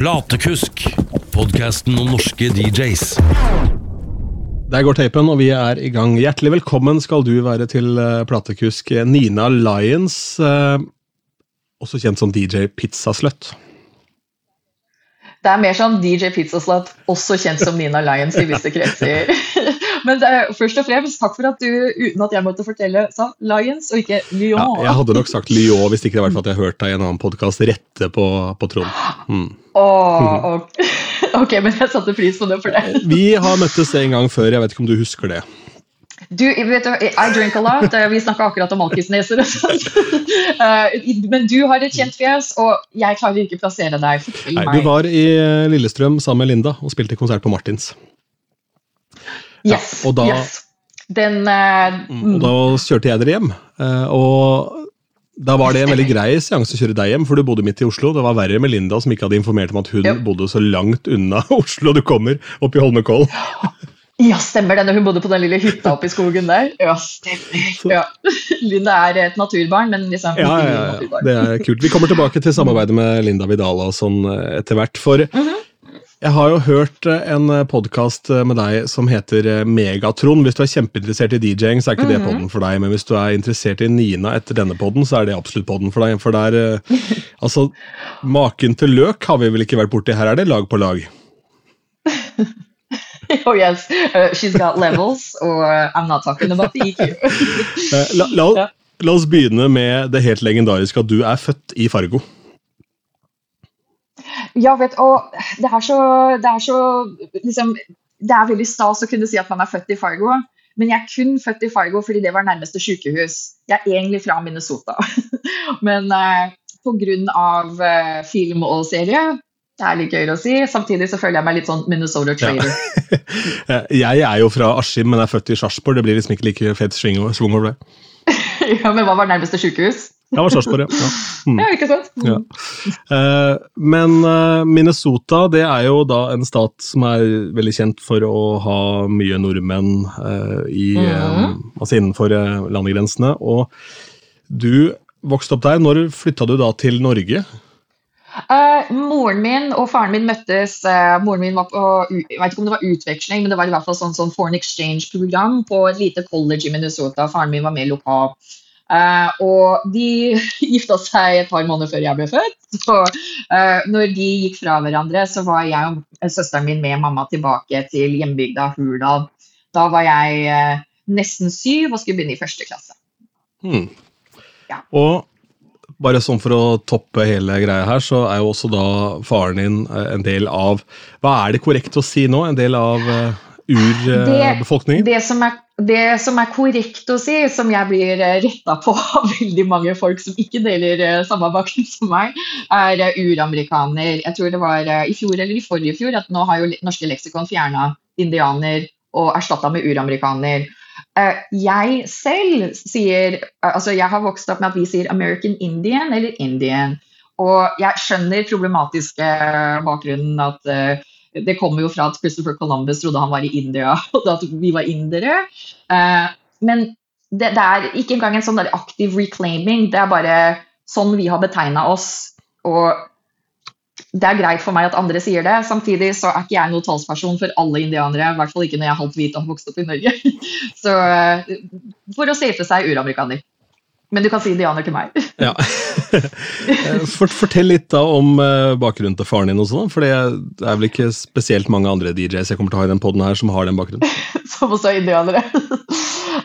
Platekusk, podkasten om norske DJs. Der går tapen, og vi er i gang. Hjertelig velkommen skal du være til eh, platekusk Nina Lyons, eh, også kjent som DJ Pizzasløtt. Det er mer sånn DJ Pizzasløtt, også kjent som Nina Lyons i visse kretser. Men er, først og fremst, takk for at du, uten at jeg måtte fortelle, sa Lions og ikke Lyon. Ja, jeg hadde nok sagt Lyon hvis ikke det var for at jeg hørte deg i en annen podkast rette på, på Trond. Mm. Oh, okay. ok, men jeg satte pris på det for det. Vi har møttes en gang før, jeg vet ikke om du husker det. Du, vet du, I drink a lot. Vi snakka akkurat om alkisneser. Eh, men du har et kjent fjes, og jeg klarer ikke å plassere deg. Nei, du var i Lillestrøm sammen med Linda og spilte konsert på Martins. Yes. Ja, og da, yes. Den, uh, mm. og da kjørte jeg dere hjem. Uh, og da var det en veldig grei seanse å kjøre deg hjem, for du bodde midt i Oslo. Det var verre med Linda, som ikke hadde informert om at hun yep. bodde så langt unna Oslo du kommer, oppe i Holmenkollen. Ja, stemmer det, hun bodde på den lille hytta oppe i skogen der. Ja, stemmer. Ja. Linda er et naturbarn, men liksom ja, ja, ja, det er kult. Vi kommer tilbake til samarbeidet med Linda Vidala og sånn eh, etter hvert. For mm -hmm. Jeg har jo hørt eh, en eh, podkast eh, med deg som heter Megatron. Hvis du er kjempeinteressert i DJ-ing, så er ikke mm -hmm. det mhm. podden for deg. Men hvis du er interessert i Nina etter denne podden, så er det absolutt podden for deg. For der, altså, Maken til løk har vi vel ikke vært borti. Her er det lag på lag. oh yes, uh, she's got levels, og I'm not talking about the EQ. la, la, la oss begynne med det helt legendariske at du er født i Fargo. Ja, vet og det er så, det er så liksom, Det er veldig stas å kunne si at man er født i Fargo. Men jeg er kun født i Fargo fordi det var nærmeste sykehus. Jeg er egentlig fra Minnesota. men eh, pga. Eh, film og serie det er litt gøyere å si. Samtidig så føler jeg meg litt sånn Minnesota trader. Ja. jeg er jo fra Askim, men er født i Sarpsborg. Det blir liksom ikke like fet sving over det. ja, Men hva var nærmeste sykehus? Ja, var Sarpsborg, ja. Mm. ja. Ikke sant? Mm. Ja. Eh, men uh, Minnesota det er jo da en stat som er veldig kjent for å ha mye nordmenn eh, i, mm. altså innenfor landegrensene. Og du vokste opp der. Når flytta du da til Norge? moren min og faren min møttes. moren min var på, Jeg vet ikke om det var utveksling, men det var i hvert fall sånn, sånn foreign exchange-program på et lite college i Minnesota. Faren min var med lokalt. Uh, og de gifta seg et par måneder før jeg ble født. Så uh, når de gikk fra hverandre, så var jeg og søsteren min med mamma tilbake til hjembygda Hurdal. Da var jeg uh, nesten syv og skulle begynne i første klasse. Hmm. Ja. Og bare sånn for å toppe hele greia her, så er jo også da faren din en del av Hva er det korrekt å si nå? En del av urbefolkningen? Det, det som er det som er korrekt å si, som jeg blir eh, retta på av veldig mange folk som ikke deler eh, samme bakgrunn som meg, er eh, uramerikaner. Jeg tror det var i fjor eller i forrige fjor at nå har jo norske leksikon fjerna indianer og erstatta med uramerikaner. Jeg selv sier Altså, jeg har vokst opp med at vi sier American Indian eller Indian. Og jeg skjønner problematiske bakgrunnen at det kommer jo fra at Christopher Columbus trodde han var i India, og at vi var indere. Eh, men det, det, er ikke engang en sånn aktiv reclaiming, det er bare sånn vi har betegna oss. Og det er greit for meg at andre sier det. Samtidig så er ikke jeg noen talsperson for alle indianere. I hvert fall ikke når jeg er halvt hvit og har vokst opp i Norge. Så eh, for å safe seg uramerikaner. Men du kan si indianer til meg. ja. Fortell litt da om eh, bakgrunnen til faren din, også, for det er vel ikke spesielt mange andre DJs jeg kommer til å ha i den poden her som har den bakgrunnen? som også er indianere.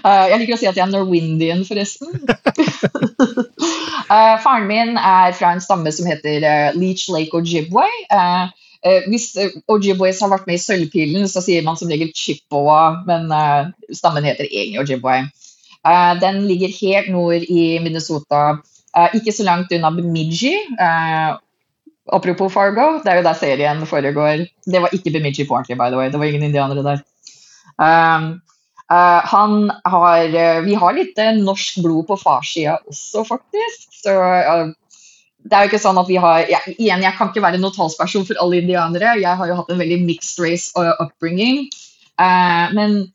Uh, jeg liker å si at jeg er norwindian, forresten. faren min er fra en stamme som heter Leech Lake Ojibwe. hvis Ojibways har vært med i Sølvpilen, så sier man som regel Chippewa, men stammen heter egentlig Ojibwe. Eh, den ligger helt nord i Minnesota, eh, ikke så langt unna Bemidji. Eh, apropos Fargo, det er jo der serien foregår. Det var ikke Bemidji på ordentlig, by the way. Det var ingen indianere der. Han har Vi har litt norsk blod på farssida også, faktisk. Så det er jo ikke sånn at vi har ja, Igjen, jeg kan ikke være noen talsperson for alle indianere. Jeg har jo hatt en veldig mixed race upbringing. Men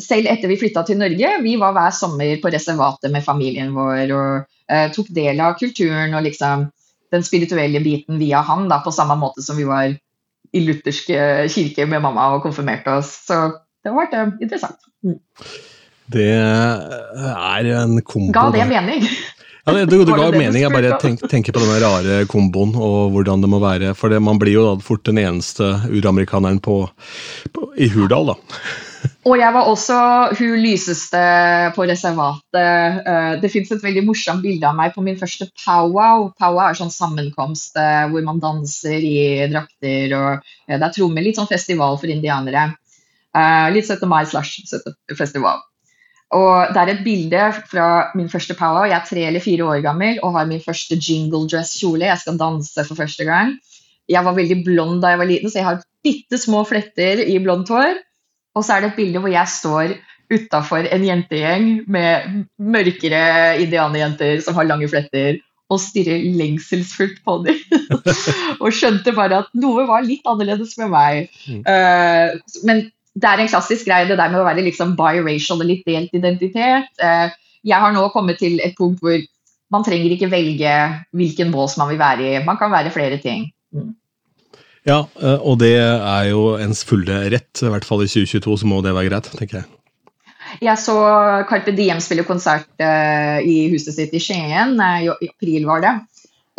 selv etter vi flytta til Norge, vi var hver sommer på reservatet med familien vår og uh, tok del av kulturen og liksom den spirituelle biten via han, da, på samme måte som vi var i luthersk eh, kirke med mamma og konfirmerte oss. Så det har vært uh, interessant. Mm. Det er en kombo. Ga det mening? Ja, det, det, det ga mening. Jeg bare tenk, tenker på denne rare komboen og hvordan det må være. For det, man blir jo da fort den eneste uramerikaneren på, på, i Hurdal, da. Og jeg var også hun lyseste på reservatet. Eh, det fins et veldig morsomt bilde av meg på min første powwow. Powwow er sånn sammenkomst eh, hvor man danser i drakter, og det er trommer. Litt sånn festival for indianere. Eh, litt 17. mai slash festival. Og det er et bilde fra min første powwow. Jeg er tre eller fire år gammel og har min første jingle dress-kjole. Jeg skal danse for første gang. Jeg var veldig blond da jeg var liten, så jeg har bitte små fletter i blondt hår. Og så er det et bilde hvor jeg står utafor en jentegjeng med mørkere indianerjenter som har lange fletter, og stirrer lengselsfullt på dem. og skjønte bare at noe var litt annerledes med meg. Uh, men det er en klassisk greie, det der med å være liksom biracial og litt delt identitet. Uh, jeg har nå kommet til et punkt hvor man trenger ikke velge hvilken bås man vil være i. Man kan være flere ting. Mm. Ja, eh, og det er jo ens fulle rett. I hvert fall i 2022 så må det være greit, tenker jeg. Jeg så Carpe Diem spille konsert uh, i huset sitt i Skien. Uh, I april var det.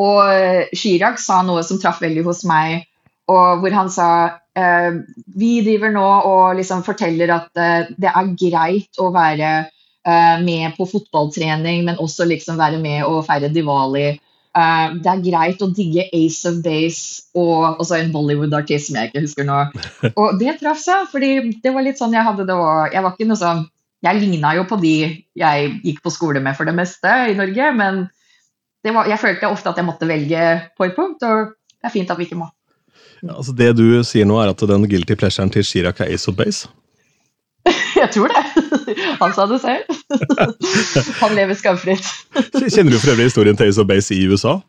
Og Chirag sa noe som traff veldig hos meg, hvor han sa Eh, vi driver nå og liksom forteller at eh, det er greit å være eh, med på fotballtrening, men også liksom være med og feire Diwali. Det er greit å digge Ace of Base og også en Bollywood-artist som jeg ikke husker nå. Og det traff seg, fordi det var litt sånn jeg hadde det òg. Jeg var ikke noe sånn Jeg ligna jo på de jeg gikk på skole med for det meste i Norge, men var, jeg følte ofte at jeg måtte velge på et punkt, og det er fint at vi ikke må. Ja, altså Det du sier nå, er at den guilty pleasuren til Chirag er Ace of Base? Jeg tror det. Han sa det selv. Han lever skamfritt. Kjenner du for øvrig historien til Ace of Base i USA?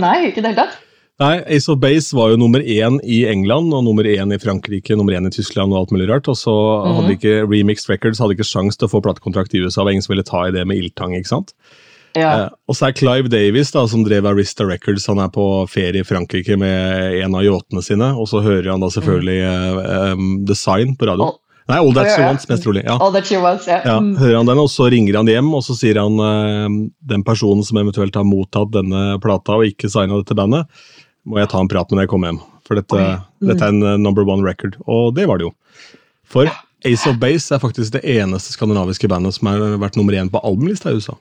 Nei, ikke i det hele tatt. Nei, Ace of Base var jo nummer én i England og nummer én i Frankrike nummer én i Tyskland. Og alt mulig rart, og så -hmm. hadde ikke Remixed Records hadde ikke sjans til å få platekontrakt i USA. Det var ingen som ville ta i det med ildtang. ikke sant? Ja. Eh, og så er Clive Davis, da, som drev Arista Records, han er på ferie i Frankrike med en av yachtene sine, og så hører han da selvfølgelig mm. uh, um, Sign på radio. Nei, All That She Wants, mest trolig. Ja. All that she wants, ja. ja. Mm. Hører han den, og så ringer han hjem, og så sier han uh, den personen som eventuelt har mottatt denne plata og ikke signa dette bandet, må jeg ta en prat med når jeg kommer hjem. For dette, mm. dette er en uh, number one record. Og det var det jo. For Ace of Base er faktisk det eneste skandinaviske bandet som har vært nummer én på albumlista i USA.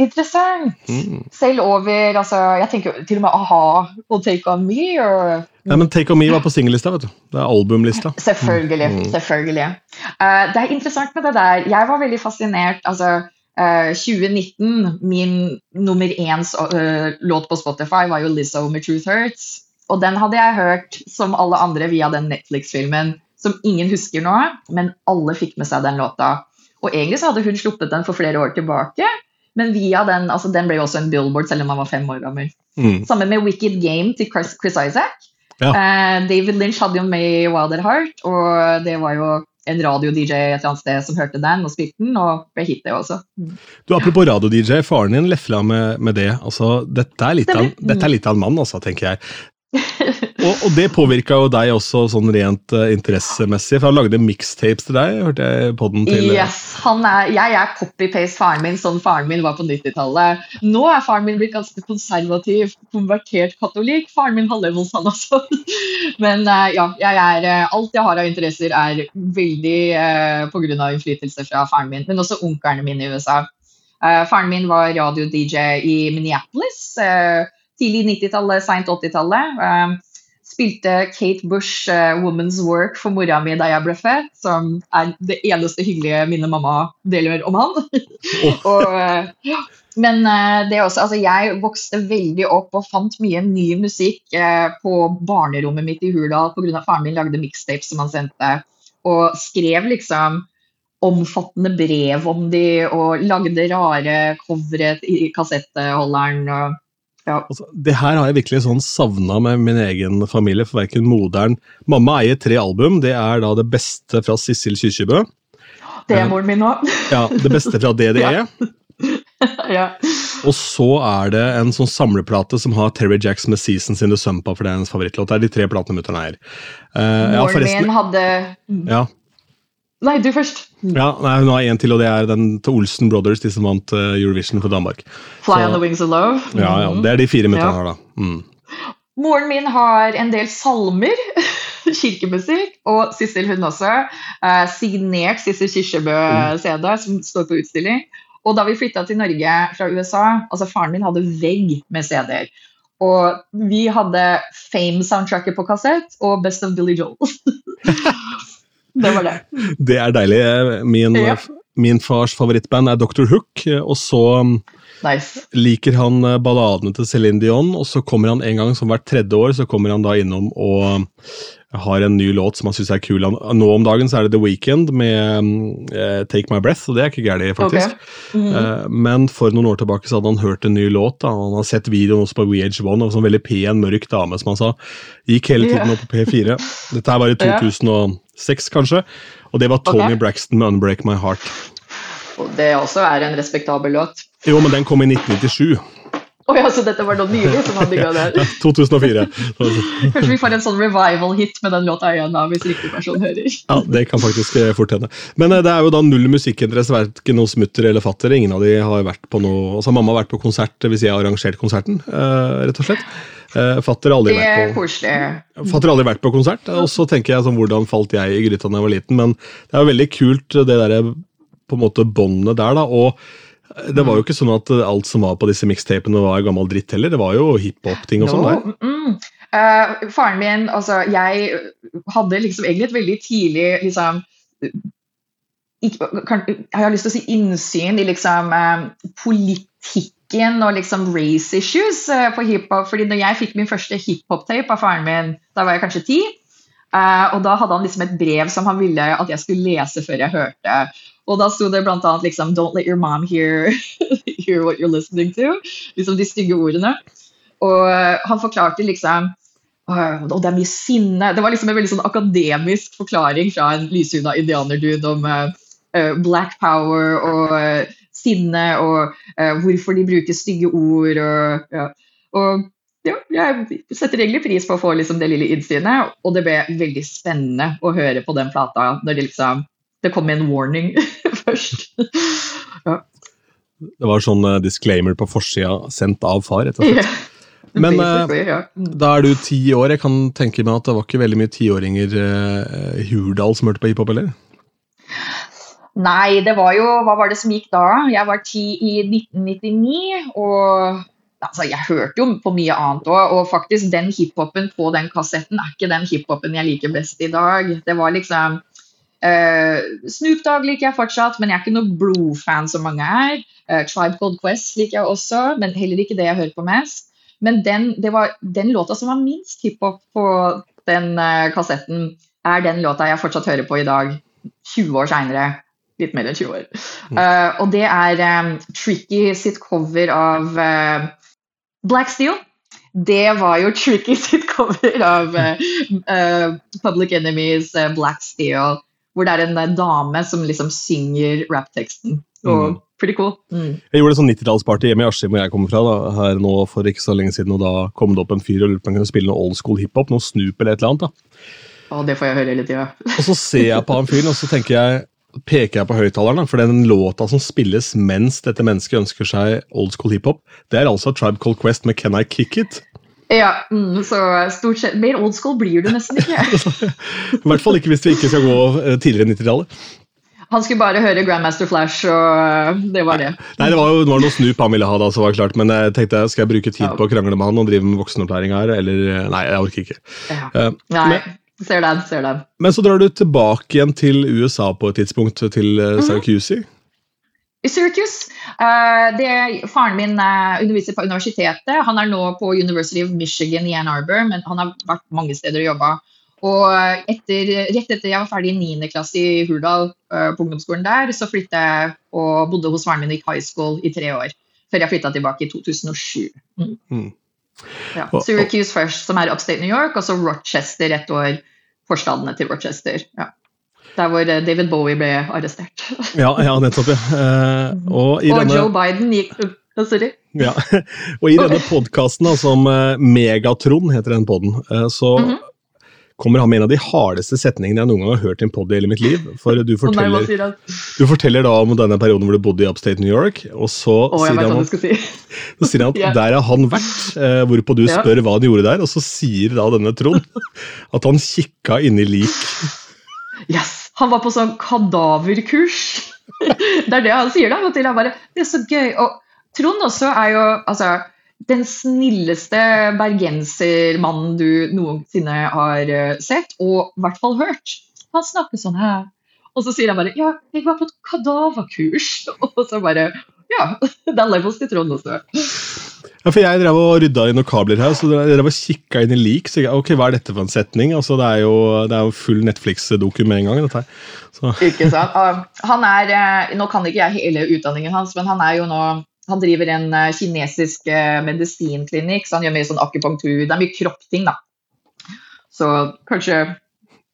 Interessant! Mm. Selv over altså, Jeg tenker til og med a-ha og Take On Me. Og, ja, men Take On Me var på singellista. Det er albumlista. Selvfølgelig. Mm. selvfølgelig. Uh, det er interessant med det der. Jeg var veldig fascinert. altså uh, eh, 2019, min nummer éns uh, låt på Spotify var jo Lizzo med Truth Hurts. Og den hadde jeg hørt som alle andre via den Netflix-filmen som ingen husker nå, men alle fikk med seg den låta. Og egentlig så hadde hun sluppet den for flere år tilbake. Men via den altså den ble jo også en billboard selv om han var fem år gammel. Mm. Sammen med Wicked Game til Chris, Chris Isaac. Ja. Uh, David Lynch hadde jo med i Wild at Heart, og det var jo en radio-DJ et eller annet sted som hørte den og spilte den, og ble hit, det også. Du, Apropos radio-DJ, faren din lefla med, med det. Altså, dette er litt av en mann, altså, tenker jeg. og, og, det påvirka jo deg også sånn rent uh, interessemessig, for han lagde mixtapes til deg? hørte jeg på den til. Uh... Yes, er, Jeg er copy-paste faren min, sånn faren min var på 90-tallet. Nå er faren min blitt ganske konservativ, konvertert katolikk. Faren min holder mot han også. Men uh, ja, jeg er, alt jeg har av interesser, er veldig uh, pga. innflytelse fra faren min, men også onklene mine i USA. faren min var radio-DJ i Minneapolis. Tidlig 90-tallet, seint 80-tallet. Uh, spilte Kate Bush uh, 'Woman's Work' for mora mi da jeg ble født, som er det eneste hyggelige mine mamma deler om han. Og, uh, men det også, altså jeg vokste veldig opp og fant mye ny musikk på barnerommet mitt i Hurdal pga. faren min lagde mixtapes som han sendte, og skrev liksom omfattende brev om de og lagde rare covere i kassetteholderen. og ja. Altså, det her har jeg virkelig sånn savna med min egen familie, for verken moderen Mamma eier tre album. Det er da det beste fra Sissel Kyrkjebø. Det er moren min òg. ja, det beste fra DDE. ja. ja. Og så er det en sånn samleplate som har Terry Jacks med 'Seasons in the Sumpa', for det er hennes favorittlåt. Det er de tre platene mutter'n eier. Uh, Moren min hadde Ja, Nei, du først. ja nei, hun har en til, og det er den til Olsen Brothers, de som vant uh, Eurovision for Danmark. Fly Så- on the wings of love. Ja, ja, Det er de fire minuttene Ja. her, da. Mm. Moren min har en del salmer, kirkemusikk, og Sissel hun også. Uh, signert Sissel Kyrkjebø-CD, som står på utstilling. Og da vi flytta til Norge fra USA, altså faren min hadde vegg med CD-er. Og vi hadde Fame-soundtracket på kassett og Best of Billy Joel. det var det. Det er deilig. Min, Ja. min fars favorittband er Dr. Hook, og så um, Nice. liker han eh, balladene til Céline Dion, og så kommer han en gang som hvert tredje år så kommer han da innom og har en ny låt som han syns er kul. Nå om dagen så er det The Weekend med eh, Take My Breath, og det er ikke gærent, faktisk. Okay. Mm -hmm. uh, men for noen år tilbake så hadde han hørt en ny låt. da, Han har sett videoen også på VH1 av en sånn veldig pen, mørk dame, som han sa. Gikk hele tiden opp på P4. Dette her var i Ja. 2006, kanskje. Og det var Tony okay. Braxton med 'Unbreak My Heart'. Og det også er en respektabel låt. Jo, men den kom i 1997. Å ja, så dette var noe nylig som hadde gått der. 2004. Kanskje vi får en sånn revival-hit med den låta igjen, da, hvis riktig person hører. Ja, Det kan faktisk eh, fort hende. Men eh, det er jo da null musikkinteresse, verken hos mutter eller fatter. Ingen av de har vært på noe Altså Mamma har vært på konsert hvis jeg har arrangert konserten, eh, rett og slett. Eh, Fatter aldri. Fatter aldri vært på konsert, og så tenker jeg sånn, hvordan falt jeg i gryta da jeg var liten, men det er jo veldig kult det der på en måte båndet der, da, og det var jo ikke sånn at alt som var på disse mixtapene var gammel dritt heller, det var jo hiphop-ting og sånn der. Mm. Uh, faren min, altså jeg hadde liksom egentlig et veldig tidlig liksom ikke, kan, Jeg har lyst til å si innsyn i liksom eh, politikken og liksom race issues eh, på hiphop. fordi når jeg fikk min første hiphop-tape av faren min, da var jeg kanskje ti. eh, og da hadde han liksom et brev som han ville at jeg skulle lese før jeg hørte. Og da sto det annet liksom Don't let your mom hear, hear what you're listening to. Liksom de stygge ordene. Og eh, han forklarte liksom «Åh, Og det er mye sinne. Det var liksom en veldig sånn akademisk forklaring fra en lyshuda indianerdude om uh, black power og eh, sinne og eh, hvorfor de bruker stygge ord og ja. Og ja, jeg setter egentlig pris på å få liksom det lille innsynet, og det ble veldig spennende å høre på den plata når det liksom Det kom en warning først. Det var sånn eh, disclaimer på forsida sendt av far, rett og slett. Men, eh, ja. Da er du ti år. Jeg kan tenke meg at det var ikke veldig mye tiåringer eh, i Hurdal som hørte på hiphop, eller? Nei, det var jo Hva var det som gikk da? Jeg var ti i 1999, og altså, jeg hørte jo på mye annet òg. Og faktisk, den hiphopen på den kassetten er ikke den hiphopen jeg liker best i dag. Det var liksom uh, Snoop Dogg liker jeg fortsatt, men jeg er ikke noe Blue-fan som mange er. Uh, Tribe Called Quest liker jeg også, men heller ikke det jeg hører på mest. Men den, det var, den låta som var minst hiphop på den uh, kassetten, er den låta jeg fortsatt hører på i dag, 20 år seinere. Litt mer enn 20 år. Eh, og det er um, Tricky sitt cover av uh, Black Steel. Det var jo Tricky sitt cover av eh, Public Enemies Black Steel, hvor det er en dame som liksom synger rappteksten. Mm. pretty cool. Mm. Jeg gjorde et sånn 90-tallsparty hjemme i Askim, hvor jeg kommer fra, da, her nå for ikke så lenge siden, og da kom det opp en fyr og lurte på om han kunne spille noe old school hiphop, noe Snoop eller et eller annet. da. Og det får jeg høre hele tida. Og så ser jeg på han fyren, og så tenker jeg peker jeg på høyttaleren, for den låta som spilles mens dette mennesket ønsker seg old school hiphop, det er altså Tribe Called Quest med Can I Kick It? Ja, mm, så stort sett Mer old school blir du nesten ikke. I hvert fall ikke hvis vi ikke skal gå tidligere enn 90-tallet. Han skulle bare høre Grandmaster Flash, og eh, det var det. Nei, det var jo det var noe snup han ville ha, da, så var det klart, men jeg tenkte skal jeg bruke tid på å krangle med han og drive med voksenopplæring her, eller Nei, jeg orker ikke. Ja. Uh, Nei, men, ser den, ser den. men så drar du tilbake igjen til USA på et tidspunkt, til uh, Syracuse. I Syracuse. Uh, det, faren min uh, underviser på universitetet. Han er nå på University of Michigan i Ann Arbor, men han har vært mange steder og jobba. Og etter, rett etter jeg var ferdig i 9. klasse i Hurdal, uh, på ungdomsskolen der, så flyttet jeg og bodde hos faren min i high school i tre år. Før jeg flytta tilbake i 2007. Mm. Mm. Ja. Syracuse først, som er upstate New York, og så Rochester et år. Forstadene til Rochester. Ja. Der hvor eh, David Bowie ble arrestert. Ja, ja, nettopp, ja. Eh, og i og denne Joe Biden gikk oh, Sorry. Ja, og i denne podkasten, som eh, Megatron heter den podden, så så Mhm. Kommer han med en av de hardeste setningene jeg noen gang har hørt i en podd i hele mitt liv. For du forteller, du forteller da om denne perioden hvor du bodde i Upstate New York, og så oh, sier han, si. så sier han at yeah. der har han vært, eh, hvorpå du Ja. spør hva han gjorde der, og så sier da denne Trond at han kikka inn i lik. Yes! Han var på sånn kadaverkurs. det er det han sier da. og til. Han bare, det er så gøy. Og Trond også er jo altså, den snilleste bergensermannen du noensinne har eh, sett, og i hvert fall hørt. Han snakker sånn her. Og så sier han bare ja, jeg var på et kadaverkurs. Og så bare ja, er levels til Trond også. Ja, for Jeg drev og rydda i noen kabler her, så jeg drev og kikka inn i lik. så jeg, ok, Hva er dette for en setning? Altså, Det er jo, det er jo full Netflix-dokum med en gang. dette her. Så, Ikke sant? Han er, eh, Nå kan ikke jeg hele utdanningen hans, men han er jo nå han driver en eh, kinesisk eh, medisinklinikk, så han gjør mye sånn akupunktur. Det er mye kroppting, da. Så kanskje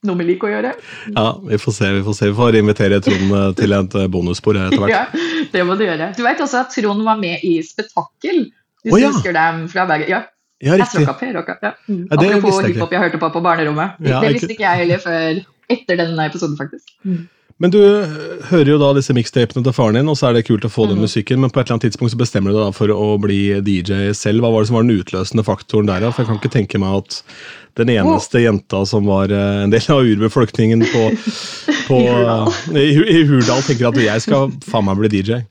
noe vi liker å gjøre? ja, Vi får se. Vi får se. Vi får invitere Trond eh, til et bonusbord bonusspor etter hvert. Ja, det må du gjøre. Du vet også at Trond var med i Spetakkel, hvis oh, ja. du husker dem fra Bergen. Ja, Ja, jeg riktig. tråkka Per Ja. Mm. Ja, det Apropos hiphop jeg hørte på på barnerommet. Ja, det visste ikke jeg heller før etter denne episoden, faktisk. Men du eh, hører jo da disse mixtapene til faren din, og så er det kult å få den Mhm. musikken, men på et eller annet tidspunkt så bestemmer du deg for å bli DJ selv. Hva var det som var den utløsende faktoren der? da? For jeg kan ikke tenke meg at den eneste jenta som var eh, en del av urbefolkningen på, på, I Hurdal. i, i Hurdal, tenker at jeg skal faen meg bli DJ.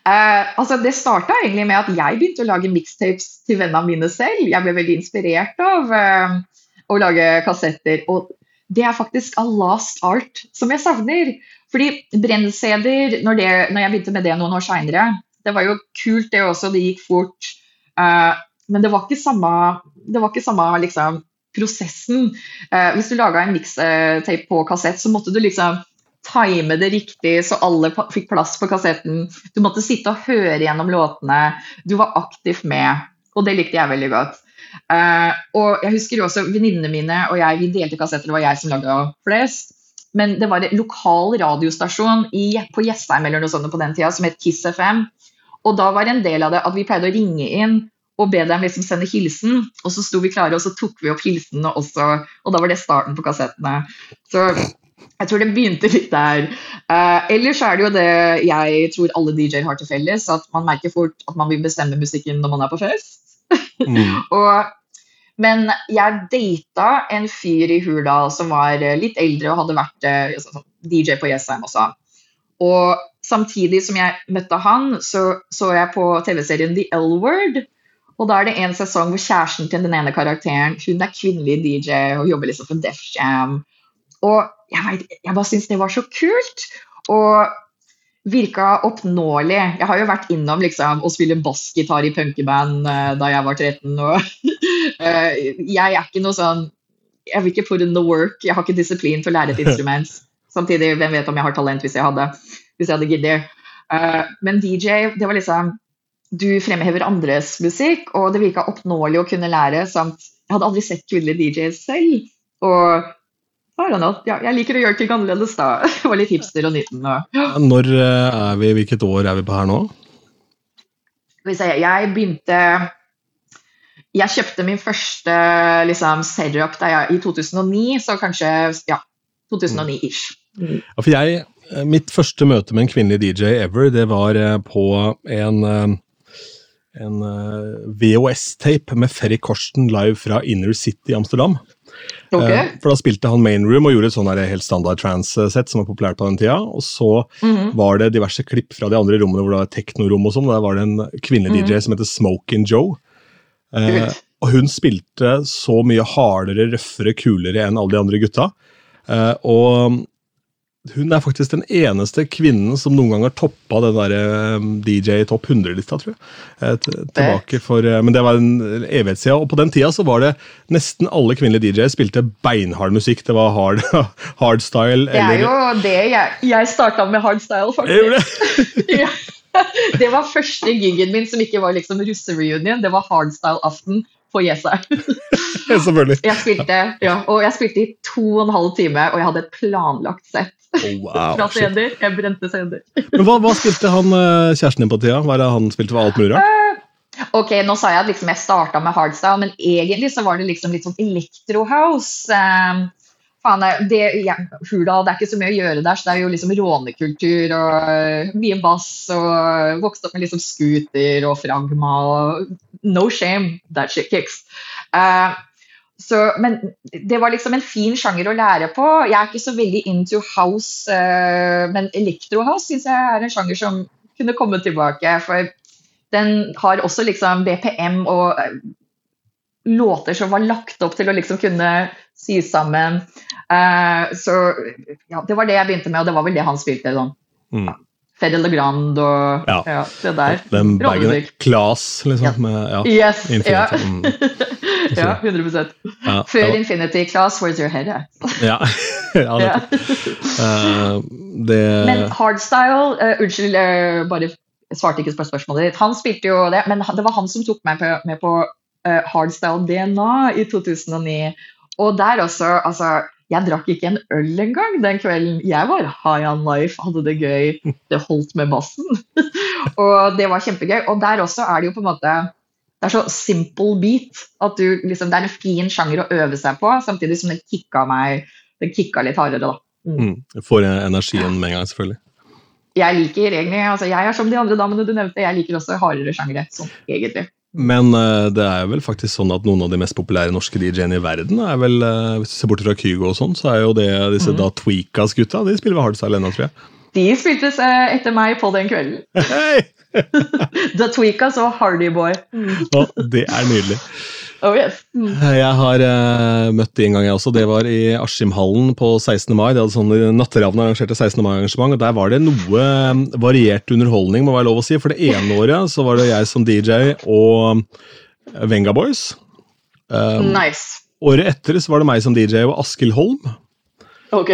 Uh, altså Det starta egentlig med at jeg begynte å lage mixtapes til vennene mine selv. Jeg ble veldig inspirert av uh, å lage kassetter. Og det er faktisk a last art som jeg savner. Fordi brenn-CD-er, når, når jeg begynte med det noen år seinere, det var jo kult det også, det gikk fort. Uh, men det var ikke samme, det var ikke samme liksom, prosessen. Uh, hvis du laga en mixtape på kassett, så måtte du liksom time det riktig så alle fikk plass på kassetten. Du måtte sitte og høre gjennom låtene. Du var aktivt med, og det likte jeg veldig godt. Eh, og jeg husker jo også venninnene mine og jeg vi delte kassetter, det var jeg som laga flest. Men det var en lokal radiostasjon i, på Jessheim eller noe sånt på den tida som het Kiss FM. Og da var en del av det at vi pleide å ringe inn og be dem liksom sende hilsen. Og så sto vi klare, og så tok vi opp hilsenene også. Og da var det starten på kassettene. Så jeg tror det begynte litt der. Uh, ellers er det jo det jeg tror alle DJ-er har til felles, at man merker fort at man vil bestemme musikken når man er på fest. Mm. Og, men jeg data en fyr i Hurdal som var eh, litt eldre og hadde vært eh, sånn DJ på Jessheim også. Og samtidig som jeg møtte han, så så jeg på TV-serien The L-Word. Og da er det en sesong hvor kjæresten til den ene karakteren hun er kvinnelig DJ og jobber liksom for Def Jam. Og jeg, vet, jeg bare syns det var så kult. Og virka oppnåelig. Jeg har jo vært innom liksom, å spille bassgitar i punkeband eh, da jeg var 13. Og, eh, jeg er ikke noe sånn Jeg vil ikke put in the work. Jeg har ikke disiplin til å lære et instrument. Samtidig, hvem vet om jeg har talent hvis jeg hadde, hvis jeg hadde giddet. Eh, men DJ, det var liksom Du fremhever andres musikk, og det virka oppnåelig å kunne lære. samt Jeg hadde aldri sett kvinnelige DJ-er selv. Og ja, jeg liker å gjøre ting annerledes da. Jeg var litt hipster og 19. og Når eh, er vi, Hvilket år er vi på her nå? Jeg begynte Jeg kjøpte min første liksom, setup jeg, i 2009, så kanskje ja, 2009-ish. Ja, for jeg, eh, Mitt første møte med en kvinnelig DJ ever, det var eh, på en, en VHS-tape med Ferry Korsten live fra Inner City Amsterdam. Eh, For Da spilte han Main Room og gjorde et sånn helt standard trans-sett som var populært på den tida. Og så Mhm. var det diverse klipp fra de andre rommene hvor det var teknorom og sånn. Der var det en kvinnelig Mhm. DJ som heter Smokin' Joe. Eh, og hun spilte så mye hardere, røffere, kulere enn alle de andre gutta. Eh, og hun er faktisk den eneste kvinnen som noen gang har toppa den der eh, DJ Topp 100-lista, tror jeg. Eh, tilbake for, eh, men det var en evighet siden. Og på den tida så var det nesten alle kvinnelige DJ-er spilte beinhard musikk. Det var hard, hardstyle Det er jo det jeg, jeg starta med hardstyle, faktisk. det. Det var første gigen min som ikke var liksom russereunion, det var hardstyle-aften på Jessheim. Selvfølgelig. Jeg spilte, ja, og jeg spilte i to og en halv time, og jeg hadde et planlagt sett Oh, wow, fra. CD-er. Jeg brente CD-er. Men hva, hva spilte han eh, kjæresten din på tida? Hva er det han spilte for alt mulig rart? Eh, Ok, nå sa jeg at liksom jeg starta med hardstyle, men egentlig så var det liksom litt sånn electrohouse. Um, faen, det, ja, Hurdal, det er ikke så mye å gjøre der, så det er jo liksom rånekultur og uh, mye bass. Og vokste opp med liksom scooter og fragma og no shame, that shit kicks. Uh, så, men det var liksom en fin sjanger å lære på. Jeg er ikke så veldig into house, uh, men electrohouse syns jeg er en sjanger som kunne komme tilbake. For den har også liksom BPM og uh, låter som var lagt opp til å liksom kunne sy sammen. Uh, så ja, det var det jeg begynte med, og det var vel det han spilte. sånn. Mm. Fede Legrand og ja. ja. det der. Den bagen Class, liksom. Ja. Med, ja. Yes, Infinity. Mm. ja, 100 ja, Før. Infinity Class, where's your head at? ja, ja uh, det... Men hardstyle uh, Unnskyld, uh, bare svarte ikke på spørsmålet ditt. Han spilte jo det, men det var han som tok meg på, med på hardstyle DNA i 2009. Og der også, altså jeg drakk ikke en øl engang den kvelden. Jeg var high on life, hadde det gøy. Det holdt med bassen. og det var kjempegøy. Og der også er det jo på en måte det er så simple beat at du, liksom, det er en fin sjanger å øve seg på, samtidig som den kicka meg den kicka litt hardere. da. Mm. Mm. Får energien med en gang, selvfølgelig. Jeg liker egentlig, altså jeg er som de andre damene du nevnte, jeg liker også hardere sjangere. sånn egentlig. Men uh, det er vel faktisk sånn at noen av de mest populære norske DJ-ene i verden er vel, uh, Hvis du ser bort fra Kygo og sånn, så er jo det disse mm. da Tweakas-gutta. De spiller ved hardstyle ennå, tror jeg. De spilte seg etter meg på den kvelden. Hey! The Tweakas og Hardy Boy. Mm. Oh, det er nydelig. Oh, yes. mm. Jeg har uh, møtt de en gang, jeg også. Det var i Askimhallen på 16. mai. De hadde sånn Natteravn arrangerte 16. mai-arrangement, og der var det noe eh, variert underholdning, må være lov å si. For det ene året så var det jeg som DJ og Venga Boys. Um, nice. Året etter så var det meg som DJ og Askild Holm. Ok.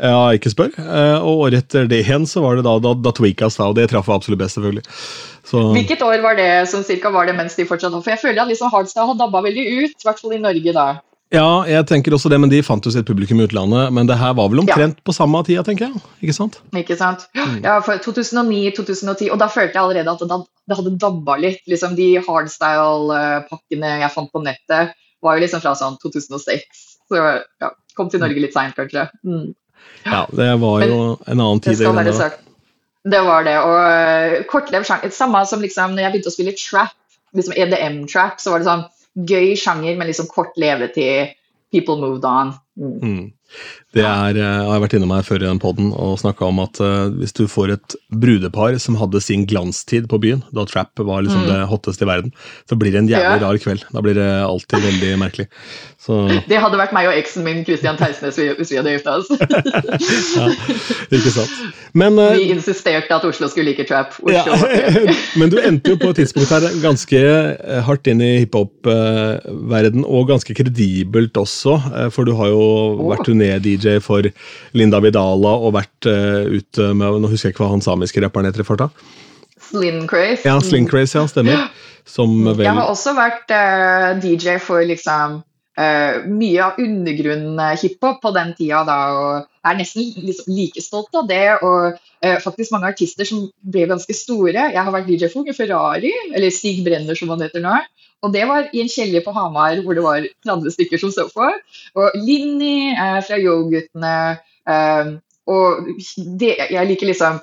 Ja, ikke spør. Uh, og året etter det igjen så var det da, da, da Tweakas, da, og det traff absolutt best, selvfølgelig. Så... Hvilket år var det som cirka var det mens de fortsatt For jeg føler at liksom Hardstyle har dabba veldig ut, i hvert fall i Norge da. Ja, jeg tenker også det, men de fant jo sitt publikum i utlandet. Men det her var vel omtrent ja. på samme tida, tenker jeg. Ikke sant? Ikke sant. Mm. Ja, for 2009-2010, og da følte jeg allerede at det, det hadde dabba litt. Liksom De hardstyle-pakkene jeg fant på nettet, var jo liksom fra sånn 2006. Så ja, kom til Norge litt seint, kanskje. Mm. Ja, det var jo men, en annen tid. Det skal være sagt. Det var det. Og uh, kortlev sjanger Samme som liksom når jeg begynte å spille trap, liksom EDM-trap, så var det sånn gøy sjanger, men liksom kort levetid. People moved on. Mm. Det er, eh, jeg har vært innom her før i den poden og snakka om at uh, hvis du får et brudepar som hadde sin glanstid på byen, da trap var liksom mm. det hotteste i verden, så blir det en jævlig ja. rar kveld. Da blir det alltid veldig merkelig. Så... Det hadde vært meg og eksen min Christian Theisnes hvis vi hadde gifta oss. ja, ikke sant. Men, uh, vi insisterte at Oslo skulle like trap. Ja, men du endte jo på et tidspunkt her ganske hardt inn i hiphop-verden, og ganske kredibelt også, for du har jo oh. vært turné-DJ for Linda Vidala og vært uh, ute med Nå husker jeg ikke hva han samiske rapperen heter i farta. Slim Craze. Ja, Slim Craze, ja, stemmer. Vel... Jeg har også vært uh, DJ for liksom uh, mye av undergrunn-hiphop på den tida da, og er nesten liksom like stolt av det. Og uh, faktisk mange artister som ble ganske store. Jeg har vært DJ for Ferrari, eller Stig Brenner som han heter nå. Og det var i en kjeller på Hamar hvor det var 30 stykker som så på. Og Linni er fra Yo-guttene. og det, jeg liker liksom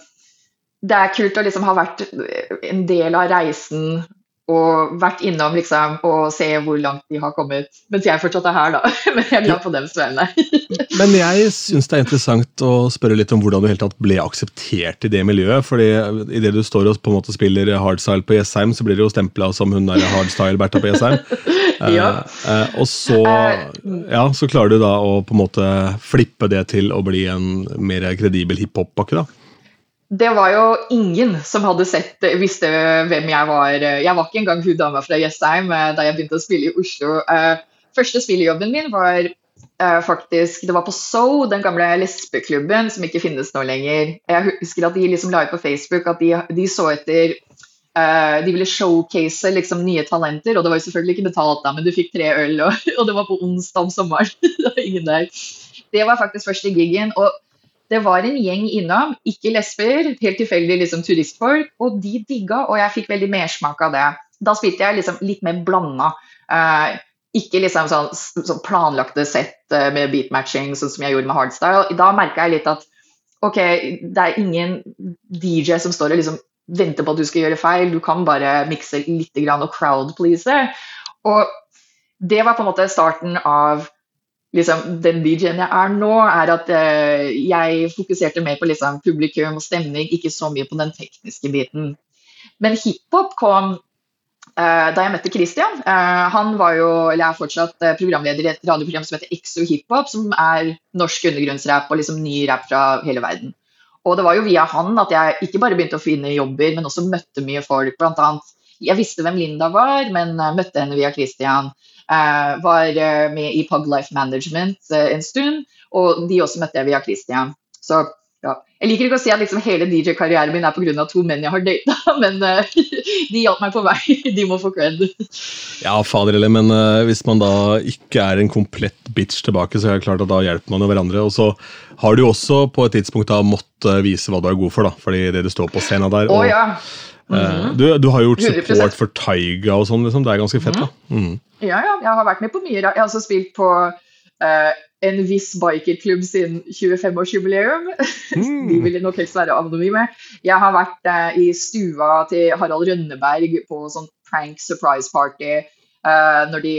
Det er kult å liksom ha vært en del av reisen og vært innom liksom, og se hvor langt de har kommet. Mens jeg fortsatt er her, da. Men jeg er glad på dems vegne. Men jeg syns det er interessant å spørre litt om hvordan du helt tatt ble akseptert i det miljøet. fordi idet du står og på en måte spiller hardstyle på Jessheim, så blir du jo stempla som hun der hardstyle-Bertha på Jessheim. ja. Eh, eh, og så, eh, ja, så klarer du da å på en måte flippe det til å bli en mer kredibel hiphop-bakke, da det var jo ingen som hadde sett, visste hvem jeg var. Jeg var ikke engang hun dama fra Jessheim eh, da jeg begynte å spille i Oslo. Eh, første spillejobben min var eh, faktisk Det var på So, den gamle lesbeklubben som ikke finnes nå lenger. Jeg husker at de liksom la ut på Facebook at de, de så etter De ville showcase liksom nye talenter, og det var jo selvfølgelig ikke betalt, da, men du fikk tre øl, og, og det var på onsdag om sommeren. det var ingen der. Det var faktisk første gigen. og det var en gjeng innom, ikke lesber, helt tilfeldig liksom turistfolk, og de digga, og jeg fikk veldig mersmak av det. da spilte jeg liksom litt mer blanda. Eh, ikke liksom sånn, sånn planlagte sett uh, med beatmatching, sånn som jeg gjorde med hardstyle. Da merka jeg litt at ok, det er ingen DJ som står og liksom venter på at du skal gjøre feil, du kan bare mikse litt og crowd-please. Og det var på en måte starten av liksom, den DJ-en jeg er nå, er at uh, jeg fokuserte mer på liksom, publikum og stemning, ikke så mye på den tekniske biten. Men hiphop kom Uh, da jeg møtte Christian. Uh, han var jo, eller er fortsatt uh, programleder i et radioprogram som heter Exo Hiphop, som er norsk undergrunnsrap og liksom ny rap fra hele verden. Og det var jo via han at jeg ikke bare begynte å finne jobber, men også møtte mye folk. Blant annet, jeg visste hvem Linda var, men møtte henne via Christian. Var med i Pug Life Management en stund, og de også møtte jeg via Christian. Så ja. Jeg liker ikke å si at liksom hele DJ-karrieren min er pga. to menn jeg har data, men uh, de hjalp meg på vei. De må få cred. Ja, fader heller, men uh, hvis man da ikke er en komplett bitch tilbake, så er det klart at da hjelper man jo hverandre. Og så har du jo også på et tidspunkt da måttet vise hva du er god for, da, fordi det du står på scenen der. Og, oh, ja. Mm -hmm. du, du, har gjort support 100%. for Taiga og sånn, liksom. Det er ganske fett, da. Mm. Ja, ja. Jeg har vært med på mye. Jeg har også spilt på uh, en viss bikerklubb sin 25-årsjubileum. Mm. De ville nok helst være anonyme. Jeg har vært uh, i stua til Harald Rønneberg på sånn prank surprise party uh, når, de,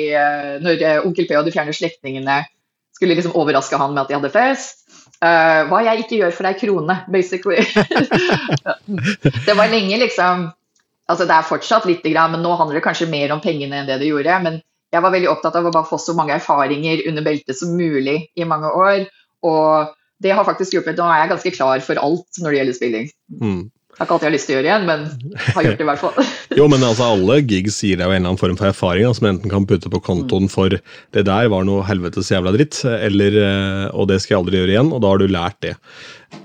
når Onkel P og de fjerne slektningene skulle liksom overraske han med at de hadde fest. Uh, hva jeg ikke gjør for ei krone, basically. det var lenge, liksom Altså, det er fortsatt lite grann, men nå handler det kanskje mer om pengene enn det det gjorde. Men jeg var veldig opptatt av å bare få så mange erfaringer under beltet som mulig i mange år. Og det har faktisk hjulpet. Nå er jeg ganske klar for alt når det gjelder spilling. Mm. Det er ikke alltid jeg har lyst til å gjøre igjen, men har gjort det i hvert fall. jo, men altså Alle gigs gir deg jo en eller annen form for erfaring som enten kan putte på kontoen for det der var noe helvetes jævla dritt, eller eh, og det skal jeg aldri gjøre igjen, og da har du lært det.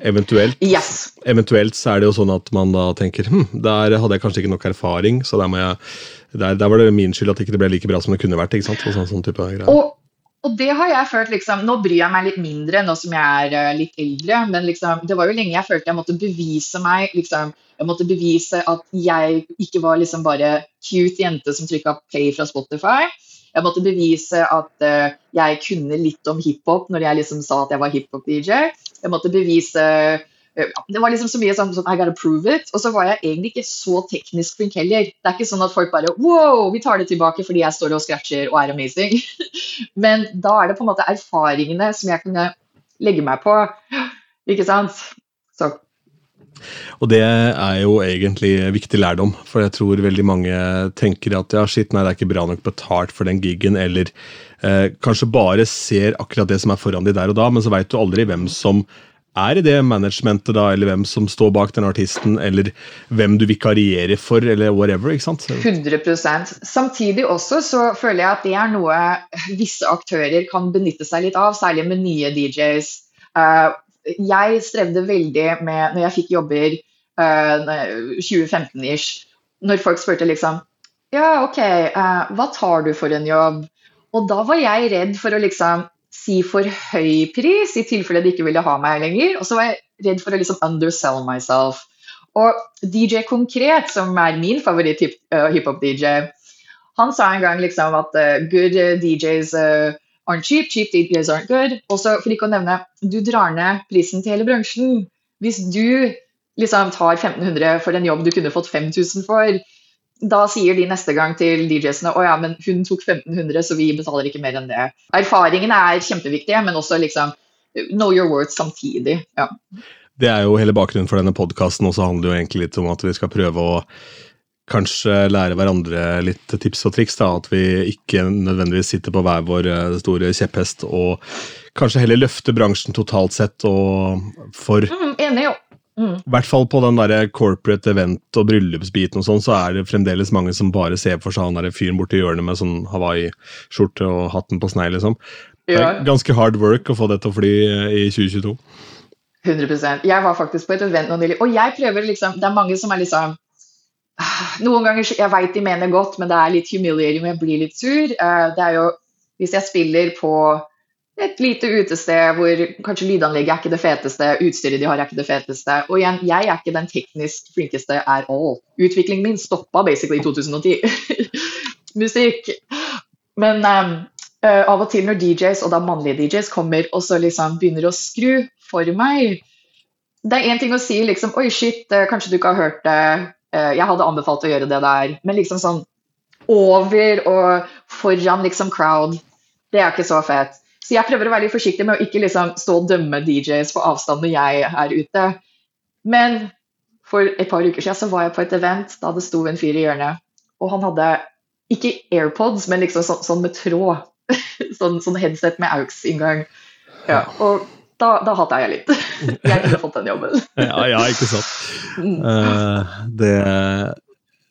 Eventuelt, yes. eventuelt så er det jo sånn at man da tenker hm, der hadde jeg kanskje ikke nok erfaring, så der må jeg der, der, var det min skyld at det ikke ble like bra som det kunne vært. ikke sant? Sånn, sånn type greier. Og, og, det har jeg følt liksom, Nå bryr jeg meg litt mindre nå som jeg er uh, litt eldre, men liksom, det var jo lenge jeg følte jeg måtte bevise meg. liksom, Jeg måtte bevise at jeg ikke var liksom bare cute jente som trykka play fra Spotify. Jeg måtte bevise at uh, jeg kunne litt om hiphop når jeg liksom sa at jeg var hiphop-DJ. Jeg måtte bevise Eh, det var liksom så mye sånn, sånn I gotta prove it. Og så var jeg egentlig ikke så teknisk flink heller. Det er ikke sånn at folk bare Wow, vi tar det tilbake fordi jeg står og scratcher og er amazing. Men da er det på en måte erfaringene som jeg kunne legge meg på. Ikke sant? Så. Og det er jo egentlig viktig lærdom, for jeg tror veldig mange tenker at ja, shit, nei, det er ikke bra nok betalt for den gigen, eller eh, kanskje bare ser akkurat det som er foran de der og da, men så veit du aldri hvem som er det det managementet, da, eller hvem som står bak den artisten, eller hvem du vikarierer for, eller whatever. ikke sant? 100% Samtidig også så føler jeg at det er noe visse aktører kan benytte seg litt av, særlig med nye DJs. Eh, jeg strevde veldig med, når jeg fikk jobber uh, eh, 2015-ish, når folk spurte liksom Ja, OK, uh, hva tar du for en jobb? Og da var jeg redd for å liksom si for høy pris, i tilfelle de ikke ville ha meg lenger. Og så var jeg redd for å liksom undersell myself. Og DJ Konkret, som er min favoritt-hiphop-DJ, uh, han sa en gang liksom at uh, good uh, DJs aren't cheap, cheap DJs aren't good. Og så for ikke å nevne, du drar ned prisen til hele bransjen. Hvis du liksom tar 1500 for en jobb du kunne fått 5000 for, da sier de neste gang til DJ-ene å ja, men hun tok 1500, så vi betaler ikke mer enn det. Erfaringene er kjempeviktige, men også liksom know your words samtidig. ja. Det er jo hele bakgrunnen for denne podkasten, og så handler det jo egentlig litt om at vi skal prøve å kanskje lære hverandre litt tips og triks. da, At vi ikke nødvendigvis sitter på hver vår eh, store kjepphest, og kanskje heller løfter bransjen totalt sett. og for... Mm, enig. Mm. I hvert fall på den der corporate event og bryllupsbiten, og sånn, så er det fremdeles mange som bare ser for seg han der fyren borti hjørnet med sånn Hawaii-skjorte og hatten på snei. liksom. Ja. Det er ganske hard work å få det til å fly i 2022. 100% Jeg var faktisk på et event nå nylig, og jeg prøver liksom Det er mange som er liksom Noen ganger Jeg veit de mener godt, men det er litt humiliating og jeg blir litt sur. Eh, det er jo Hvis jeg spiller på et lite utested hvor kanskje lydanlegget er ikke det feteste, utstyret de har er ikke det feteste. Og igjen, jeg er ikke den teknisk flinkeste at all. Utviklingen min stoppa basically i 2010. Musikk. Men um, uh, av og til når DJs, og da mannlige DJs, kommer og så liksom begynner å skru for meg Det er én ting å si liksom Oi, shit, uh, kanskje du ikke har hørt det. Uh, jeg hadde anbefalt å gjøre det der. Men liksom sånn over og foran liksom crowd, det er ikke så fett. Så jeg prøver å være litt forsiktig med å ikke liksom stå og dømme DJs på avstand når jeg er ute. Men for et par uker siden så var jeg på et event da det sto en fyr i hjørnet, og han hadde ikke AirPods, men liksom så, sånn med tråd. sånn, sånn, headset med AUX-inngang. Ja, og da, da hata jeg litt. jeg kunne fått den jobben. ja, ja, ikke sant. Uh, det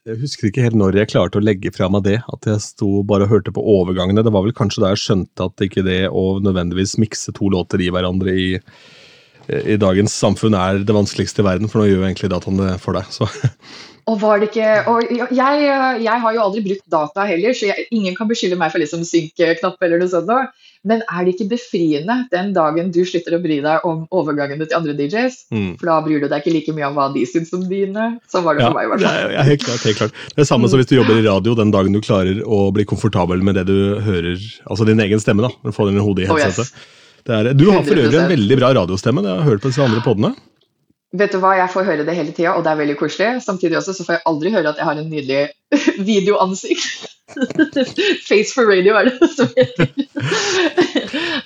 jeg husker ikke helt når jeg klarte å legge fra meg det. At jeg sto bare og hørte på overgangene. Det var vel kanskje da jeg skjønte at ikke det å nødvendigvis mikse to låter i hverandre i, i dagens samfunn er det vanskeligste i verden, for nå gjør jo egentlig dataene det for deg. Så. Og var det ikke, og jeg, jeg har jo aldri brukt data heller, så jeg, ingen kan beskylde meg for liksom synk-knapp eller noe sånt. Men er det ikke befriende den dagen du slutter å bry deg om overgangene til andre DJs? Mm. For da bryr du deg ikke like mye om hva de syns om dine. Sånn var det ja, for meg i hvert fall. Ja, helt klart, helt klart. Det er samme som hvis du jobber i radio den dagen du klarer å bli komfortabel med det du hører, altså din egen stemme, da. Når du får den i hodet i headsetet. Oh, yes. du har for øvrig en veldig bra radiostemme, det har jeg hørt på disse andre podene. Vet du hva, Jeg får høre det hele tida, og det er veldig koselig. Samtidig også så får jeg aldri høre at jeg har en nydelig videoansikt. Face for radio er det som heter.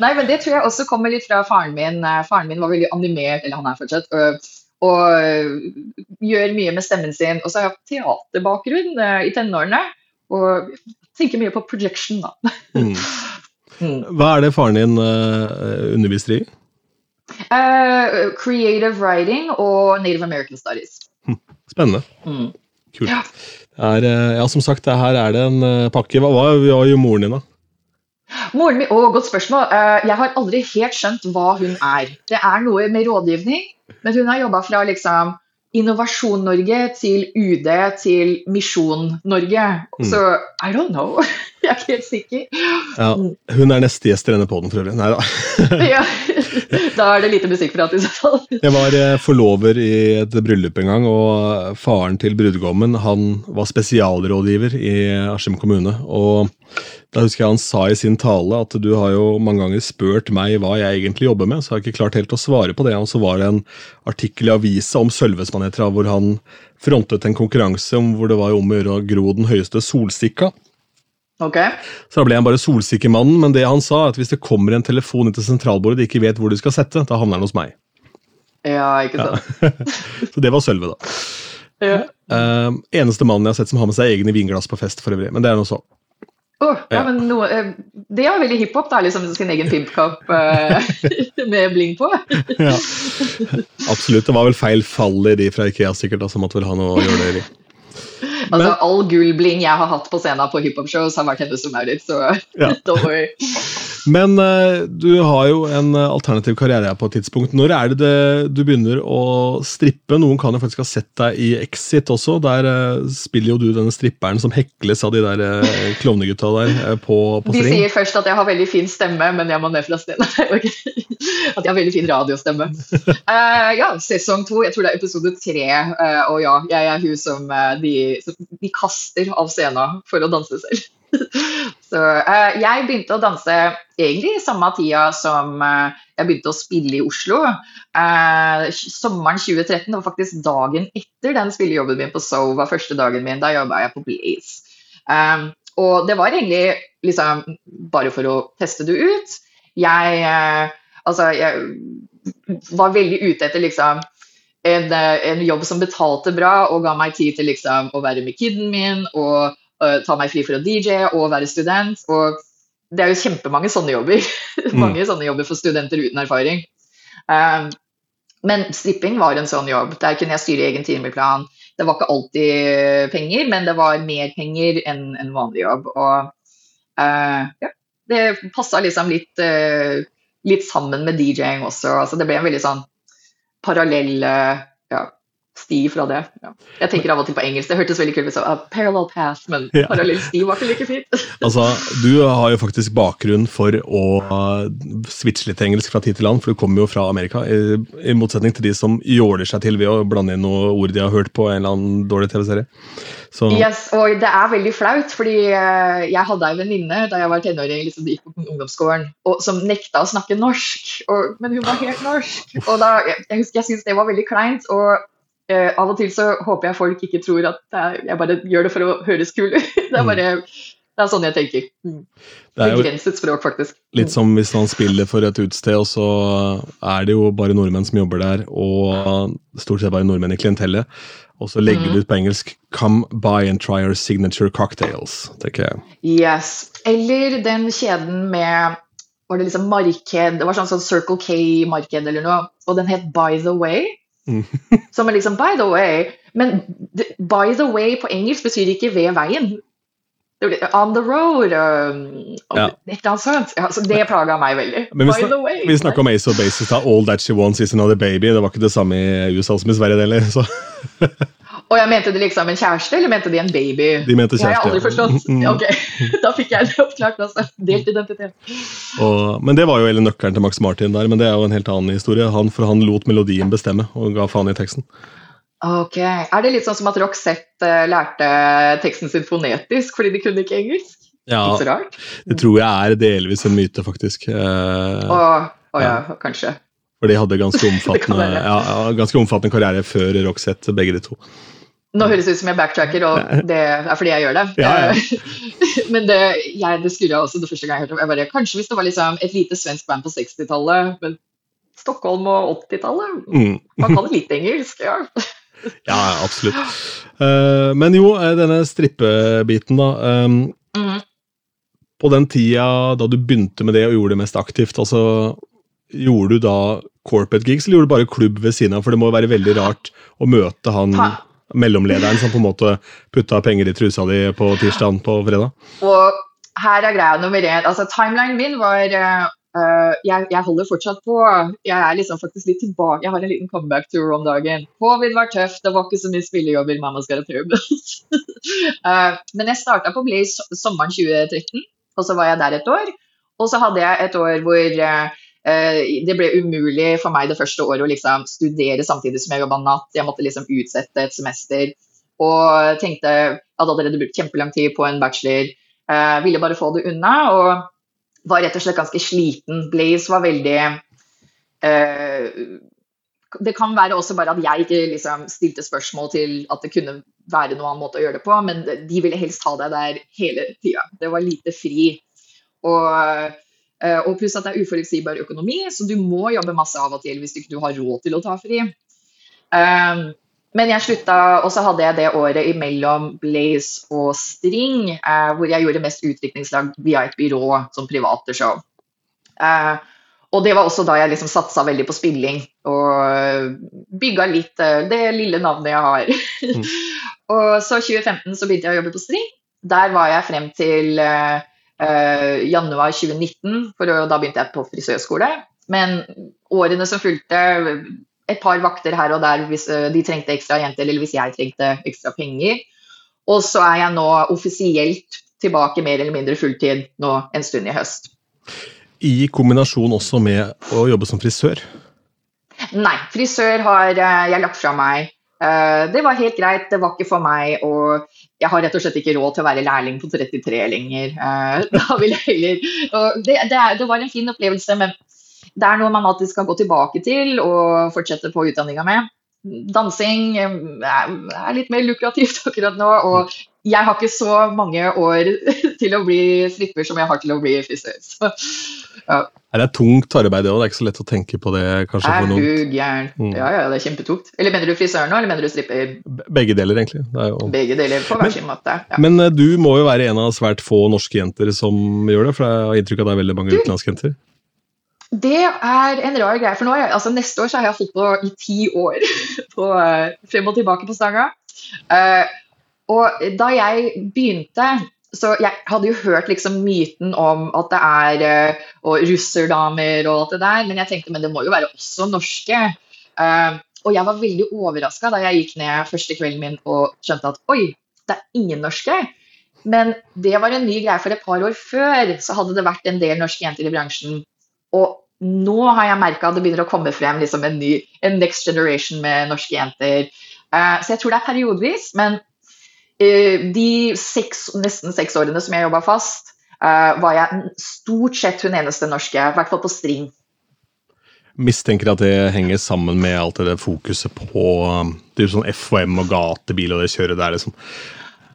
Nei, men det tror jeg også kommer litt fra faren min. Eh, faren min var veldig animert, eller han er fortsatt, og, og gjør mye med stemmen sin. Og så har jeg teaterbakgrunn uh, i tenårene, og tenker mye på projection, da. mm. mm. Hva er det faren din uh, underviser i? Uh, creative writing og Native American Studies. Hm, spennende. Mm. Kult. Ja. Er, eh, ja, som sagt, her er det en uh, pakke. Hva, hva gjør moren din, da? Moren min, å, Godt spørsmål. Uh, jeg har aldri helt skjønt hva hun er. Det er noe med rådgivning, men hun har jobba fra liksom Innovasjon Norge til UD til Misjon Norge. Mm. Så I don't know. Jeg er ikke helt sikker. Ja, hun er neste gjest i denne poden for øvrig. Nei da. ja, da er det lite musikkprat i så fall. Jeg var eh, forlover i et bryllup en gang, og faren til brudgommen han var spesialrådgiver i Askim kommune. og da husker jeg han sa i sin tale at du har jo mange ganger spurt meg hva jeg egentlig jobber med, så har jeg ikke klart helt å svare på det. Og så var det en artikkel i avisa om Sølvesmanetra hvor han frontet en konkurranse om hvor det var om å gjøre å gro den høyeste solstikka. Okay. Så da ble han bare solsikkemannen, men det han sa, at hvis det kommer en telefon inn til sentralbordet de ikke vet hvor de skal sette, da havner den hos meg. Ja, ikke sant. Ja. så det var Sølve, da. Ja. Uh, eneste mannen jeg har sett som har med seg egne vinglass på fest, for øvrig. Men det er noe så. Oh, ja, ja. men noe, eh, Det er veldig hiphop, da, liksom sin egen pimpkopp uh, med bling på. ja. Absolutt. Det var vel feil fall i de fra Ikea sikkert, da, som måtte vel ha noe å gjøre det i. Altså, men, all gullbling jeg har hatt på scenen på hiphop-shows, har vært hennes som Maurits, så ja. don't worry. Men uh, du har jo en uh, alternativ karriere på et tidspunkt. Når er det, det du begynner å strippe? Noen kan jo faktisk ha sett deg i Exit også. Der uh, spiller jo du denne stripperen som hekles av de der uh, klovnegutta der på, på string. De sier først at jeg har veldig fin stemme, men jeg må ned fra stedet. at jeg har veldig fin radiostemme. ja, sesong to. Jeg tror det er episode tre. og ja, jeg er hun som de, som de kaster av scenen for å danse selv. Så uh, jeg begynte å danse egentlig i samme tida som uh, jeg begynte å spille i Oslo. Uh, sommeren 2013, det var faktisk dagen etter den spillejobben min på So var første dagen min. Da jobba jeg på Blaze. Um, og det var egentlig liksom bare for å teste det ut. Jeg, altså, jeg var veldig ute etter liksom en, en, jobb som betalte bra og ga meg tid til liksom, å være med kiden min og ta meg fri for å DJ og være student. Og det er jo kjempemange sånne jobber. Mange mm. sånne jobber for studenter uten erfaring. Um, men stripping var en sånn jobb. Der kunne jeg styre egen timeplan. Det var ikke alltid penger, men det var mer penger enn en vanlig jobb. Og uh, ja, det passa liksom litt, uh, litt, sammen med DJ-ing også. Altså, det ble en veldig sånn parallell ja, sti fra det. Ja. Jeg tenker av og til på engelsk. Det hørtes veldig kult ut. Uh, parallel path, men Ja. parallell sti var ikke like fint. Altså, Du har jo faktisk bakgrunn for å uh, switche litt engelsk fra tid til annen, for du kommer jo fra Amerika, i, i motsetning til de som jåler seg til ved å blande inn noen ord de har hørt på en eller annen dårlig TV-serie. Så Yes, og det er veldig flaut, fordi eh, jeg hadde ei venninne da jeg var tenåring, liksom gikk på ungdomsskolen, og, som nekta å snakke norsk. Og, men hun var helt norsk. Og da, jeg, jeg jeg synes det var veldig kleint. og eh, Av og til så håper jeg folk ikke tror at er, jeg bare gjør det for å høres kul ut. Det er bare det er sånn jeg tenker. Mm. det er Begrenset språk, faktisk. litt som hvis man spiller for et utested, og så er det jo bare nordmenn som jobber der, og stort sett bare nordmenn i klientellet. Og så legger du ut på engelsk 'Come by and try our signature cocktails'. tenker jeg. Yes. Eller den kjeden med var det liksom marked, det var sånn, sånn Circle K-marked eller noe, og den het By the Way. Mm. Som er liksom by the way, men by the way på engelsk betyr ikke ved veien. On the road, um, Ja. et eller annet sånt. Ja, så det plaga meg veldig. Men vi, by snak, the way. vi snakka om Ace of Bases da. 'All That She Wants Is Another Baby'. Det var ikke det samme i USA som i Sverige, det heller. Og jeg mente de liksom en kjæreste, eller mente de en baby? de mente Det har jeg har aldri forstått. Mm. Ok, Da fikk jeg det oppklart. Altså. Delt identitet. Og, men det var jo hele nøkkelen til Max Martin der, men det er jo en helt annen historie. Han, for han lot melodien bestemme, og ga faen i teksten. Ok, Er det litt sånn som at Roxette eh, lærte teksten sin fonetisk fordi de kunne ikke engelsk? Ja, Ikke så rart. det tror jeg er delvis en myte, faktisk. Eh, Å ja, ja, kanskje. For de hadde ganske omfattende, ja, ganske omfattende karriere før Roxette, begge de to. Nå høres det ut som jeg backtracker, og det er fordi jeg gjør det. Ja, ja. men det, jeg, det skurra også det første gang jeg hørte om Jeg bare, Kanskje hvis det var liksom et lite svensk band på 60-tallet, men Stockholm og 80-tallet Mm. Man kan litt engelsk, ja. Ja, absolutt. Eh, men jo, eh, denne strippebiten, da. ehm, Mhm. på den tida da du begynte med det og gjorde det mest aktivt, altså Gjorde du da corporate gigs, eller gjorde du bare klubb ved siden av? For det må være veldig rart å møte han Ha. mellomlederen som på en måte putta penger i trusa di på tirsdag på fredag. Og her er greia nummer én. Altså, timelinen min var eh, eh, jeg, jeg holder fortsatt på. Jeg er liksom faktisk litt tilbake. Jeg har en liten comeback-tour om dagen. Covid var tøft, det var ikke så mye spillejobber. Mamma skal ha pub. uh, men jeg starta på Blaze sommeren 2013, og så var jeg der et år. Og så hadde jeg et år hvor eh, eh, det ble umulig for meg det første året å liksom studere samtidig som jeg jobba natt. Jeg måtte liksom utsette et semester. Og tenkte Jeg hadde allerede brukt kjempelang tid på en bachelor. Jeg ville bare få det unna, og var rett og slett ganske sliten. Blaze var veldig eh, Det kan være også bare at jeg ikke liksom, stilte spørsmål til at det kunne være noen annen måte å gjøre det på, men de ville helst ha deg der hele tida. Det var lite fri. Og, eh, og pluss at det er uforutsigbar økonomi, så du må jobbe masse av og til hvis du ikke har råd til å ta fri. Um, men jeg slutta, og så hadde jeg det året imellom Blaze og String, eh, hvor jeg gjorde mest utviklingslag via et byrå som private show. Eh, og det var også da jeg liksom satsa veldig på spilling og bygga litt eh, det lille navnet jeg har. og så 2015 så begynte jeg å jobbe på String. Der var jeg frem til eh, eh, januar 2019, for da begynte jeg på frisørskole. Men årene som fulgte, et par vakter her og der hvis eh, de trengte ekstra jenter, eller hvis jeg trengte ekstra penger. Og så er jeg nå offisielt tilbake mer eller mindre fulltid nå en stund i høst. I kombinasjon også med å jobbe som frisør. Nei, frisør har eh, jeg lagt fra meg. Eh, det var helt greit, det var ikke for meg. Og jeg har rett og slett ikke råd til å være lærling på 33 lenger. Eh, da vil jeg heller det, det, det var en fin opplevelse, men det er noe man alltid skal gå tilbake til og fortsette på utdanninga med. Dansing eh, er litt mer lukrativt akkurat nå, og jeg har ikke så mange år til å bli stripper som jeg har til å bli frisør. Så Det er tungt arbeid, det òg. Det er ikke så lett å tenke på det. kanskje er for noen. du gæren? Mm. Ja, ja, det er kjempetungt. Eller mener du frisøren nå, eller mener du stripper? Begge deler, egentlig. Det er jo... Begge deler på hver sin måte. Ja. Men eh, du må jo være en av svært få norske jenter som gjør det, for jeg har inntrykk av at det er veldig mange utenlandske jenter. Det er en rar greie. For nå, er altså neste år så har jeg holdt på i ti år på, eh, frem og tilbake på stanga. Uh, og da jeg begynte så Jeg hadde jo hørt liksom myten om at det er eh, og russerdamer og alt det der, men jeg tenkte men det må jo være også norske. Uh, Og jeg var veldig overraska da jeg gikk ned første kvelden min og skjønte at oi, det er ingen norske. Men det var en ny greie, for et par år før så hadde det vært en del norske jenter i bransjen. Og nå har jeg merka at det begynner å komme frem liksom en ny en next generation med norske jenter. Uh, så jeg tror det er periodevis, men de seks, nesten seks årene som jeg jobba fast, uh, var jeg stort sett hun eneste norske, i hvert fall på string. Mistenker at det henger sammen med alt det fokuset på det sånn FHM og gatebil og det kjøret der, liksom.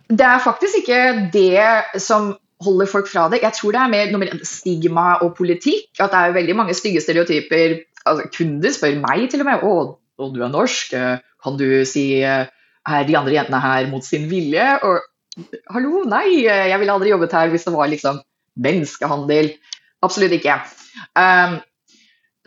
Det er faktisk ikke det som holder folk fra det. Jeg tror det er mer noe med stigma og politikk. At det er veldig mange stygge stereotyper. Altså, kunder spør meg til og med å, å du er norsk, kan du si er de andre jentene her mot sin vilje? Og hallo, nei, jeg ville aldri jobbet her hvis det var liksom menneskehandel. Absolutt ikke. Um,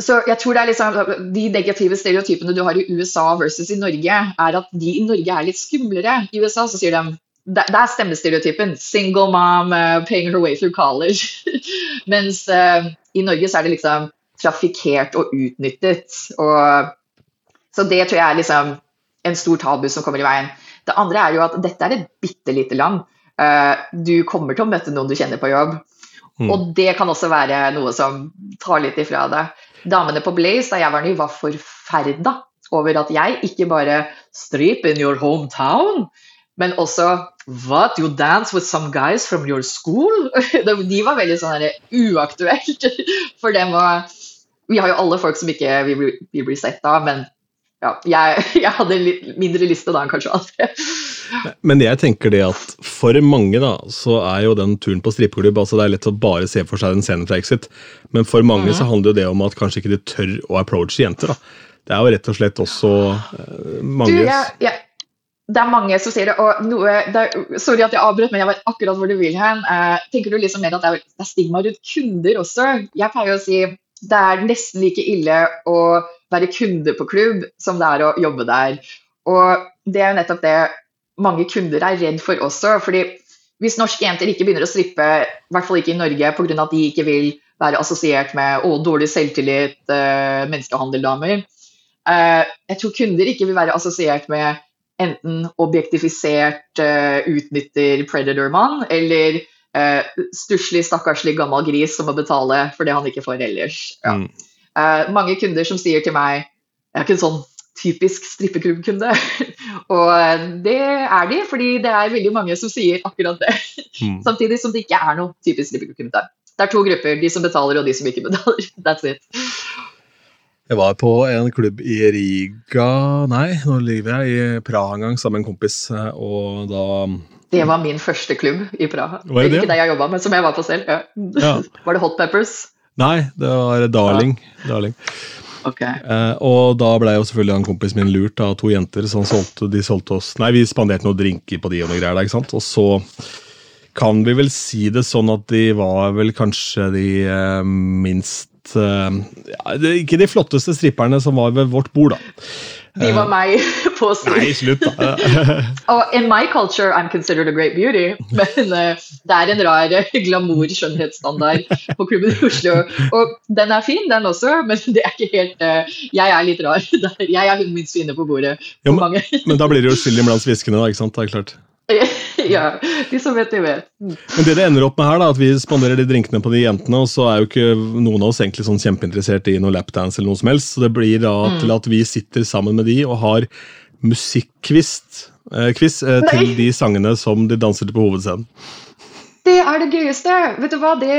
så jeg tror det er liksom, De negative stereotypene du har i USA versus i Norge, er at de i Norge er litt skumlere. I USA så sier de det, er stemmestereotypen. Single mom, uh, paying her way through college. Mens uh, i Norge så er det liksom trafikkert og utnyttet. Og, så det tror jeg er liksom en stor tabu som kommer i veien. Det andre er jo at dette er et bitte lite land. Uh, du kommer til å møte noen du kjenner på jobb. Mm. Og det kan også være noe som tar litt ifra deg. Damene på Blaze da jeg var ny, var forferda over at jeg ikke bare Strip in your hometown, men også What? You dance with some guys from your school? De var veldig sånn uaktuelt for dem. å vi har jo alle folk som ikke vil bli, vil sett av, men ja, jeg, jeg, hadde litt mindre liste da enn kanskje andre. Men jeg tenker det at for mange da, så er jo den turen på strippeklubb altså Det er lett å bare se for seg den scenen fra Exit, men for mange mm. så handler jo det om at kanskje ikke de tør å approache jenter. da. Det er jo rett og slett også uh, mange du, jeg, jeg, det er mange som sier det, og noe det er, Sorry at jeg avbrøt, men jeg vet akkurat hvor du vil hen. Uh, tenker du liksom mer at det er, det er, stigma rundt kunder også? Jeg pleier å si det er nesten like ille å være kunde på klubb som det er å jobbe der. Og det er jo nettopp det mange kunder er redd for også. fordi hvis norske jenter ikke begynner å strippe, i hvert fall ikke i Norge, pga. at de ikke vil være assosiert med å, dårlig selvtillit, uh, menneskehandeldamer uh, Jeg tror kunder ikke vil være assosiert med enten objektifisert uh, utnytter predator-mann, eller uh, stusslig, stakkarslig gammel gris som må betale for det han ikke får ellers. Ja. Mm. Uh, mange kunder som sier til meg Jeg er ikke en sånn typisk strippeklubbkunde. og det er de, fordi det er veldig mange som sier akkurat det. Mm. Samtidig som det ikke er noe typisk strippeklubbkunde. Det er to grupper, de som betaler og de som ikke betaler. That's it. Jeg var på en klubb i Riga Nei, nå lever jeg i Praha en gang sammen med en kompis, eh, og da Det var min første klubb i Praha. Var det Ikke det jeg jobba med, som jeg var på selv. Ja. Ja. Var det Hot Peppers? Nei, det var Darling. Ja. Darling. Okay. Eh, og da ble jo selvfølgelig han kompisen min lurt av to jenter. Så solgte, de solgte oss Nei, vi spanderte noen drinker på de og noe greier der, ikke sant. Og så kan vi vel si det sånn at de var vel kanskje de eh, minst eh, Ikke de flotteste stripperne som var ved vårt bord, da. De var meg på strip. Nei, slutt, da. og in my culture, I'm considered a great beauty. Men uh, det er en rar glamour-skjønnhetsstandard på klubben i Oslo. Og den er fin, den også, men det er ikke helt uh, Jeg er litt rar. Jeg er hun minst fine på bordet. Jo, men, men, da blir det jo skyldig blant sviskene, da, ikke sant? Det er klart. ja, de som vet, de vet. Men det det ender opp med her, da, at vi spanderer de drinkene på de jentene, og så er jo ikke noen av oss egentlig sånn kjempeinteressert i noe lapdance eller noe som helst, så det blir da mm. til at vi sitter sammen med de og har musikkquiz eh, eh, til de sangene som de danser til på hovedscenen. Det er det gøyeste! Vet du hva, det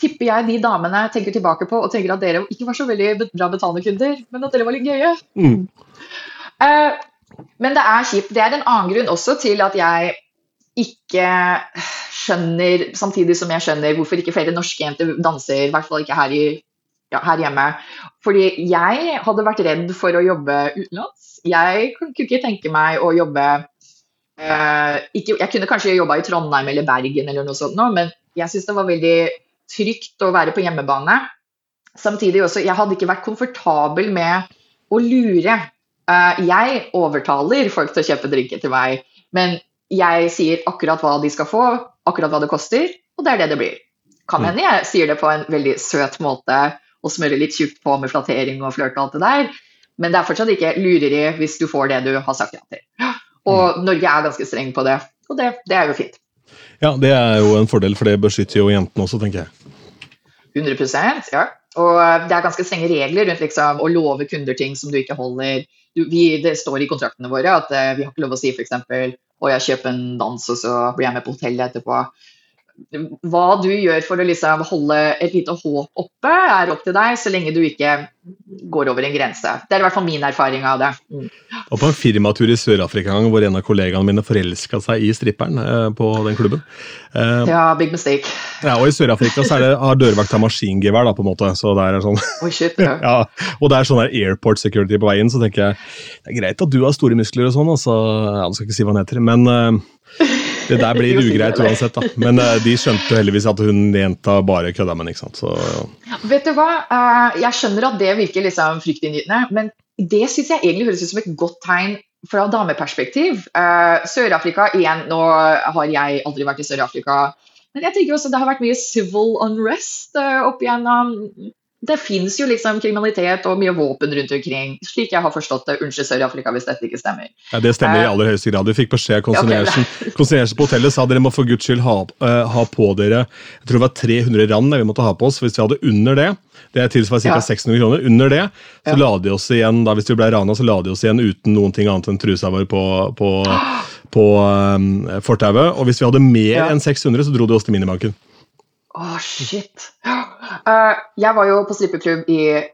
tipper jeg de damene tenker tilbake på og tenker at dere ikke var så veldig bra betalende kunder, men at dere var litt gøye. Mm. Uh, men det er kjipt. Det er en annen grunn også til at jeg ikke skjønner, samtidig som jeg skjønner hvorfor ikke flere norske jenter danser, i hvert fall ikke her, i, ja, her hjemme. Fordi jeg hadde vært redd for å jobbe utenlands. Jeg kunne ikke tenke meg å jobbe uh, ikke, Jeg kunne kanskje jobba i Trondheim eller Bergen, eller noe sånt, men jeg syns det var veldig trygt å være på hjemmebane. Samtidig også, jeg hadde ikke vært komfortabel med å lure. Uh, jeg overtaler folk til å kjøpe drinker til meg, men jeg sier akkurat hva de skal få, akkurat hva det koster, og det er det det blir. Kan mm. hende jeg sier det på en veldig søt måte og smører litt tjukt på med flattering og flørt og alt det der, Men det er fortsatt ikke lureri hvis du får det du har sagt ja til. Og Norge er ganske streng på det, og det, det er jo fint. Ja, det er jo en fordel, for det beskytter jo jentene også, tenker jeg. 100% ja. Og eh, det er ganske strenge regler rundt liksom, å love kunder ting som du ikke holder. Vi, det står i kontraktene våre at uh, vi har ikke lov å si f.eks. å jeg kjøper en dans, og så blir jeg med på hotellet etterpå hva du gjør for å liksom holde et lite håp oppe, er opp til deg, så lenge du ikke går over en grense. Det er i hvert fall min erfaring av det. Mm. Og på en firmatur i Sør-Afrika hvor en av kollegaene mine forelska seg i stripperen eh, på den klubben. Eh, ja, big mistake. Ja, og I Sør-Afrika så er det, har dørvakta maskingevær, da, på en måte. så det er sånn... Oh, shit, ja. ja. Og det er sånn der airport security på veien, så tenker jeg det er greit at du har store muskler og sånn, altså, ja, du skal ikke si hva han heter, men uh, det der blir ugreit uansett, da. Men uh, de skjønte heldigvis at hun jenta bare kødda med. Så, ja. Vet du hva, uh, jeg skjønner at det virker liksom fryktinngytende, men det syns jeg egentlig høres ut som et godt tegn fra dameperspektiv. Uh, Sør-Afrika igjen, nå har jeg aldri vært i Sør-Afrika. Men jeg tenker også det har vært mye civil unrest opp igjennom det fins jo liksom kriminalitet og mye våpen rundt omkring, slik jeg har forstått det. Unnskyld Sør-Afrika hvis dette ikke stemmer. Ja, Det stemmer i eh, aller høyeste grad. Vi fikk beskjed av konserniersen okay, på hotellet sa dere må for guds skyld ha, uh, ha, på dere jeg tror det var 300 rand vi måtte ha på oss. Hvis vi hadde under det, det tilsvarer ca. Ja. 600 kroner, under det så ja. la de oss igjen da hvis vi ble rana, så la de oss igjen uten noen ting annet enn trusa vår på, på, på um, fortauet. Og hvis vi hadde mer ja. enn 600, så dro de oss til minibanken. Å, oh, shit. Uh, jeg var jo på strippeklubb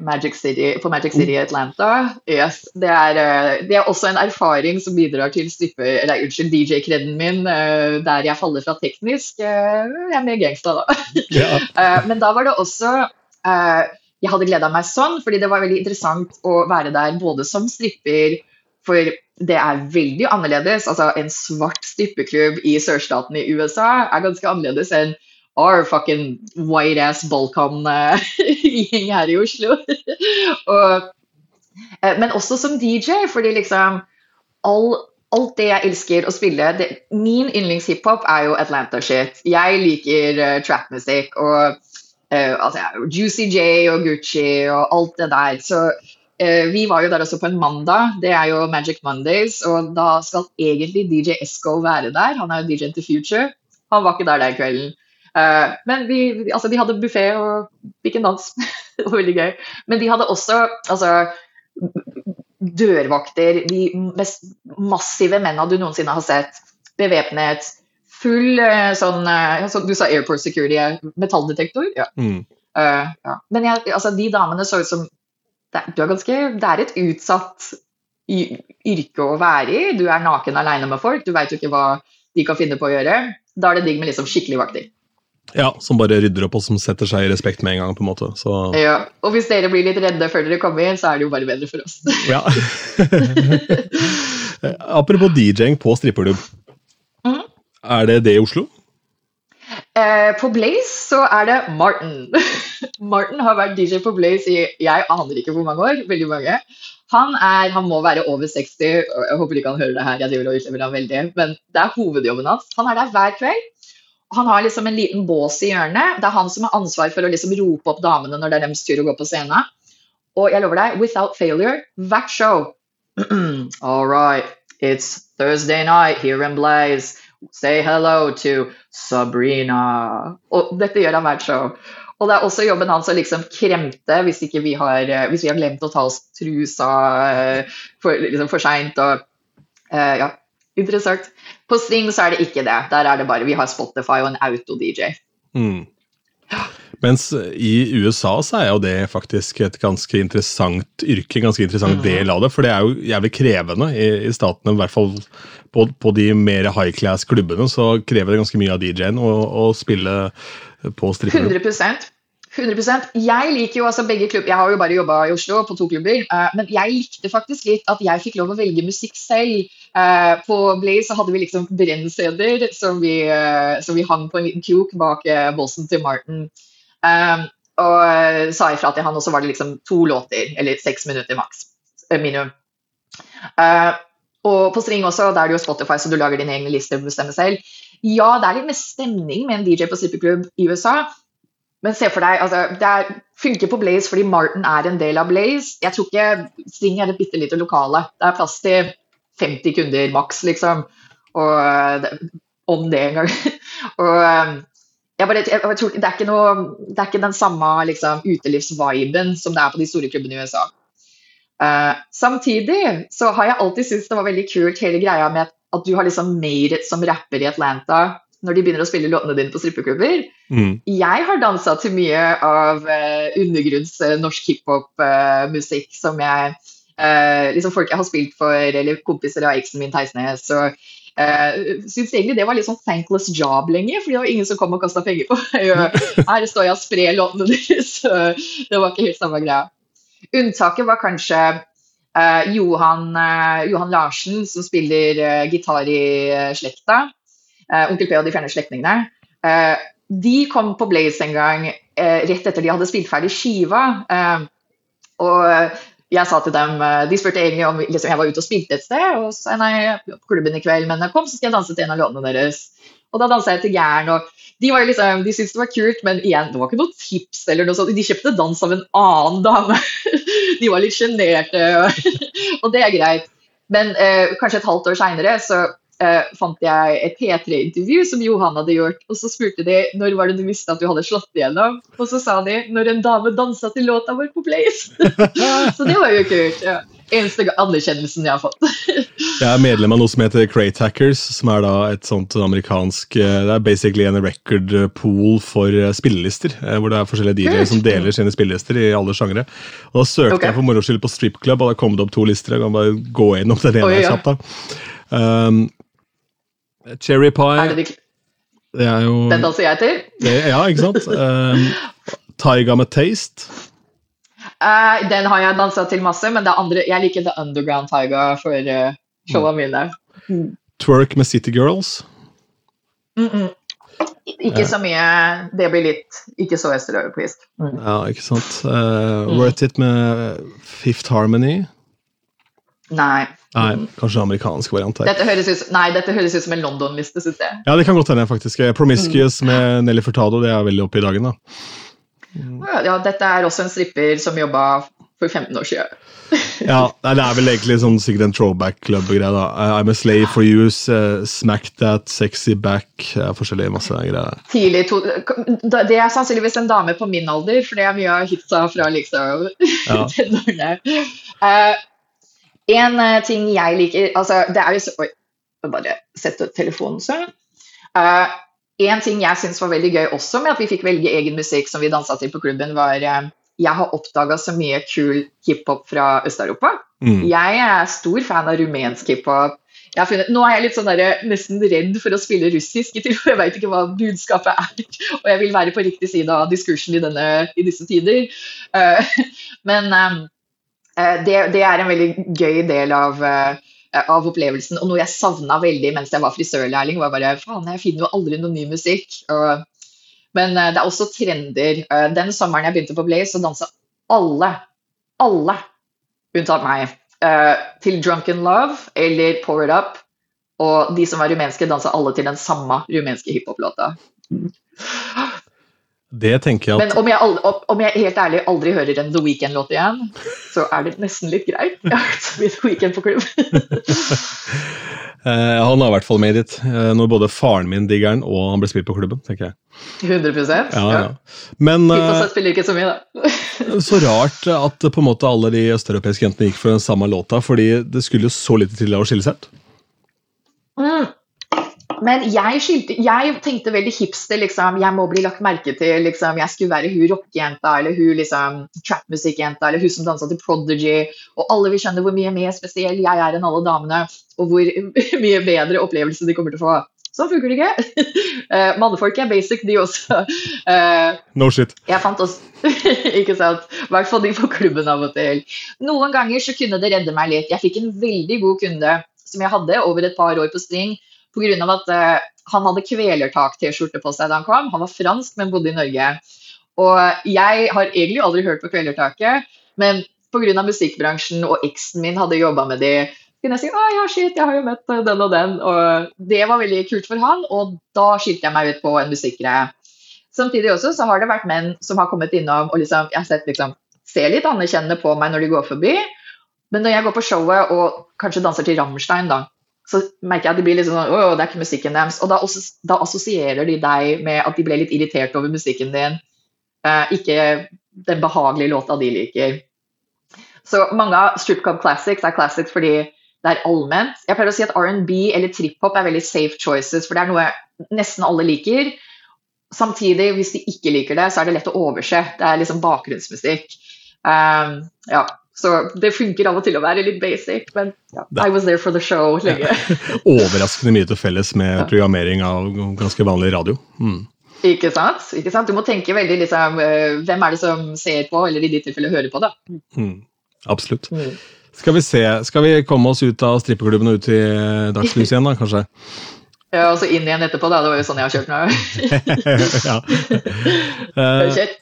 Magic City, på Magic City i Atlanta. Yes, det, er, uh, det, er, også en erfaring som bidrar til strippe, eller unnskyld, DJ-kreden min, uh, der jeg faller fra teknisk. jeg er mer gangsta, da. Yeah. men da var det også Jeg hadde gleda meg sånn, fordi det var veldig interessant å være der både som stripper for det er veldig annerledes. Altså, en svart strippeklubb i sørstaten i USA er ganske annerledes enn our fucking white ass Balkan-gjeng her i Oslo. og, eh, men også som DJ, fordi liksom all, alt det jeg elsker å spille det, Min yndlingshiphop er jo Atlanta-shit. Jeg liker uh, trap-musikk og uh, altså, Juicy J og Gucci og alt det der. Så uh, vi var jo der også på en mandag. Det er jo Magic Mondays, og da skal egentlig DJ Esco være der. Han er jo DJ til Future. Han var ikke der den kvelden. Uh, men vi, altså, de hadde buffé og fikk en dans. det var veldig gøy. Men de hadde også altså, dørvakter, de mest massive mennene du noensinne har sett. Bevæpnet. Full uh, sånn uh, Du sa Airport Security, metalldetektor? Ja. Mm. ja. Men jeg, altså, de damene så ut som det, er, ganske, det er et utsatt yrke å være i. Du er naken alene med folk, du veit jo ikke hva de kan finne på å gjøre. Da er det digg med liksom skikkelig vakter. Ja, som bare rydder opp og som setter seg i respekt med en gang. på en måte. Så... Ja, Og hvis dere blir litt redde før dere kommer inn, så er det jo bare bedre for oss. ja. Apropos DJ-ing på strippeklubb. Mm. Er det det i Oslo? Eh, på Blaze så er det Martin. Martin har vært DJ på Blaze i jeg aner ikke hvor mange år. veldig mange. Han, er, han må være over 60. Jeg håper de kan høre det her, jeg driver og utlever ham veldig. Men det er hovedjobben hans. Han er der hver kveld han har liksom en liten bås i hjørnet. Det er han som har ansvar for å liksom rope opp damene når det er deres tur å gå på scenen. Og jeg lover deg, without failure, hvert show All right, it's Thursday night here in Blaze. Say hello to Sabrina. Og dette gjør han hvert show. Og det er også jobben hans å liksom kremte hvis, vi har, hvis vi har glemt å ta oss trusa eh, for, liksom for seint. Uh, ja, interessant. På Sting så er det ikke det. Der er det bare vi har Spotify og en auto-DJ. Mm. Mens i USA så er jo det faktisk et ganske interessant yrke, en ganske interessant mm. del av det. For det er jo jævlig krevende i, i statene, i hvert fall på, på de mer high class-klubbene, så krever det ganske mye av DJ-en å, å, spille på strippeklubb. 100 100% Jeg liker jo altså begge klubber, jeg har jo bare jobba i Oslo på to klubber, uh, men jeg likte faktisk litt at jeg fikk lov å velge musikk selv. Uh, på Blaze så hadde vi liksom brenn-CD-er som, uh, som, vi hang på en liten krok bak uh, bossen til Martin. Og sa ifra til han, og så var det liksom to låter, eller seks minutter maks. minimum. og på String også, der er det jo Spotify, så du lager dine egne lister og bestemmer selv. Ja, det er litt mer stemning med en DJ på strippeklubb i USA, men se for deg, altså, det er, funker på Blaze fordi Martin er en del av Blaze. Jeg tror ikke Sting er et bitte lite lokale. Det er plass til 50 kunder maks, liksom. Og det, om det en gang. og um, jeg bare, jeg, jeg tror, det, er ikke noe, det er ikke den samme liksom, utelivsviben som det er på de store klubbene i USA. Uh, samtidig så har jeg alltid syntes det var veldig kult hele greia med at, at du har liksom made it som rapper i Atlanta når de begynner å spille låtene dine på strippeklubber. Mm. Jeg har dansa til mye av uh, undergrunns uh, norsk hiphop-musikk som jeg liksom folk jeg har spilt for, eller kompiser av eksen min Theisnes. og Uh, syns egentlig det var litt sånn thankless job lenge, fordi det var ingen som kom og kasta penger på meg. Her står jeg og sprer låtene deres, så det var ikke helt samme greia. Unntaket var kanskje uh, Johan, uh, Johan, Larsen, som spiller gitar i slekta. Onkel P og de fjerne slektningene. de kom på Blaze en gang rett etter de hadde spilt ferdig skiva. og jeg sa til dem, eh, De spurte egentlig om liksom, jeg var ute og spilte et sted, og sa nei, på klubben i kveld, men kom, så skal jeg danse til en av låtene deres. Og da dansa jeg til Gæren, og de, var liksom, de syntes det var kult, men igjen, det var ikke noe tips eller noe sånt. De kjøpte dans av en annen dame. De var litt sjenerte, og det er greit. Men eh, kanskje et halvt år seinere så eh, fant jeg et P3-intervju som Johan hadde gjort. Og så spurte de når var det du visste at du hadde slått igjennom. Og så sa de når en dame dansa til låta vår på Blaze. så det var jo kult. ja. Eneste anerkjennelsen jeg har fått. jeg er medlem av noe som heter Crate Hackers, som er da et sånt amerikansk eh, Det er basically en record pool for eh, spillelister, eh, hvor det er forskjellige DJ-er som deler sine spillelister i alle sjangere. Og Da søkte okay. jeg for moro skyld på Strip Club, og da kom det opp to lister. Jeg kan bare gå gjennom det ene kjapt. Um, Cherry pie er det, det er jo Den danser jeg til. Det, ja, ikke sant? Um, Taiga med taste. Uh, den har jeg dansa til masse, men andre, jeg liker The Underground Taiga for uh, showene mine. Mm. Twerk med City Girls. Mm -mm. Ikke så mye Det blir litt ikke så østeuropeisk. Mm. Ja, ikke sant. Uh, Worth It med Fifth Harmony. Nei. Nei, kanskje amerikansk variant her. Dette høres ut, nei, dette høres ut som en London-liste, syns jeg. Ja, det kan godt hende, faktisk. Promiscuous mm. med Nelly Furtado, det er veldig oppe i dagen, da. Mm. Ja, dette er også en stripper som jobba for 15 år siden. ja, det er vel egentlig sånn, sikkert en throwback-klubb-greie, da. I'm a slave for you, uh, smack that, sexy back uh, Forskjellige masse greier. Tidlig to, Det er sannsynligvis en dame på min alder, for det er mye av hitsa fra liksom ja. uh, En uh, ting jeg liker altså det er jo så, Oi, bare sette telefonen sånn. Uh, en ting jeg syns var veldig gøy også med at vi fikk velge egen musikk som vi dansa til på klubben, var uh, jeg har oppdaga så mye kul hiphop fra Øst-Europa. Mm. Jeg er stor fan av rumensk hiphop. Funnet, nå er jeg litt sånn der, nesten redd for å spille russisk, for jeg veit ikke hva budskapet er. Og jeg vil være på riktig side av diskursen i, denne, i disse tider. Uh, men um, Eh, det, det, er en veldig gøy del av, eh, av opplevelsen. Og noe jeg savna veldig mens jeg var frisørlærling, var bare faen, jeg finner jo aldri noe ny musikk. Og, men eh, det er også trender. Den sommeren jeg begynte på Blaze, så dansa alle, alle unntatt meg, til Drunken Love eller Pour It Up. Og de som var rumenske, dansa alle til den samme rumenske hiphop-låta. Det tenker jeg at... Men om jeg, aldri, om jeg, helt ærlig aldri hører en The Weekend-låt igjen, så er det nesten litt greit. Jeg har hørt så mye The Weekend på klubb. eh, han har i hvert fall made it. Eh, når både faren min digger den, og han ble spilt på klubben. tenker jeg. 100% ja, ja. Men uh, spiller ikke så mye, da. så rart at på en måte alle de østeuropeiske jentene gikk for den samme låta, fordi det skulle jo så lite til å skille seg ut. Mm. Men jeg, skilte, jeg, tenkte veldig hipster, liksom. Jeg må bli lagt merke til. Liksom. Jeg skulle være hun rockejenta eller hun liksom, trap-musikkjenta eller hun som dansa til Prodigy. Og alle vil skjønne hvor mye mer spesiell jeg er enn alle damene. Og hvor mye bedre opplevelse de kommer til å få. Sånn funker det ikke. Uh, Mannfolk er basic, de også. Uh, no shit. Jeg fant også Ikke sant? I hvert fall de på klubben av og til. Noen ganger så kunne det redde meg litt. Jeg fikk en veldig god kunde som jeg hadde over et par år på string Pga. at uh, han hadde kvelertak-T-skjorte på seg da han kom. Han var fransk, men bodde i Norge. Og jeg har egentlig aldri hørt på Kvelertaket, men pga. musikkbransjen og eksen min hadde jobba med de, kunne jeg si at ja, shit, jeg har jo møtt den og den. Og det var veldig kult for han, og da skilte jeg meg ut på en musikkgreie. Samtidig også så har det vært menn som har kommet innom og liksom, jeg har sett liksom, ser litt anerkjennende på meg når de går forbi. Men når jeg går på showet og kanskje danser til Rammstein, da, så merker jeg at de blir litt sånn Å, det er ikke musikken deres. Og da, da assosierer de deg med at de ble litt irritert over musikken din. Eh, ikke den behagelige låta de liker. Så mange av Strip Club Classics er classics fordi det er allment. Jeg pleier å si at R&B eller trip-hop er veldig safe choices, for det er noe nesten alle liker. Samtidig, hvis de ikke liker det, så er det lett å overse. Det er liksom bakgrunnsmusikk. Um, ja, så det funker av og til å være litt basic, men ja, I was there for the show lenge. Overraskende mye til felles med programmering av ganske vanlig radio. Mm. Ikke sant? Ikke sant? Du må tenke veldig liksom, uh, Hvem er det som ser på, eller i ditt tilfelle hører på, da? Mm. Absolutt. Mm. Skal vi se, skal vi komme oss ut av strippeklubben og ut i dagslys igjen, da, kanskje? Ja, og så inn igjen etterpå, da. Det var jo sånn jeg har kjørt nå. ja.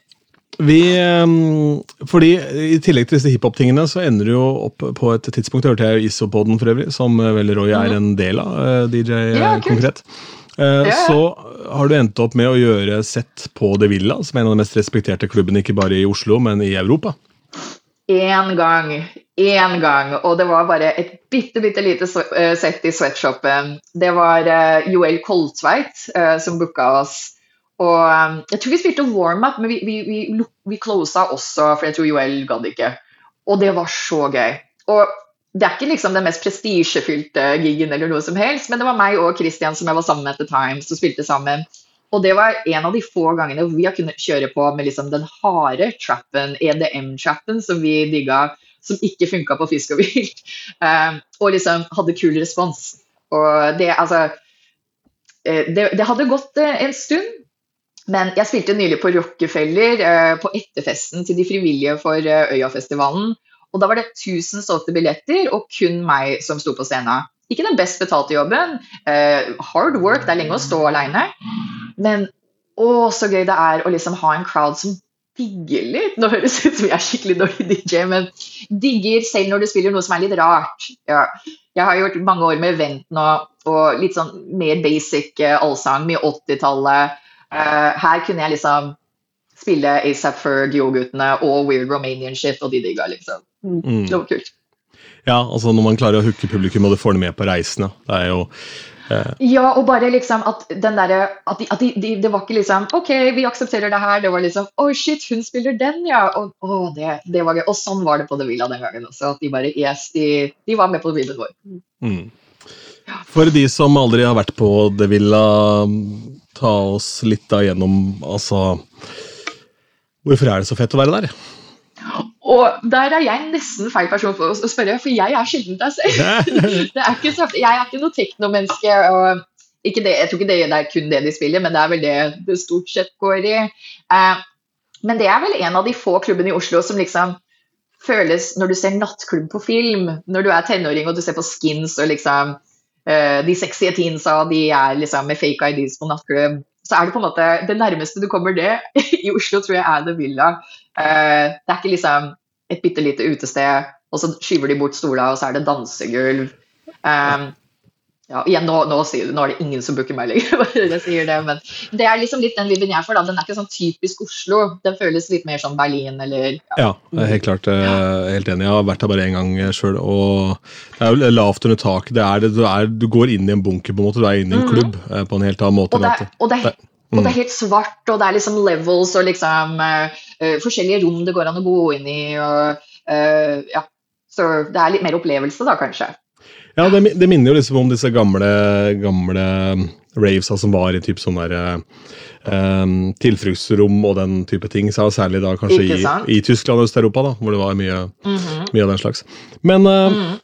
vi, um, fordi I tillegg til disse hiphop-tingene så ender du jo opp på et tidspunkt hørte jeg Isopoden for øvrig, som vel Roy er en del av, uh, DJ ja, konkret. Ja. Så har du endt opp med å gjøre sett på The Villa, som er en av de mest respekterte klubbene ikke bare i Oslo, men i Europa. Én gang. Én gang. Og det var bare et bitte, bitte lite eh, sett i sweatshopen. Det var Joel Koltveit som booka oss. Og um, Jeg tror vi spilte warm-up, men vi, vi, vi, vi closa også, for jeg tror Joel gadd ikke. Og det var så gøy. Og det er ikke liksom den mest prestisjefylte gigen, eller noe som helst, men det var meg og Christian som jeg var sammen med etter Times time, som spilte sammen. Og det var en av de få gangene vi har kunnet kjøre på med liksom den harde trappen, EDM-trappen, som vi digga, som ikke funka på Fisk og vilt. Um, og liksom hadde kul respons. Og det, altså eh, det, det hadde gått uh, en stund, men jeg spilte nylig på Rockefeller, uh, på etterfesten til de frivillige for uh, Øyafestivalen. Og da var det 1000 solgte billetter, og kun meg som sto på scenen. Ikke den best betalte jobben. hard work, det er lenge å stå alene. Men å, så gøy det er å liksom ha en crowd som digger litt. Nå høres det ut som jeg er skikkelig dårlig DJ, men digger selv når du spiller noe som er litt rart. Ja. Jeg har gjort mange år med event nå, og litt sånn mer basic allsang, mye 80-tallet. Eh, her kunne jeg liksom spille ASAP Ferg, Yo-guttene og Weird Romanian shit, og de digga liksom. Mm. Det var kult. Ja, altså når man klarer å hooke publikum og du får det med på reisene. Det er jo ja, og bare liksom at den derre at, de, at de, de, Det var ikke liksom OK, vi aksepterer det her. Det var liksom Å, oh, shit, hun spiller den, ja. Og, oh, det, det, var gøy. Og sånn var det på The Villa den gangen også. At de bare Yes, de var med på The Villa vår. Mm. For de som aldri har vært på The Villa, ta oss litt da gjennom Altså Hvorfor er det så fett å være der? Og der er jeg nesten feil person for å spørre, for jeg er sjelden deg selv. er så, jeg er ikke noe teknomenneske. og ikke det, Jeg tror ikke det, det, er kun det de spiller, men det er vel det det stort sett går i. Eh, men det er vel en av de få klubbene i Oslo som liksom føles når du ser nattklubb på film, når du er tenåring og du ser på Skins og liksom de sexy teensa de er liksom med fake IDs på nattklubb, så er det på en måte det nærmeste du kommer det i Oslo, tror jeg er The Villa. Uh, det er ikke liksom et bitte lite utested, og så skyver de bort stola, og så er det dansegulv. Um, ja, igjen, nå, nå, nå, er det ingen som booker meg lenger, jeg sier det, men det er liksom litt den vibben jeg får. da, Den er ikke sånn typisk Oslo. Den føles litt mer som Berlin eller Ja, ja helt klart. Jeg er helt enig. Jeg har vært her bare én gang sjøl. Og det er jo lavt under taket. Det er, du, er, du, går inn i en bunker, på en måte. Du er inne i en mhm. klubb mm. på en helt annen måte. Og det, og det, og det er mm. helt svart, og det er liksom levels og liksom uh, uh, forskjellige rom det går an å gå inn i. og uh, ja, Så det er litt mer opplevelse, da, kanskje. Ja, det, det minner jo liksom om disse gamle, gamle ravesa som var i typ sånn der um, tilfluktsrom og den type ting. Så særlig da kanskje i, i, Tyskland og Øst-Europa, da, hvor det var mye, mm -hmm. mye, av den slags. Men uh, mm -hmm.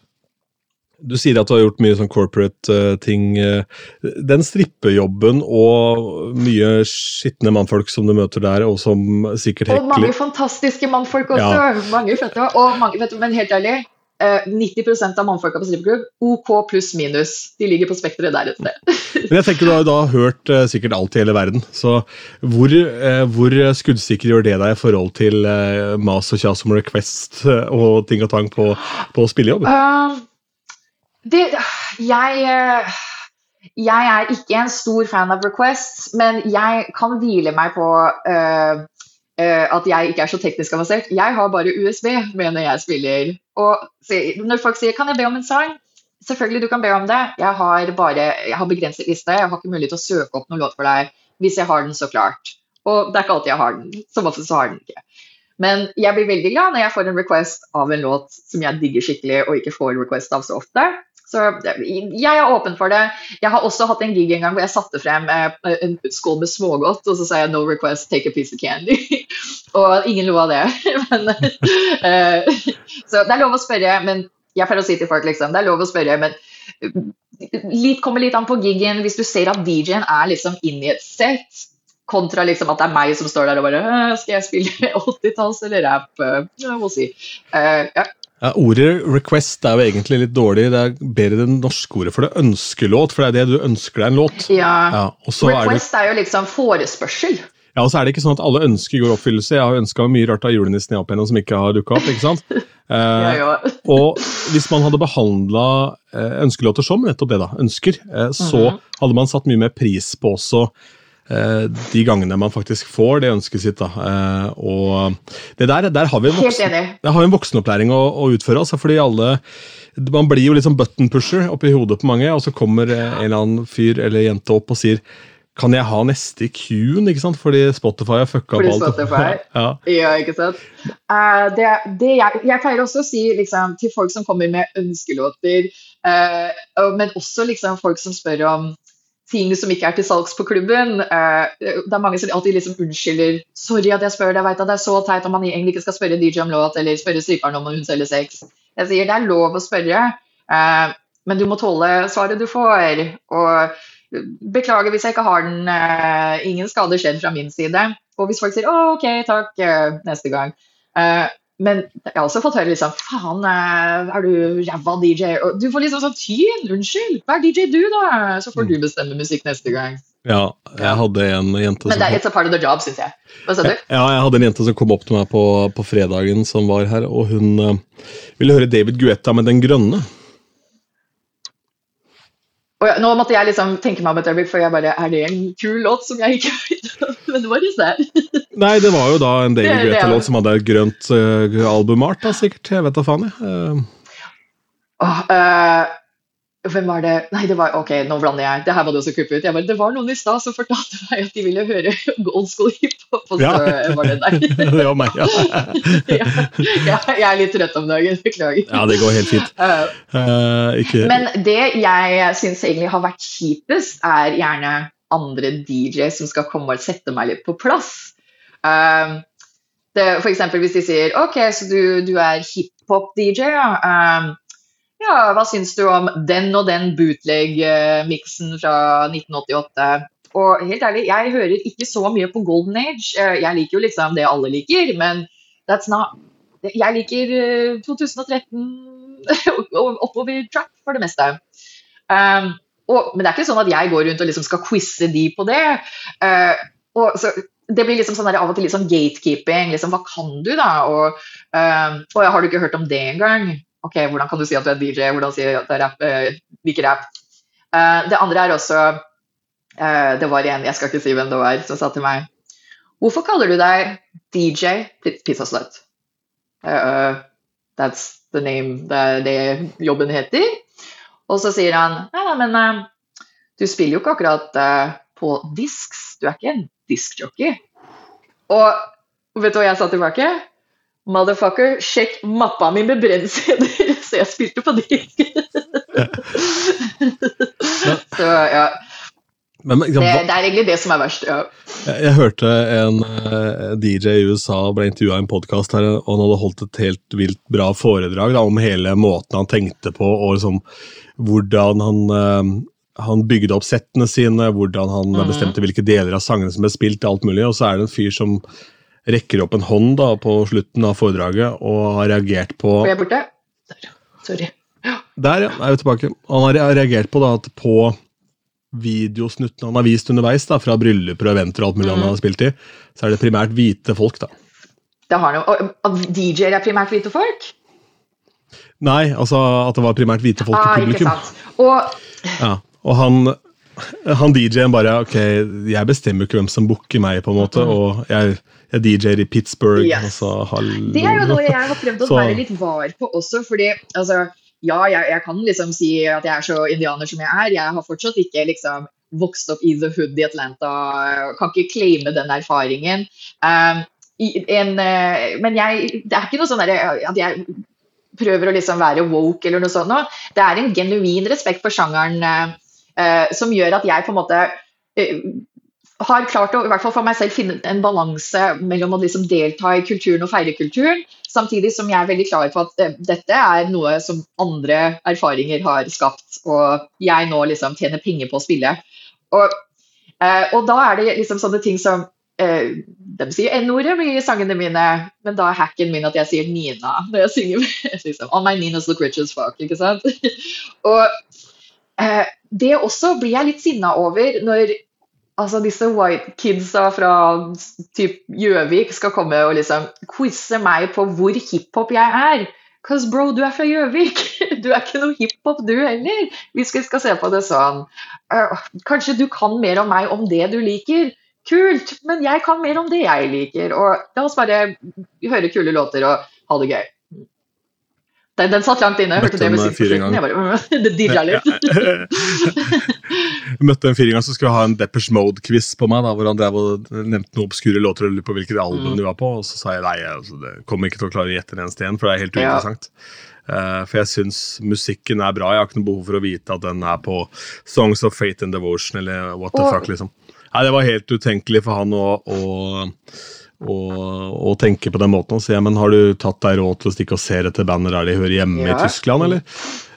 Du sier at du har gjort mye sånn corporate-ting. Eh, uh, den strippejobben og mye skitne mannfolk som du møter der, og som sikkert hekler Og mange fantastiske mannfolk også. Ja. Mange fette. Og mange, vet du, men helt ærlig, 90% av mannfolka på strippeklubb, OK pluss minus. De ligger på spekteret der et sted. men jeg tenker Du har jo da hørt uh, sikkert alt i hele verden. Så hvor, hvor skuddsikker gjør det deg i forhold til mas og kjas om request og ting og tang på, på spillejobb? Uh, det, jeg, eh, jeg er ikke en stor fan av requests, men jeg kan hvile meg på uh, at jeg ikke er så teknisk avansert. Jeg har bare USB med når jeg spiller. Og når folk sier 'kan jeg be om en sang', selvfølgelig du kan be om det. Jeg har bare, jeg har begrenset liste. Jeg har ikke mulighet til å søke opp noen låt for deg. Hvis jeg har den, så klart. Og det er ikke alltid jeg har den. Som ofte har den ikke. Men jeg blir veldig glad når jeg får en request av en låt som jeg digger skikkelig, og ikke får en request av så ofte. Så jeg er åpen for det. Jeg har også hatt en gig en gang hvor jeg satte frem eh, en skål med smågodt, og så sa jeg 'no request, take a piece of candy'. og ingen lo av det. men, uh, så det er lov å spørre, men jeg pleier å si til folk liksom, det er lov å spørre, men litt, kommer litt an på gigen. Hvis du ser at DJ-en er liksom inn i et sett, kontra liksom at det er meg som står der og bare Skal jeg spille 80-talls eller rap? Uh, we'll see. Uh, ja. Ja, ordet 'request' er jo egentlig litt dårlig. Det er bedre det norske ordet for det. Ønskelåt, for det er det du ønsker deg en låt. Ja, ja Request er, det, er, jo liksom forespørsel. Ja, og så er det ikke sånn at alle ønsker går oppfyllelse. Jeg har ønska mye rart av julenissen opp igjennom som ikke har dukka opp. ikke sant? Eh, ja, ja. og hvis man hadde behandla eh, ønskelåter som nettopp det, da, ønsker, eh, så mm -hmm. hadde man satt mye mer pris på også de gangene man faktisk får det ønsket sitt. Da. Eh, og det der, der har vi en, voksen, har vi en voksenopplæring å, å, utføre. Altså, fordi alle, Man blir jo litt sånn button pusher oppi hodet på mange, og så kommer en eller annen fyr eller jente opp og sier kan jeg ha neste ikke sant? Fordi Spotify har fucka opp alt. Ja. ja, ikke sant. Uh, det, det jeg, jeg, pleier også å si liksom, til folk som kommer med ønskelåter, uh, men også liksom, folk som spør om ting som ikke er til salgs på klubben. Uh, det er mange som alltid liksom unnskylder 'sorry at jeg spør jeg vet at det er så teit om man egentlig ikke skal spørre DJ om låt eller spørre sykeren om hun selger sex'. Jeg sier det er lov å spørre, uh, men du må tåle svaret du får. Og beklager hvis jeg ikke har den. Ingen skade skjedd fra min side. Og hvis folk sier 'å, ok, takk, neste gang', men jeg har også fått høre liksom Faen, eh, er du ræva DJ? Og du får liksom sånn tyn. Unnskyld. Vær DJ du, da. Så får du mm. bestemme musikk neste gang. Ja, jeg hadde en jente Men det er it's a part of the job, syns jeg. Hva sa du? Ja, jeg hadde en jente som kom opp til meg på, på fredagen som var her, og hun uh, ville høre David Guetta med Den grønne. Og jeg, nå måtte jeg liksom tenke meg om et øyeblikk, for jeg bare Er det en kul låt som jeg ikke vet Men det var ikke det. Nei, det var jo da en David Greta-låt som hadde et grønt uh, albumart, da, sikkert. Jeg vet da faen, jeg. Uh. Oh, uh, hvem var det Nei, det var Ok, nå blander jeg. Det her var det også kuppet. Jeg bare, det var noen i stad som fortalte meg at de ville høre old school hiphop, og så ja. var det deg. det var meg, ja. ja. Jeg er litt trøtt om dagen, beklager. Ja, det går helt fint. Uh, ikke... Men det jeg syns egentlig har vært kjipest, er gjerne andre DJ som skal komme og sette meg litt på plass. Uh, det, for eksempel hvis de sier OK, så du, du er hiphop-DJ, ja. Uh, ja, hva syns du om den og den bootleg-miksen fra 1988? Og helt ærlig, jeg hører ikke så mye på Golden Age. Uh, jeg liker jo liksom det alle liker, men that's not Jeg liker 2013 eh, oppover track for det meste. Um, og, men det er ikke sånn at jeg går rundt og liksom skal quize de på det. Uh, og så, det blir liksom sånn der, av og til litt sånn gatekeeping. liksom, Hva kan du, da? Og, uh, og har du ikke hørt om det engang? Ok, hvordan kan du si at du er DJ, hvordan sier du at du liker rap? Uh, det andre er også Det var en, jeg skal ikke si hvem det var, som sa til meg Hvorfor kaller du deg DJ Pizza Slut? that's the name, det er det jobben heter. Og så sier han nei, nei, men du spiller jo ikke akkurat på disks, du er ikke en diskjockey. Og vet du hva jeg sa tilbake? Motherfucker, sjekk mappa mi med brenn-CD-er, så jeg spilte på disk. så ja. Men, liksom, det, det, er egentlig det som er verst. ja. Jeg, jeg hørte en uh, eh, DJ i USA ble intervjua i en podkast og han hadde holdt et helt vilt bra foredrag da, om hele måten han tenkte på, og liksom, hvordan han, uh, han bygde opp settene sine, hvordan han mm. bestemte hvilke deler av sangene som ble spilt, alt mulig. Og så er det en fyr som rekker opp en hånd da, på slutten av foredraget og har reagert på Var jeg borte? Der, Sorry. Der, ja. Er vi tilbake. Han har reagert på da, at på videosnuttene han har vist underveis, da, fra brylluper og eventer og alt mulig mm. han har spilt i, så er det primært hvite folk. da. Det har noe, og DJ-er er primært hvite folk? Nei, altså at det var primært hvite folk ah, i publikum. Ikke sant. Og, ja, og han Han DJ-en bare Ok, jeg bestemmer ikke hvem som booker meg, på en måte, og jeg, jeg DJ-er i Pittsburgh. Yes. Altså, hallo. Det er jo noe jeg har prøvd å Så- være litt var på også, fordi altså, ja, jeg, jeg kan liksom si at jeg er så indianer som jeg er. Jeg har fortsatt ikke liksom vokst opp i the hood i Atlanta, kan ikke claime den erfaringen. Um, en, eh, men jeg, det er ikke noe sånn at jeg prøver å liksom være woke eller noe sånt. Noe. Det er en genuin respekt for sjangeren uh, som gjør at jeg på en måte uh, har klart å i hvert fall for meg selv finne en balanse mellom å liksom delta i kulturen og feire kulturen, samtidig som jeg er veldig klar på at eh, dette er noe som andre erfaringer har skapt, og jeg nå liksom tjener penger på å spille. Og, eh, og da er det liksom sånne ting som eh, De sier N-ordet i sangene mine, men da er hacken min at jeg sier Nina når jeg synger. liksom, On my Nina's look rich as fuck, ikke sant? og det også blir jeg litt sinna over når altså disse white kidsa fra typ Gjøvik skal komme og liksom quize meg på hvor hiphop jeg er. Cause bro, du er fra Gjøvik. Du er ikke noe hiphop, du heller. Hvis vi skal se på det sånn. Øh, kanskje du kan mer om meg om det du liker. Kult, men jeg kan mer om det jeg liker. Og la oss bare høre kule låter og ha det gøy. Den, den satt langt inne. Jeg hørte det musikk på slutten. Jeg bare, det dirra litt. Jeg møtte en fyr en gang som skulle ha en Deppers Mode-quiz på meg, da, hvor han drev og nevnte noen obskure låter og lurte på hvilket album Mm. de var på. Og så sa jeg nei, altså, det kommer ikke til å klare å gjette en eneste en, for det er helt Ja. uinteressant. Eh, for jeg syns musikken er bra. Jeg har ikke noe behov for å vite at den er på Songs of Fate and Devotion eller what the Og- fuck, liksom. Nei, det var helt utenkelig for han å, og å tenke på den måten. Og sier men har du tatt deg råd til å stikke og se etter bander der de hører hjemme Ja. i Tyskland, eller?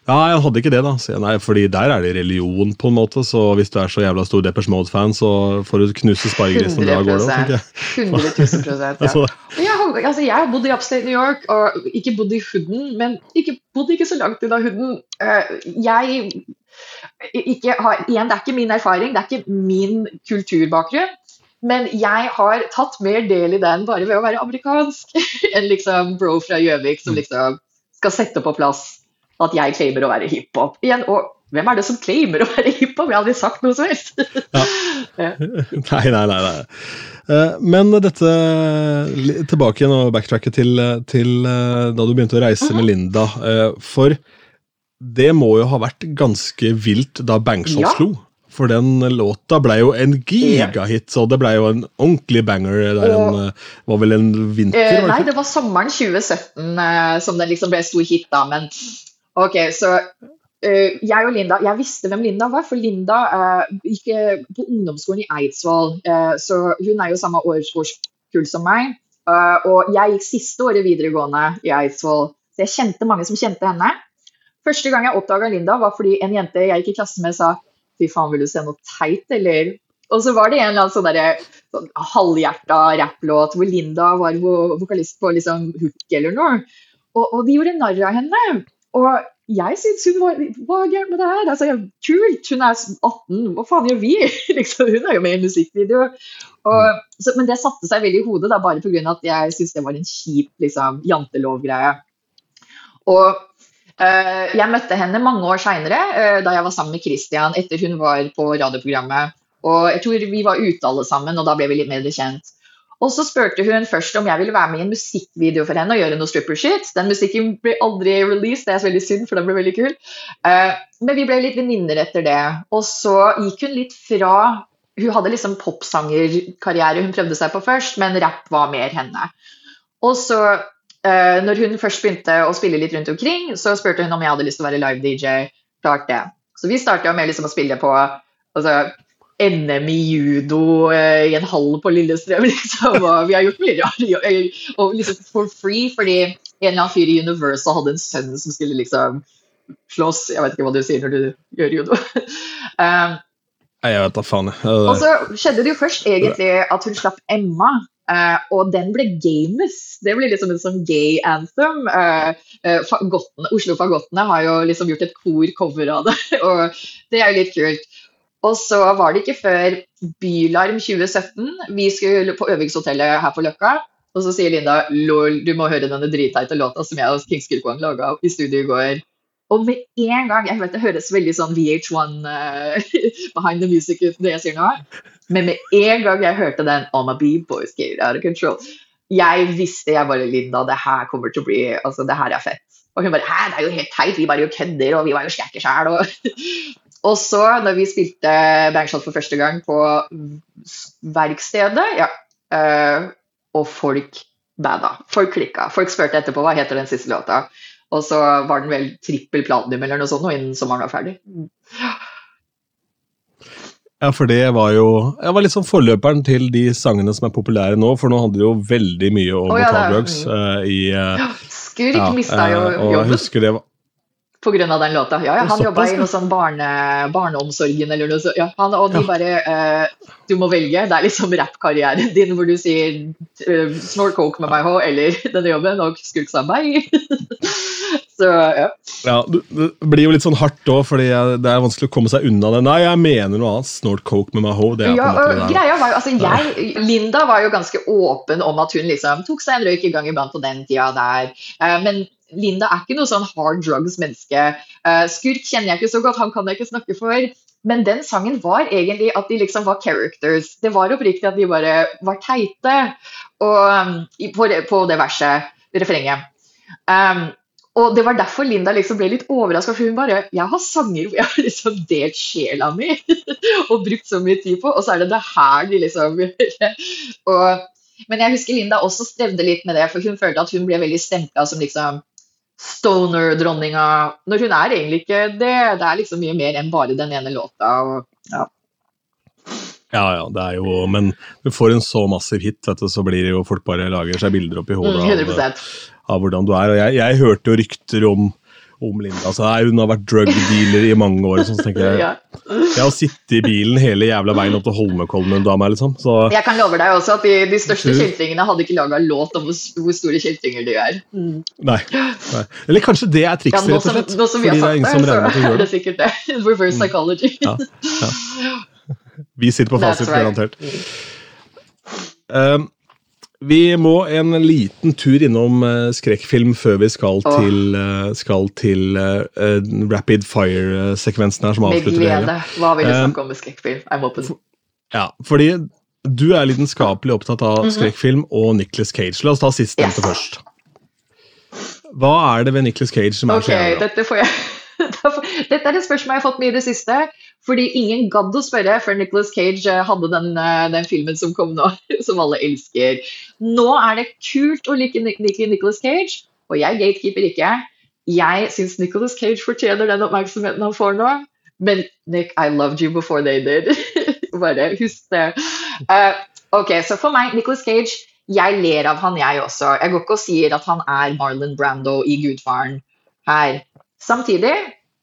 Ja, jeg hadde ikke det, da. Så jeg, nei, fordi der er det religion, på en måte. Så hvis du er så jævla stor Deppers Mode-fan, så får du knuse sparegrisen og dra av gårde. tenker jeg. 100 000 prosent. Ja. Altså, Jeg har, altså, jeg har bodd i Upstate New York, og ikke bodd i hooden, men ikke, bodde ikke så langt unna hooden. Eh, jeg ikke har, igjen, Det er ikke min erfaring, det er ikke min kulturbakgrunn. Men jeg har tatt mer del i den bare ved å være amerikansk enn liksom bro fra Gjøvik som liksom skal sette på plass at jeg claimer å være hiphop. Igjen, og hvem er det som claimer å være hiphop? Jeg har aldri sagt noe som helst. nei, nei, nei. nei. Eh, Men dette Tilbake igjen og backtracket til, til eh, da du begynte å reise med Linda. eh, For det må jo ha vært ganske vilt da Bangshot Ja. slo. For den låta ble jo en gigahit, så det ble jo en ordentlig banger. En, eh, var vel en vinter? Eh, nei, det var sommeren 2017 eh, som den liksom ble stor hit, da. Men ok, så Uh, jeg og Linda Jeg visste hvem Linda var, for Linda uh, gikk på ungdomsskolen i Eidsvoll. Uh, så hun er jo samme års- årskull som meg. og jeg gikk siste året videregående i Eidsvoll, så jeg kjente mange som kjente henne. Første gang jeg oppdaga Linda, var fordi en jente jeg gikk i klasse med, sa Fy faen, vil du se noe teit, eller? Og så var det en eller annen sånn sånn halvhjerta rapplåt hvor Linda var vokalist på liksom hook eller noe. Og, og de gjorde narr av henne. Og jeg syntes hun var Hva er gærent med det her? Altså, kult! Hun er 18, hva faen gjør vi? liksom, hun er jo med i musikkvideo. Og, så, men det satte seg veldig i hodet, da, bare pga. at jeg syntes det var en kjip liksom, jantelovgreie. Og jeg møtte henne mange år seinere, da jeg var sammen med Christian etter hun var på radioprogrammet. Og jeg tror vi var ute alle sammen, og da ble vi litt mer kjent. Og så spurte hun først om jeg ville være med i en musikkvideo for henne og gjøre noe stripper shit. Den musikken ble aldri released, det er veldig synd, for den ble veldig kul. Eh, men vi ble litt venninner etter det. Og så gikk hun litt fra Hun hadde liksom popsangerkarriere hun prøvde seg på først, men rapp var mer henne. Og så, eh, når hun først begynte å spille litt rundt omkring, så spurte hun om jeg hadde lyst til å være live-DJ. Klart det. Så vi starta med liksom å spille på altså, NM i judo eh, i en hall på Lillestrøm, liksom. Og vi har gjort mye rart. Og liksom for free, fordi en eller annen fyr i Universal hadde en sønn som skulle liksom slåss. Jeg vet ikke hva du sier når du gjør judo. Um, jeg vet da faen. og Eh, så skjedde det jo først egentlig at hun slapp Emma. Eh, og den ble games. Det ble liksom en sånn gay anthem. Uh, eh, fagottene, Oslo Fagottene har jo liksom gjort et kor-cover av det, og det er jo litt kult. Og så var det ikke før Bylarm 2017. Vi skulle på øvingshotellet her på Løkka. Og så sier Linda lol, du må høre denne dritteite låta som jeg og King Skilkwang laga i studio i går. Og med en gang Jeg vet det høres veldig sånn VH1 uh, behind the music ut, det jeg sier nå, men med en gang jeg hørte den I'm a b-boy's skater out of control, jeg visste jeg bare Linda, det her kommer til å bli Altså, det her er fett. Og hun bare Hæ, det er jo helt teit, vi bare jo kødder, og vi var jo skrekker sjæl, og Og så, når vi spilte Bangshot for første gang på verkstedet, ja, uh, og folk bada. Folk klikka. Folk spurte etterpå hva heter den siste låta. Og så var den vel trippel platinum eller noe sånt og innen sommeren var ferdig. Ja, for det var jo Jeg var litt sånn forløperen til de sangene som er populære nå, for nå handler det jo veldig mye om oh, ja, drugs uh, i uh, Skurk ja, mista jo uh, og. Jeg husker det var Pga. den låta. Ja, ja, han jobba i noe sånn barne, barneomsorgen eller noe sånt. Ja, han, og de bare uh, Du må velge. Det er liksom rappkarrieren din hvor du sier uh, 'snort coke med meg ho', eller 'denne jobben' og 'skulk sa meg'. Så ja. ja. Det blir jo litt sånn hardt òg, fordi det er vanskelig å komme seg unna det. Nei, jeg mener noe annet. Snort coke med meg ho. Det er ja, på en måte og greia var jo, altså jeg, Linda var jo ganske åpen om at hun liksom tok seg en røyk i gang iblant på den tida der. Uh, men Linda er ikke noe sånn hard drugs-menneske. Uh, Skurk kjenner jeg ikke så godt, han kan jeg ikke snakke for. Men den sangen var egentlig at de liksom var characters. Det var oppriktig at de bare var teite og, um, på, det, på det verset, refrenget. Um, og det var derfor Linda liksom ble litt overraska, hun bare Jeg har sanger hvor jeg har liksom delt sjela mi og brukt så mye tid på, og så er det det her de liksom og, Men jeg husker Linda også strevde litt med det, for hun følte at hun ble veldig stempla som liksom stoner-dronninga, når hun er egentlig ikke det. Det er liksom mye mer enn bare den ene låta. Og, ja. Ja, ja, det er jo Men du får en så massiv hit, vet du, så blir det jo folk bare lager seg bilder opp i hodet mm, av, av, hvordan du er. Og jeg, jeg hørte jo rykter om om Linda. Altså, hun har vært drug dealer i mange år. Så tenker Jeg ja. jeg har sittet i bilen hele jævla veien opp til Holmenkollen en dame. Liksom, så. Jeg kan love deg også at de, de største kjeltringene hadde ikke laga låt om hvor, store kjeltringer de er. Mm. Nei, nei, Eller kanskje det er trikset, ja, rett og slett. Nå som vi har sagt det, så er det sikkert det. Reverse psychology. Ja, ja. Vi sitter på fasit, right. garantert. Um, vi må en liten tur innom uh, skrekkfilm før vi skal Åh. til, uh, skal til uh, rapid fire-sekvensen her. som avslutter det hele. Hva vil du snakke om med skrekkfilm? Jeg håper det. Ja, fordi du er lidenskapelig opptatt av mm -hmm. skrekkfilm og Nicholas Cage. La oss ta sistnevnte yes. først. Hva er det ved Nicholas Cage som er okay, så jævla dette får jeg Dette er et spørsmål jeg har fått mye i det siste. Fordi ingen gadd å spørre før Nicholas Cage eh, hadde den, eh, den, filmen som kom nå, som alle elsker. Nå er det kult å like Nicholas Cage, og jeg gatekeeper ikke. Jeg syns Nicholas Cage fortjener den oppmerksomheten han får nå. Men Nick, I loved you before they did. Bare husk det. Uh, ok, Så for meg, Nicholas Cage, jeg ler av han, jeg også. Jeg går ikke og sier at han er Marlon Brando i Gudfaren her. Samtidig,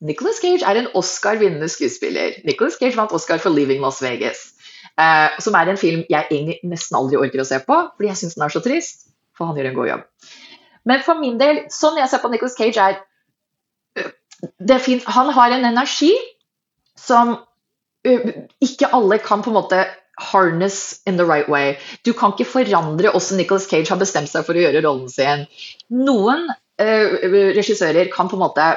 Nicholas Cage er en Oscar-vinnende skuespiller. Nicholas Cage vant Oscar for 'Leaving Las Vegas', eh, som er en film jeg egentlig nesten aldri orker å se på, fordi jeg syns den er så trist. For han gjør en god jobb. Men for min del, sånn jeg ser på Nicholas Cage, er er fint. Han har en energi som øh, ikke alle kan på en måte harness in the right way. Du kan ikke forandre hvordan Nicholas Cage har bestemt seg for å gjøre rollen sin. Noen uh, regissører kan på en måte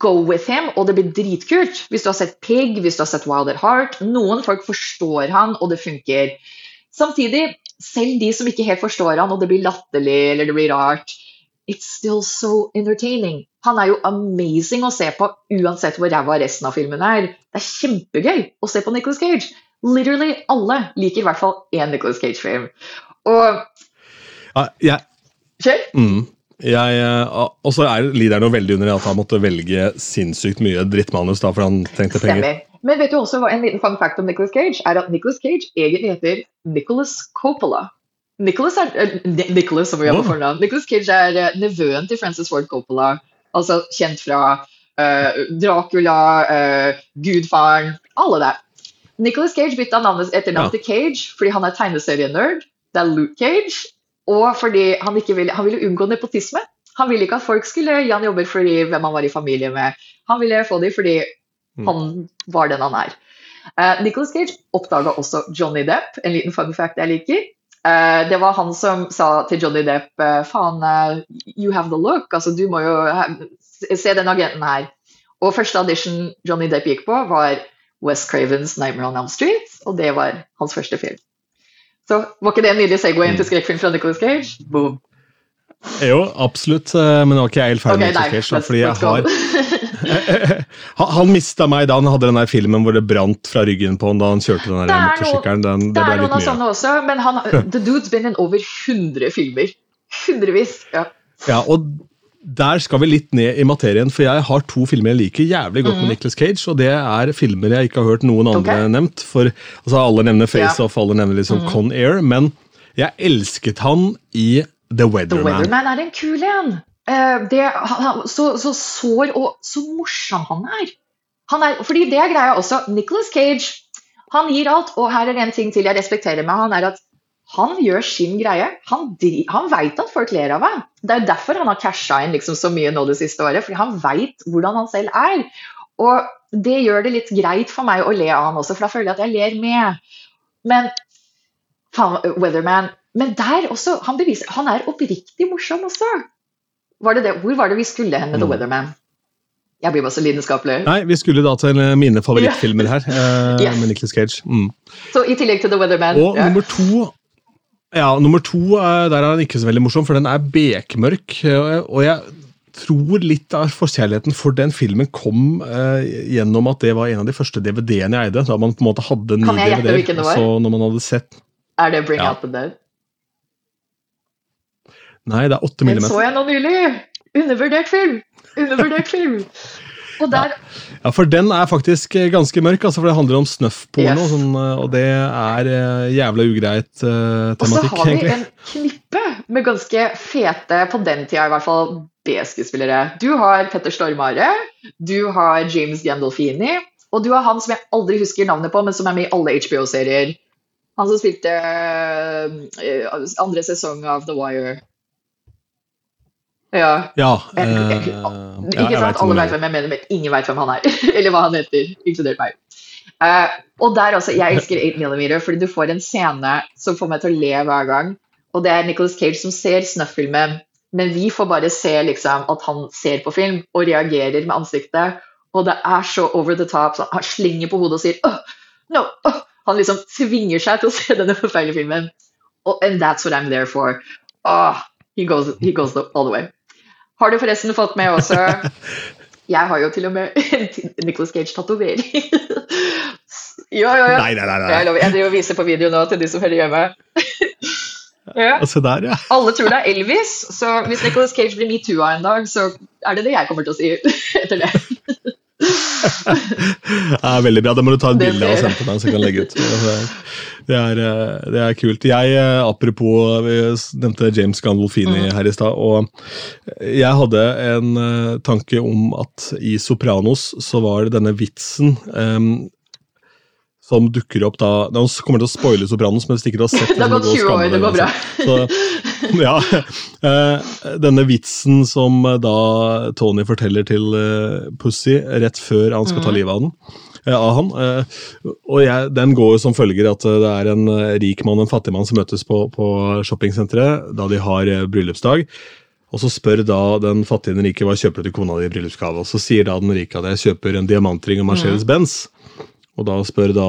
go with him, og det blir dritkult. Hvis du har sett Pig, hvis du har sett Wild at Heart. Noen folk forstår han, og det funker. Samtidig, selv de som ikke helt forstår han, og det blir latterlig eller det blir rart, it's still so entertaining. Han er jo amazing å se på uansett hvor ræva resten av filmen er. Det er kjempegøy å se på Nicholas Cage. Literally alle liker i hvert fall én Nicholas Cage-film. Og ja, jeg, Kjell? Mm. Eh, og så lider han jo veldig under at han måtte velge sinnssykt mye drittmanus da, for han trengte penger. Stemmer. Men vet du også hva en liten fun fact om Nicholas Cage er at Nicholas Cage egentlig heter Nicholas Coppola. Nicholas, er, uh, Nicholas, som vi har på fornavn. Nicholas Cage er uh, nevøen til Francis Ford Coppola, altså kjent fra uh, Dracula, Gudfaren, alle det. Nicholas Cage bytta navnet etter navnet ja. til Cage fordi han er tegneserienerd. Det er Luke Cage. Og fordi han, ville, han ville unngå nepotisme. Han ville ikke at folk skulle gi han jobber fordi hvem han var i familie med. Han ville få dem fordi mm. han var den han er. Uh, Nicholas Cage oppdaga også Johnny Depp, en liten fun fact jeg liker. Uh, det var han som sa til Johnny Depp eh, faen, uh, you have the look. Altså, du må jo se den agenten her. Og første audition Johnny Depp gikk på, var West Cravens 'Nightmare on Elm Street', og det var hans første film. Så var ikke det en nydelig Segway inn til skrekkfilm fra Nicolas Cage? Boom. Jo, absolutt, eh, men nå var ikke jeg helt ferdig Ok, med Cage. da, fordi jeg har Han, mista meg da han hadde den der filmen hvor det brant fra ryggen på han da han kjørte den der er motorsykkelen. Den, Det det er ble noen av litt mye. sånne også, men han, The Dude's been in over 100 filmer. Hundrevis. Ja. Ja, og der skal vi litt ned i materien, for jeg har to filmer jeg liker jævlig godt med Nicolas Cage, og det er filmer jeg ikke har hørt noen andre okay. Nevnt. For altså, Alle nevner Face Ja. Mhm. Off, alle nevner liksom Con Air, men jeg elsket han i The Weatherman. The Weatherman. Er en kul en. Uh, det, han, så, så sår og så morsom han er. han er. Fordi det er greia også. Nicolas Cage han gir alt, og her er en ting til jeg respekterer med han, er at han gjør sin greie. Han, han veit at folk ler av ham. Det er derfor han har casha inn liksom så mye nå det siste året. Fordi han veit hvordan han selv er. Og det gjør det litt greit for meg å le av han også, for da føler jeg at jeg ler med. Men faen, Weatherman Men der også, han beviser Han er oppriktig morsom også. Var det det? Hvor var det vi skulle hen med The Mm. Weatherman? Jeg blir bare så lidenskapelig. Nei, vi skulle da til eh, mine favorittfilmer her, eh, Yes. med Nicolas Cage. Mm. Så i tillegg til The Weatherman Og ja. nummer to Ja, nummer to, der er den ikke så veldig morsom, for den er bekmørk. Og jeg tror litt av forkjærligheten for den filmen kom eh, gjennom at det var en av de første DVD-ene jeg eide. Da man på en måte hadde ni gjette DVD-er. Så når man hadde sett Er det Bring Ja. Out The Dead? Nei, det er 8 mm Den så jeg nå nylig! Undervurdert film! Undervurdert film! Der Ja, for den er faktisk eh, ganske mørk, altså, for det handler om snuff-porno, Yes. og sånn, eh, og det er eh, jævla ugreit eh, Og så har vi egentlig. en knippe med ganske fete, på den tida i hvert fall, B-skuespillere. Du har Petter Stormare, du har James Gandolfini, og du har han som jeg aldri husker navnet på, men som er med i alle HBO-serier. Han som spilte uh, andre sesong av The Wire. Ja. Ja, uh, ja, Ikke sant? vet Alle veit hvem jeg mener, men ingen vet hvem han er. Eller hva han heter, inkludert meg. Uh, og der også, Jeg elsker 8 mm, fordi du får en scene som får meg til å le hver gang. Og det er Nicolas Cage som ser Snuff-filmen, men vi får bare se liksom, at han ser på film og reagerer med ansiktet. Og det er så over the top. Så han slinger på hodet og sier oh, no, oh. Han liksom tvinger seg til å se denne forferdelige filmen. Oh, and that's what I'm there for. Oh, he goes, he goes all the way. Har du forresten fått med også Jeg har jo til og med Nicholas Nicolas Cage-tatovering. jo, jo, jo. Nei, nei, nei. Nei. jeg driver og viser på video nå til de som hører hjemme. ja. Og Se der, ja. Alle tror det er Elvis, så hvis Nicolas Cage blir metoo-a en dag, så er det det jeg kommer til å si etter det. Ja, veldig bra. Det må du ta et bilde av og sende til meg, så jeg kan legge ut. Det er, eh, det er kult. Jeg, eh, apropos, vi nevnte James Gandolfini her i stad, og jeg hadde en eh, tanke om at i Sopranos så var det denne vitsen em, som dukker opp da Nå kommer til å spoile Sopranos, men hvis ikke du har sett Det har gått gå og 20 år, det går bra. Så, ja, eh, Denne vitsen som eh, da Tony forteller til eh, Pussy rett før han skal ta Mhm. livet av den. Av han. Og jeg, Den går jo som følger at det er en rik mann og en fattig mann som møtes på, på shoppingsenteret da de har bryllupsdag. Og så spør da den fattige den rike hva kjøper du til kona di i bryllupsgave. Og så sier da den rike at jeg kjøper en diamantring og Mercedes-Benz. Og da spør da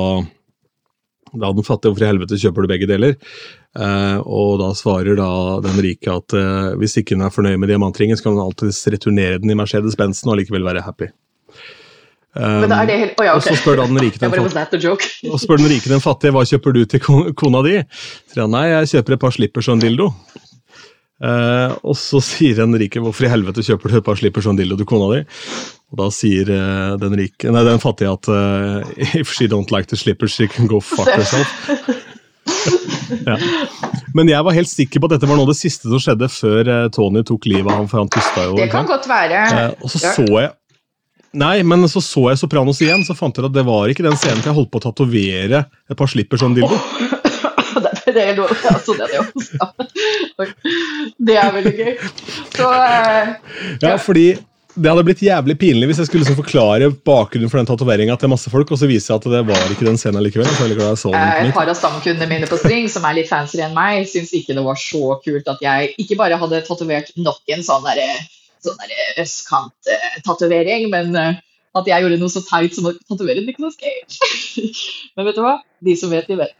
da den fattige hvorfor i helvete kjøper du begge deler. Eh, og da svarer da den rike at eh, hvis ikke hun er fornøyd med diamantringen, så kan hun alltids returnere den i Mercedes-Benzen og likevel være happy. Um, helt oh, ja, Og så spør den rike den den den fattige hva kjøper du til kona di. Sier han nei, jeg kjøper et par slippers og en dildo. Eh, og så sier den rike hvorfor i helvete kjøper du et par slippers og en dildo til kona di. Og da sier eh, den, rike, nei, den fattige at eh, if she don't like the slippers, she can go fuck herself. ja. Men jeg var helt sikker på at dette var noe av det siste som skjedde før Tony tok livet av ham, for han pusta jo. Det kan godt være. Og så så jeg Nei, men så så jeg Sopranos igjen, så fant jeg at det var ikke den scenen til jeg holdt på å tatovere et par slipper som dildo. Det, det er noe, altså, det, er det, det er veldig gøy. Så eh, Ja, fordi det hadde blitt jævlig pinlig hvis jeg skulle liksom forklare bakgrunnen for den tatoveringa til masse folk, og så viser jeg at det var ikke den scenen likevel. Eh, Et par av stamkundene mine på String, som er litt fancy enn meg, syns ikke det var så kult at jeg ikke bare hadde tatovert nok en sånn derre sånn der østkant-tatovering, men eh, at jeg gjorde noe så teit som å tatovere Nicolas Cage. men vet du hva? De som vet, de vet.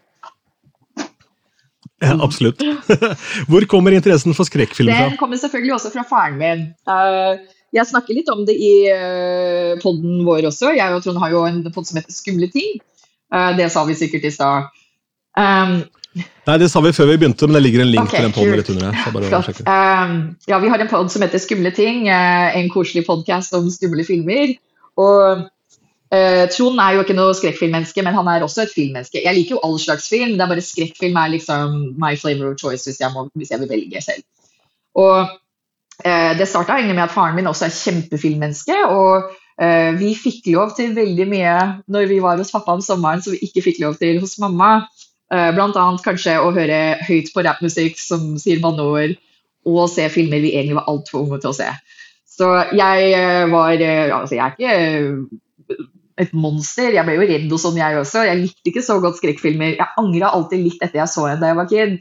Ja, absolutt. Hvor kommer interessen for skrekkfilm fra? Den kommer selvfølgelig også fra faren min. Eh, jeg snakker litt om det i uh, poden vår også. Jeg og Trond har jo en pod som heter Skumle ting. Eh, det sa vi sikkert i stad. Um, Nei, Det sa vi før vi begynte, men det ligger en link okay, til den podden kult. rett under her. Um, ja, vi har en pod som heter Skumle ting. eh, en koselig podkast om skumle filmer. Og eh, Trond er jo ikke noe skrekkfilmmenneske, men han er også et filmmenneske. Jeg liker jo all slags film, det er bare skrekkfilm er liksom my flavor of choice hvis jeg, må, hvis jeg vil velge selv. Og uh, det starta egentlig med at faren min også er kjempefilmmenneske. og uh, vi fikk lov til veldig mye når vi var hos pappa om sommeren, som vi ikke fikk lov til hos mamma. Uh, annet kanskje å høre høyt på rappmusikk som sier banneord, og se filmer vi egentlig var altfor unge til å se. Så jeg var Altså, jeg er ikke et monster. Jeg ble jo redd og sånn, jeg også. Jeg likte ikke så godt skrekkfilmer. Jeg angra alltid litt etter jeg så en da jeg var kid.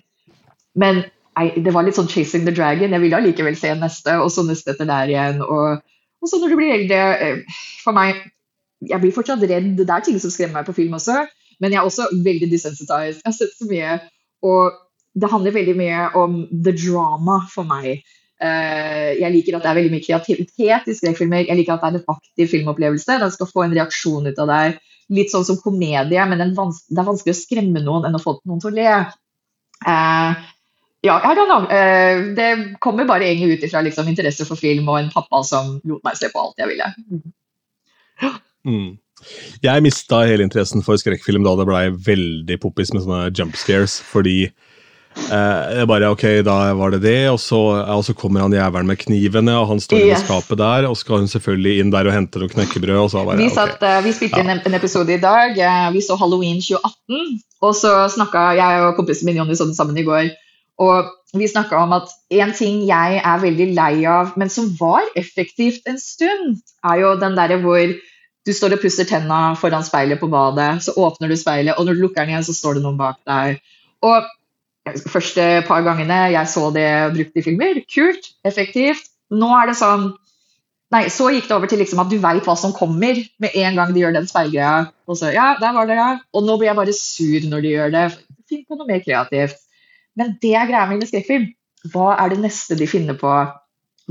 Men jeg, det var litt sånn 'chasing the dragon'. Jeg ville allikevel se neste, og så neste etter der igjen. Og, og så når du blir eldre eh, For meg Jeg blir fortsatt redd. Det er ting som skremmer meg på film også, men jeg er også veldig desensitized. Jeg har sett så mye, og det handler veldig mye om the drama for meg. Eh, jeg liker at det er veldig mye kreativitet i skrekkfilmer. Jeg liker at det er en aktiv filmopplevelse. Den skal få en reaksjon ut av deg. Litt sånn som komedie, men det er vanskelig å skremme noen enn å få noen til å le. Eh, ja, jeg don't know. Eh, det kommer bare egentlig ut ifra liksom, interesse for film og en pappa som lot meg se på alt jeg ville. Mm. Jeg mista hele interessen for skrekkfilm da det blei veldig poppis med sånne jump scares, fordi eh, bare Ok, da var det det, og så, og så kommer han jævelen med knivene, og han står i skapet der, og skal hun selvfølgelig inn der og hente noe knekkebrød, og så bare Vi, satt, eh, vi spilte inn en, en episode i dag. eh, Vi så Halloween 2018. Og så snakka jeg og kompisen min Jonny sånn sammen i går. Og vi snakka om at en ting jeg er veldig lei av, men som var effektivt en stund, er jo den derre hvor du står og pusser tenna foran speilet på badet, så åpner du speilet, og når du lukker den igjen, så står det noen bak deg. Og første par gangene jeg så det brukt i filmer, kult, effektivt. Nå er det sånn Nei, så gikk det over til liksom at du veit hva som kommer med en gang de gjør den speilgreia. Og så, ja, der var det, ja. Og nå blir jeg bare sur når de gjør det. Finn på noe mer kreativt. Men det er greia med skrekkfilm. Hva er det neste de finner på?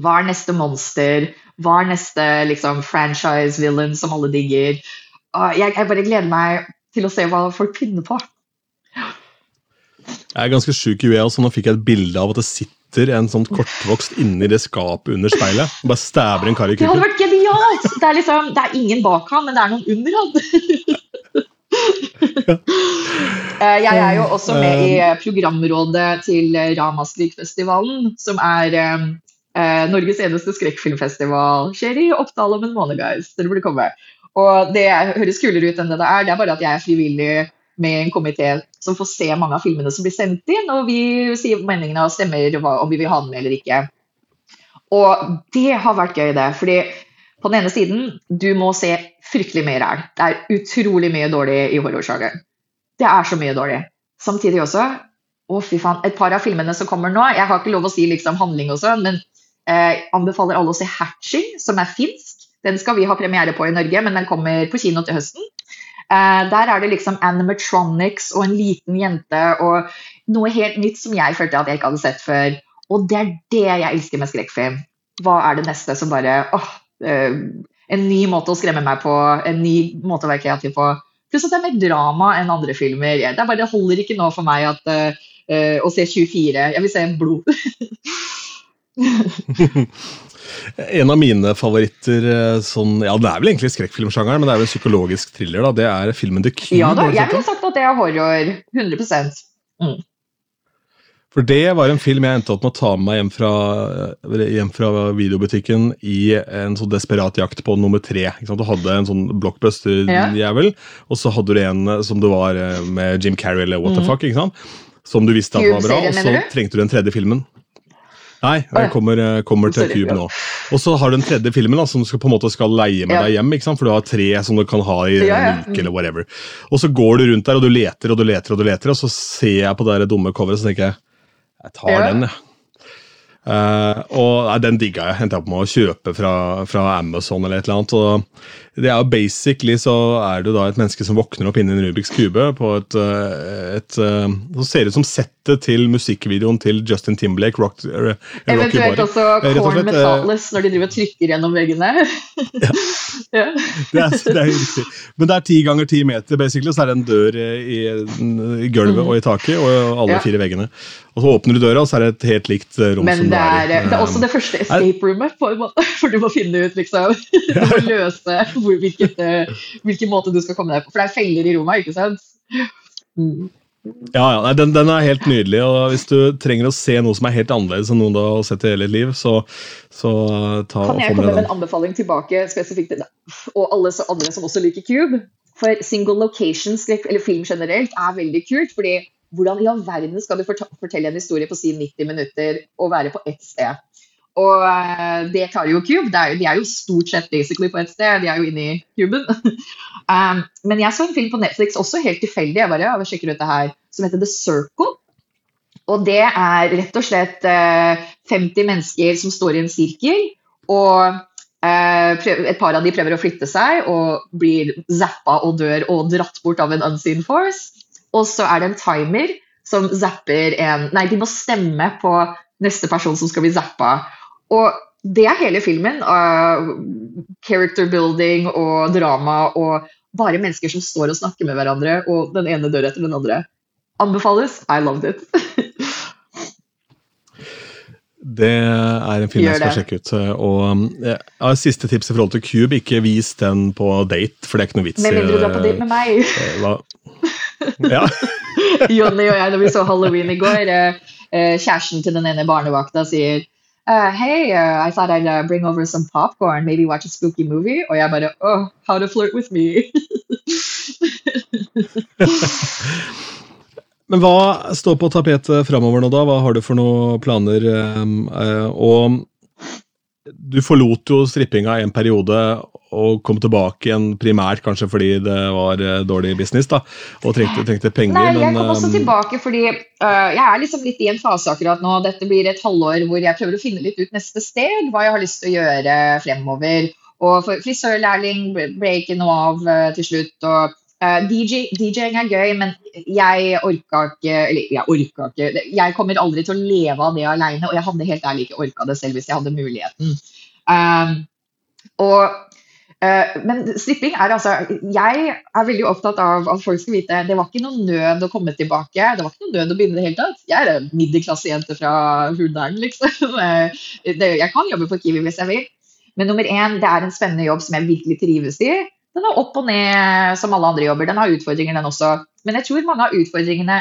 Hva er neste monster? Hva er neste liksom, franchise-villain som alle digger? Jeg, jeg bare gleder meg til å se hva folk finner på. Jeg er ganske sjuk i huet, så nå fikk jeg et bilde av at det sitter en sånn kortvokst inni det skapet under speilet. og Bare stæver en kar i Det hadde vært genialt! Det er, liksom, det er ingen bak han, men det er noen under han. ja. Jeg er jo også med i eh, programrådet til eh, Ramaskrik-festivalen, som er eh, eh, Norges eneste skrekkfilmfestival. Skjer i Oppdal om en måned, guys. Dere burde komme. Og det høres kulere ut enn det det er. Det er bare at jeg er frivillig med en komité som får se mange av filmene som blir sendt inn, og vi sier meningene og stemmer om vi vil ha den med eller ikke. Og det har vært gøy, det. fordi på den ene siden, du må se fryktelig mye ræl. Det er utrolig mye dårlig i horrorsjangeren. Det er så mye dårlig. Samtidig også å fy faen, Et par av filmene som kommer nå Jeg har ikke lov å si liksom handling og sånn, men eh, anbefaler alle å se 'Hatching', som er finsk. Den skal vi ha premiere på i Norge, men den kommer på kino til høsten. Eh, der er det liksom animatronics og en liten jente og noe helt nytt som jeg følte at jeg ikke hadde sett før. Og det er det jeg elsker med skrekkfilm. Hva er det neste som bare åh, eh, En ny måte å skremme meg på, en ny måte å være kreativ på. Pluss at det er mer drama enn andre filmer. Det, bare, det holder ikke nå for meg at, eh, eh, å se 24. Jeg vil se blod. En av mine favoritter eh, sånn, ja Det er vel egentlig skrekkfilmsjangeren, men det er vel en psykologisk thriller. da, Det er filmen The Cube. ja da, jeg ville sagt at det er horror. 100% For det var en film jeg endte opp med å ta med meg hjem fra, hjem fra videobutikken i en sånn desperat jakt på nummer tre. Du hadde en sånn blockbuster-jævel, og så hadde du en som det var eh, med Jim Carrey eller what the Mm. fuck. Som du visste at var bra, og så trengte du den tredje filmen. Nei, jeg kommer, eh, kommer til Sorry, Cube nå. Og så har du den tredje filmen da, som du skal, på en måte skal leie med Ja. deg hjem. ikke sant? For du har tre som du kan ha i Ja, ja. en uke eller whatever. Og så går du rundt der og du leter og du leter, og du leter, og så ser jeg på det dumme coveret så tenker jeg jeg tar den, jeg. Uh, og nei, Den digga jeg. Jeg opp med å kjøpe fra, fra Amazon eller et eller annet. og det er jo Basically så er du da et menneske som våkner opp inni en Rubiks kube på et, eh, et eh, Så ser det ut som settet til musikkvideoen til Justin Timberlake, Rock, eh, Eventuelt Body. også Corn Metallis når de driver og trykker gjennom veggene. ja. Det er, det er riktig. Men det er ti ganger ti meter, basically, så er det en dør i, i gulvet og i taket, og alle Mm. Ja. fire veggene. Og så åpner du døra, og så er det et helt likt rom Men som det er, er i. det er også det første escape roomet, på en måte. For du må finne ut, liksom Du må løse hvor, hvilket, eh, hvilken måte du skal komme deg på. For det er feller i rommet, ikke sant? Mm. Ja, ja, den, den er helt nydelig, og hvis du trenger å se noe som er helt annerledes enn noen du har sett i hele ditt liv, så, så uh, ta Kan jeg komme med med en anbefaling tilbake spesifikt til? Og alle så- andre som også liker Cube? For single location, eller film generelt, er veldig kult. fordi hvordan i all verden skal du fortelle en historie på si 90 minutter og være på ett sted? Og eh, det tar jo Cube. Er, jo- de er jo stort sett basically på et sted. De er jo inne i kuben. um, men jeg så en film på Netflix, også helt tilfeldig, jeg bare ja, sjekker ut det her, som heter The Circle. Og det er rett og slett uh, 50 mennesker som står i en sirkel, og uh, prøver, et par av de prøver å flytte seg og blir zappa og dør og dratt bort av en unseen force. Og så er det en timer som zapper en Nei, de må stemme på neste person som skal bli zappa. Og det er hele filmen. av character building og drama og bare mennesker som står og snakker med hverandre, og den ene dør etter den andre. Anbefales. I loved it. Det er en film jeg skal sjekke ut. Og ja, siste tips i forhold til Cube, ikke vis den på date, for det er ikke noe vits Med mindre du drar på date med meg. eh, hva? Ja. Jonny og jeg, når vi så Halloween i går, eh, eh, kjæresten til den ene barnevakta sier uh, Hey, uh, I thought I'd uh, bring over some popcorn, maybe watch a spooky movie. Og jeg bare Oh, how to flirt with me. Men hva står på tapetet framover nå, da? Hva har du for noen planer? um, eh, og du forlot jo strippinga en periode og kom tilbake igjen primært kanskje fordi det var eh, dårlig business da, og trengte, trengte penger. Nei, jeg men, kom også um, tilbake fordi øh, jeg er liksom litt i en fase akkurat nå. Dette blir et halvår hvor jeg prøver å finne litt ut neste steg, hva jeg har lyst til å gjøre fremover. Og frisørlærling ble ikke noe av til slutt. og DJ, DJ-ing er gøy, men jeg orka ikke Eller jeg orka ikke Jeg kommer aldri til å leve av det aleine, og jeg hadde helt ærlig ikke orka det selv hvis jeg hadde muligheten. Um, og Eh, men stripping er altså Jeg er veldig opptatt av at folk skal vite det var ikke noe nød å komme tilbake. Det var ikke noe nød å begynne i det hele tatt. Jeg er en middelklassejente fra Hurdalen, liksom. Eh, jeg kan jobbe på Kiwi hvis jeg vil. Men nummer én, det er en spennende jobb som jeg virkelig trives i. Den er opp og ned som alle andre jobber. Den har utfordringer, den også. Men jeg tror mange av utfordringene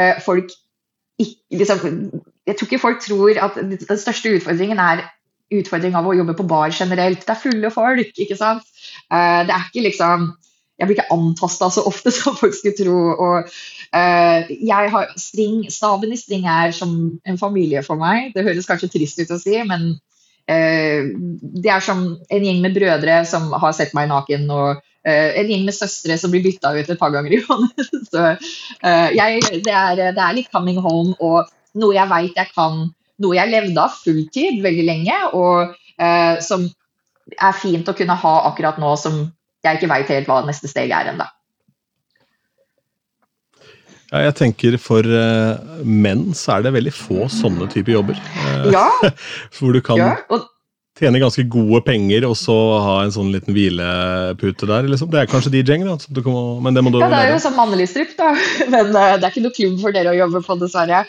eh, folk ikke liksom, Jeg tror ikke folk tror at den største utfordringen er utfordring av å jobbe på bar generelt. Det er fulle folk, ikke sant. Uh, det er ikke liksom Jeg blir ikke antasta så ofte som folk skulle tro. og uh, har string, Staben i string er som en familie for meg. Det høres kanskje trist ut å si, men uh, det er som en gjeng med brødre som har sett meg naken. og uh, en gjeng med søstre som blir bytta ut et par ganger i måneden. Eh, det, det er litt coming home og noe jeg veit jeg kan noe jeg levde av fulltid veldig lenge, og eh, som er fint å kunne ha akkurat nå som jeg ikke veit helt hva neste steg er ennå. Ja, jeg tenker For eh, menn så er det veldig få sånne typer jobber. eh, Ja, Hvor du kan ja, og tjene ganske gode penger og så ha en sånn liten hvilepute der. Liksom. Det er kanskje DJ-ing, da. kan- men det må du ja, det er jo sånn mannlig stripp, da. Men eh, det er ikke noe klubb for dere å jobbe på, dessverre.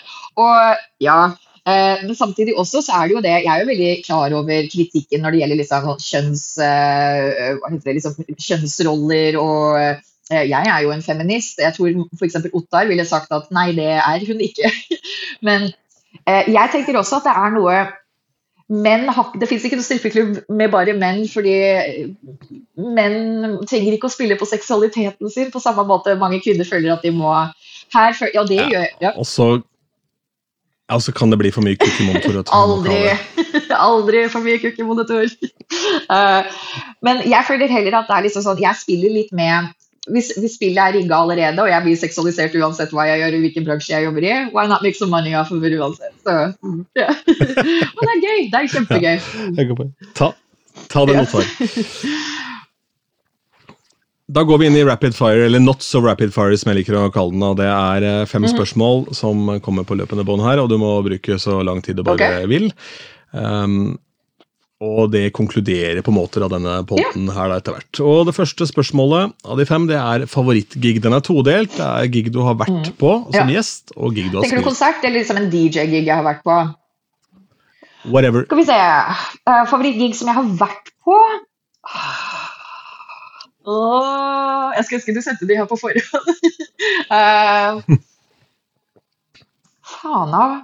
Og ja, men samtidig også så er det jo det Jeg er jo veldig klar over kritikken når det gjelder liksom sånn kjønns, eh, det, liksom, kjønnsroller og eh, jeg er jo en feminist. Jeg tror f.eks. Ottar ville sagt at nei, det er hun ikke. Men eh, jeg tenker også at det er noe menn har, Det fins ikke noe strippeklubb med bare menn, fordi menn trenger ikke å spille på seksualiteten sin på samme måte mange kvinner føler at de må. Her, ja, det Ja. gjør ja. Og så Ja, så kan det bli for mye kukkemonitor og Aldri, aldri for mye kukkemonitor. Uh, men jeg føler heller at det er liksom sånn, jeg spiller litt med hvis, hvis spillet er rigga allerede, og jeg blir seksualisert uansett hva jeg gjør, i hvilken bransje jeg jobber i, why not make some money off of it uansett? Så, yeah. og det er gøy. Det er kjempegøy. Ja. Ta, ta det Ja. Da går vi inn i rapid fire, eller not so rapid fire, som jeg liker å kalle den. og Det er eh, fem Mhm. spørsmål som kommer på løpende bånd her, og du må bruke så lang tid du bare okay. vil. Um, og det konkluderer på måter av denne podden her da etter hvert. Og det første spørsmålet av de fem det er favorittgig. Den er todelt. Det er gig du har vært på som. Ja. gjest, og gig du har Tenker du spilt. konsert eller liksom en DJ-gig jeg har vært på? Whatever. Skal vi se uh, Favorittgig som jeg har vært på? Åh, jeg skulle ønske du sendte de her på forhånd. uh, faen av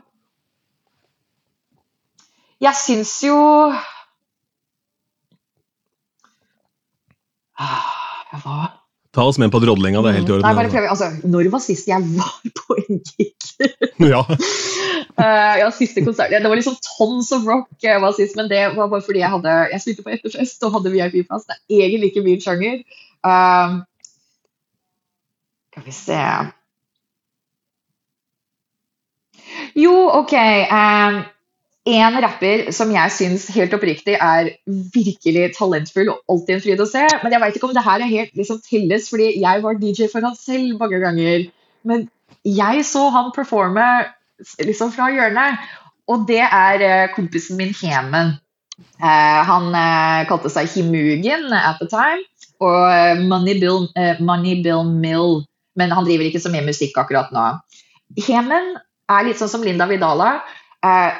Jeg syns jo Ah, Hva? Ta oss med på drodlinga, det er helt i orden. Nei, bare prøv. Altså, når var sist jeg var på en gig? Ja. Uh, ja, siste konsert. Det var liksom tons of rock var sist, men det var bare fordi jeg hadde Jeg spilte på etterfest og hadde VIP-plass. Det er egentlig ikke min sjanger. Skal vi se Jo, OK. Um, en rapper som jeg syns helt oppriktig er virkelig talentfull og alltid en fryd å se. Men jeg veit ikke om det her er helt liksom telles, fordi jeg var DJ for han selv mange ganger. Men jeg så han performe liksom fra hjørnet, og det er eh, kompisen min Hemen. Eh, han eh, kalte seg Himugen at the time, og Money Bill, Money Bill Mill, men han driver ikke så mye musikk akkurat nå. Hemen er litt sånn som Linda Vidala. Eh,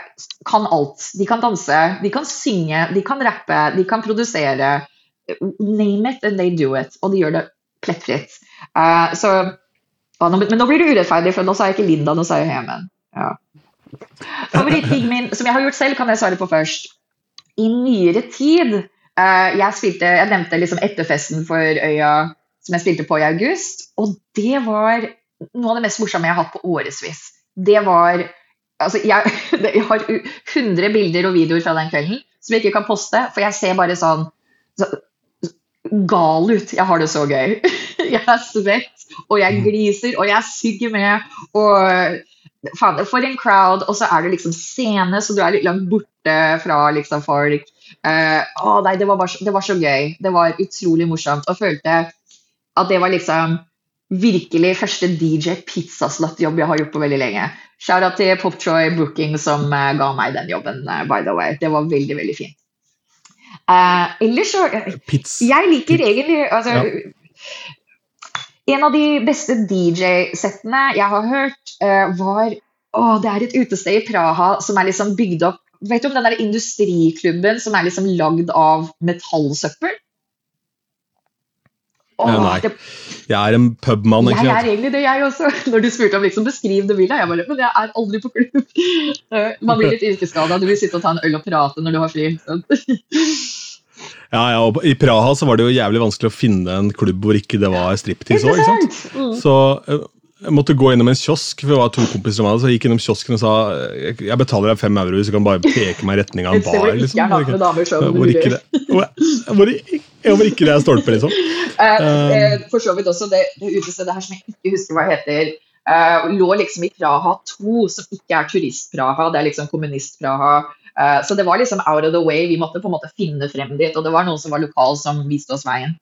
kan alt. De kan danse, de kan synge, de kan rappe, de kan produsere. Name it and they do it. Og de gjør det plettfritt. Eh, så, men nå blir det urettferdig, for nå sa jeg ikke Linda, nå sa jeg Hemen. Ja. Favorittgig min, som jeg har gjort selv, kan jeg svare på først. I nyere tid eh, Jeg spilte, jeg nevnte liksom etterfesten for Øya som jeg spilte på i august, og det var noe av det mest morsomme jeg har hatt på årevis. Det var Altså, jeg, jeg har 100 bilder og videoer fra den kvelden som jeg ikke kan poste, for jeg ser bare sånn så, gal ut. Jeg har det så gøy. Jeg er svett, og jeg gliser, og jeg sygger med. Og faen, for en crowd, og så er det liksom scene, så du er litt langt borte fra liksom folk. Uh, å nei, det var, så- det var så gøy. Det var utrolig morsomt. Og følte at det var liksom virkelig første DJ-pizzaslott jobb jeg har gjort på veldig lenge. Shout-out til Poptroy Booking som eh, ga meg den jobben, eh, by the way. Det var veldig, veldig fint. Uh, ellers så Pits. Jeg liker egentlig altså, En av de beste DJ-settene jeg har hørt, uh, var å, Det er et utested i Praha som er liksom bygd opp Vet du om den der industriklubben som er liksom lagd av metallsøppel? Åh, nei. det, Jeg er en pubmann, jeg er egentlig det, jeg også. Når du spurte om liksom beskriv det bildet, jeg bare Men jeg er aldri på klubb. Eh, Man blir litt yrkesskada. Du vil sitte og ta en øl og prate når du har fri. Ja, ja, og I Praha så var det jo jævlig vanskelig å finne en klubb hvor ikke det var striptease òg. Mm. Så eh, jeg måtte gå innom en kiosk, for det var to kompiser av meg, så jeg gikk innom kiosken og sa jeg betaler deg fem euro hvis du kan bare peke meg i retning av en bar. så Hvor ikke det, hvor, ikke det er stolper, liksom. Eh, eh, for så vidt også det, det utestedet her som jeg ikke husker hva heter, eh, lå liksom i Praha 2, som ikke er turist-Praha, det er liksom kommunist-Praha. Så det var liksom out of the way, vi måtte på en måte finne frem dit, og det var noen som var lokal som viste oss veien.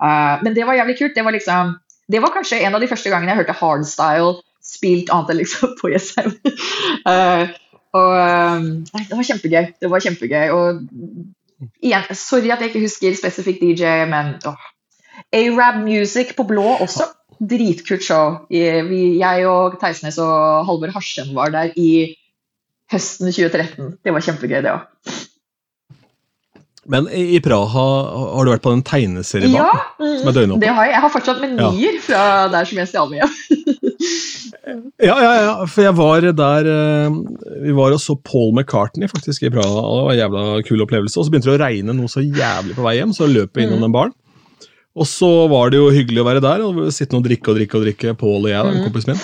Men det var jævlig kult. Det var liksom, det var kanskje en av de første gangene jeg hørte hardstyle spilt annet enn liksom på Jessheim. uh, og eh, nei, det var kjempegøy. Det var kjempegøy. Og igjen, sorry at jeg ikke husker spesifikk DJ, men Arab Music på blå også. Dritkult show. Jeg og Theisnes og Halvor Harsem var der i høsten 2013. Det var kjempegøy, det òg. Men i Praha har du vært på den tegneseriebanen? Ja, Som er døgnåpen? det har jeg. Jeg har fortsatt menyer fra der som jeg stjal med hjem. Ja, ja, ja, for jeg var der eh, Vi var og så Paul McCartney faktisk i Praha. og Det var en jævla kul opplevelse. Og så begynte det å regne noe så jævlig på vei hjem, så løp vi innom den baren. Og så var det jo hyggelig å være der og sitte og drikke og drikke og drikke, Paul og jeg, da, Mm. kompisen min.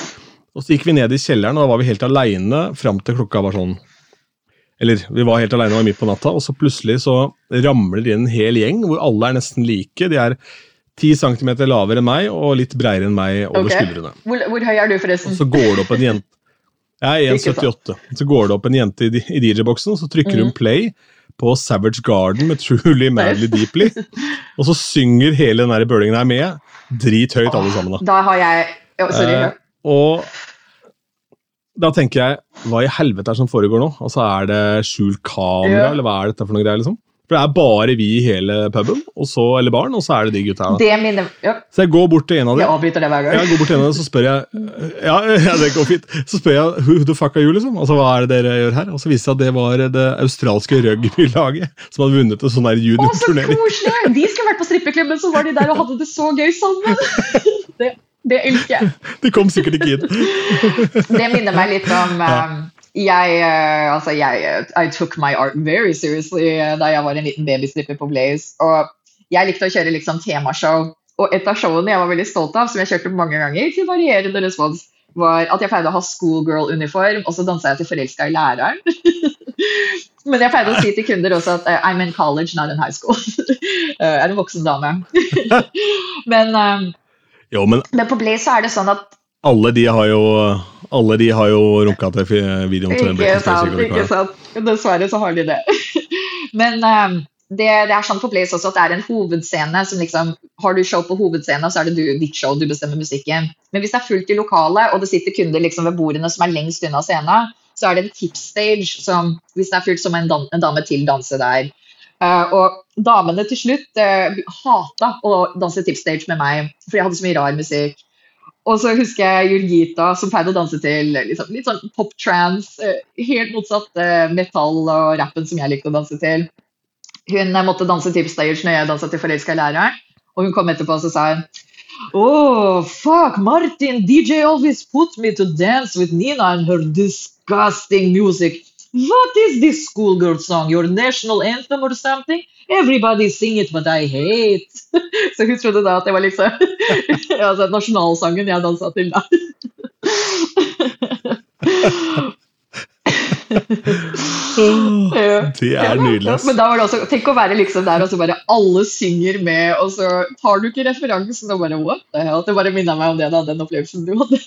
Og så gikk vi ned i kjelleren, og da var vi helt aleine fram til klokka var sånn Eller vi var helt aleine, var midt på natta, og så plutselig så ramler det inn en hel gjeng hvor alle er nesten like. De er ti centimeter lavere enn meg og litt breiere enn meg over okay. skuldrene. Hvor, hvor høy er du, Og forresten? så går det opp en jente Jeg er 1,78. Så går det opp en jente i, i DJ-boksen, og så trykker hun Mhm. play på Savage Garden med Truly Madly Deeply. Og så synger hele den bølingen her med. Drithøyt alle sammen, da. Da har jeg oh, Sorry. Eh, og da tenker jeg, hva i helvete er det som foregår nå? Altså, Er det skjult kamera, Ja. eller hva er dette for noe greier? liksom? For det er bare vi i hele puben, og så, eller baren, og så er det de gutta her. Det mine, ja, Så jeg går bort til en av Jeg dem. avbryter det hver gang. Jeg går bort til en av dem, så spør jeg Ja, ja det går fint. Så spør jeg who the fuck are you, liksom? Altså, hva er det dere gjør her? Og så viste det seg at det var det australske rugbylaget som hadde vunnet en sånn Å, så koselig! De skulle vært på strippeklubben, så var de der og hadde det så gøy sammen. Det, det elsker jeg. De kom sikkert ikke inn. Det minner meg litt om um, jeg, eh, altså jeg eh, I took my art very seriously da jeg var en liten babystripper på Blaze. Og jeg likte å kjøre liksom temashow. Og et av showene jeg var veldig stolt av, som jeg kjørte mange ganger, til varierende respons, var at jeg pleide å ha schoolgirl-uniform, og så dansa jeg til forelska i læreren. Men jeg pleide å si til kunder også at I'm in college, not in high school. Eh, jeg er en voksen dame. men, um, Jo, men men på Blaze så er det sånn at alle de har jo Alle de har jo runka til videoen til Ikke sant, ikke sant. Dessverre så har de det. Men ehm, det, det er sånn på Blaze også at det er en hovedscene som liksom Har du show på hovedscenen, så er det du, ditt show, du bestemmer musikken. Men hvis det er fullt i lokalet, og det sitter kunder liksom ved bordene som er lengst unna scenen, så er det en tipstage som hvis det er fullt, så må en, dan en dame til danse der. Eh, og damene til slutt eh, hata å danse tipstage med meg, for jeg hadde så mye rar musikk. Og så husker jeg Jurgita, som pleide å danse til liksom, litt sånn pop-trans. eh, helt motsatt eh, metall og rappen som jeg likte å danse til. Hun eh, måtte danse tipstage når jeg dansa til forelska i læreren. Og hun kom etterpå og sa Oh, fuck, Martin, DJ always put me to dance with Nina and her disgusting music. What is this schoolgirl song? Your national anthem or something? Everybody sing it, but I hate. Så hun trodde da at det var liksom altså nasjonalsangen jeg dansa til da. Det er nydelig. Men da var det også, tenk å være liksom der og så bare alle synger med, og så tar du ikke referansen og bare what the hell? Det bare minna meg om det da, den opplevelsen du hadde.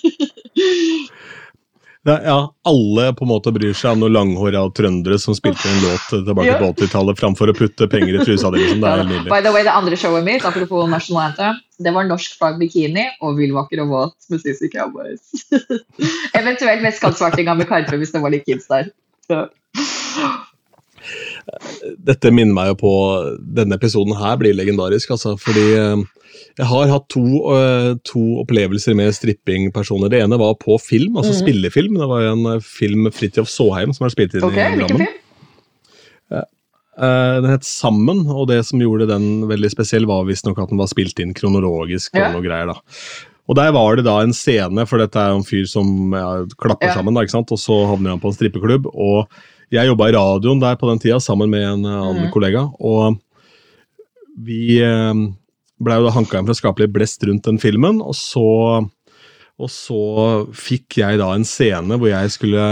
Er- ja, alle på en måte bryr seg om noen langhåra trøndere som spilte en låt tilbake på 80-tallet, framfor å putte penger i trusa di. Liksom. Det er helt nydelig. By the way, det andre showet mitt, apropos National Anthem, det var norsk flagg bikini og villvakker og våt med Sissy Cowboys. Eventuelt vestkantsvartinga med Karpe hvis det var litt kids der. Dette minner meg jo på Denne episoden her blir legendarisk, altså. Fordi eh, jeg har hatt to, uh, to opplevelser med strippingpersoner. Det ene var på film, altså Mhm. spillefilm. Det var en eh, film med Fridtjof Saaheim som har spilt inn Ok, i Drammen. film? Eh, Den het Sammen, og det som gjorde den veldig spesiell, var visstnok at den var spilt inn kronologisk. og Ja. noe greier da. Og Der var det da en scene, for dette er en fyr som ja, klapper Ja. sammen, da, ikke sant? og så havner han på en strippeklubb. og Jeg jobba i radioen der på den tida sammen med en annen mm. kollega. og vi eh, ble jo da hanka inn for å skape litt blest rundt den filmen. Og så, og så fikk jeg da en scene hvor jeg skulle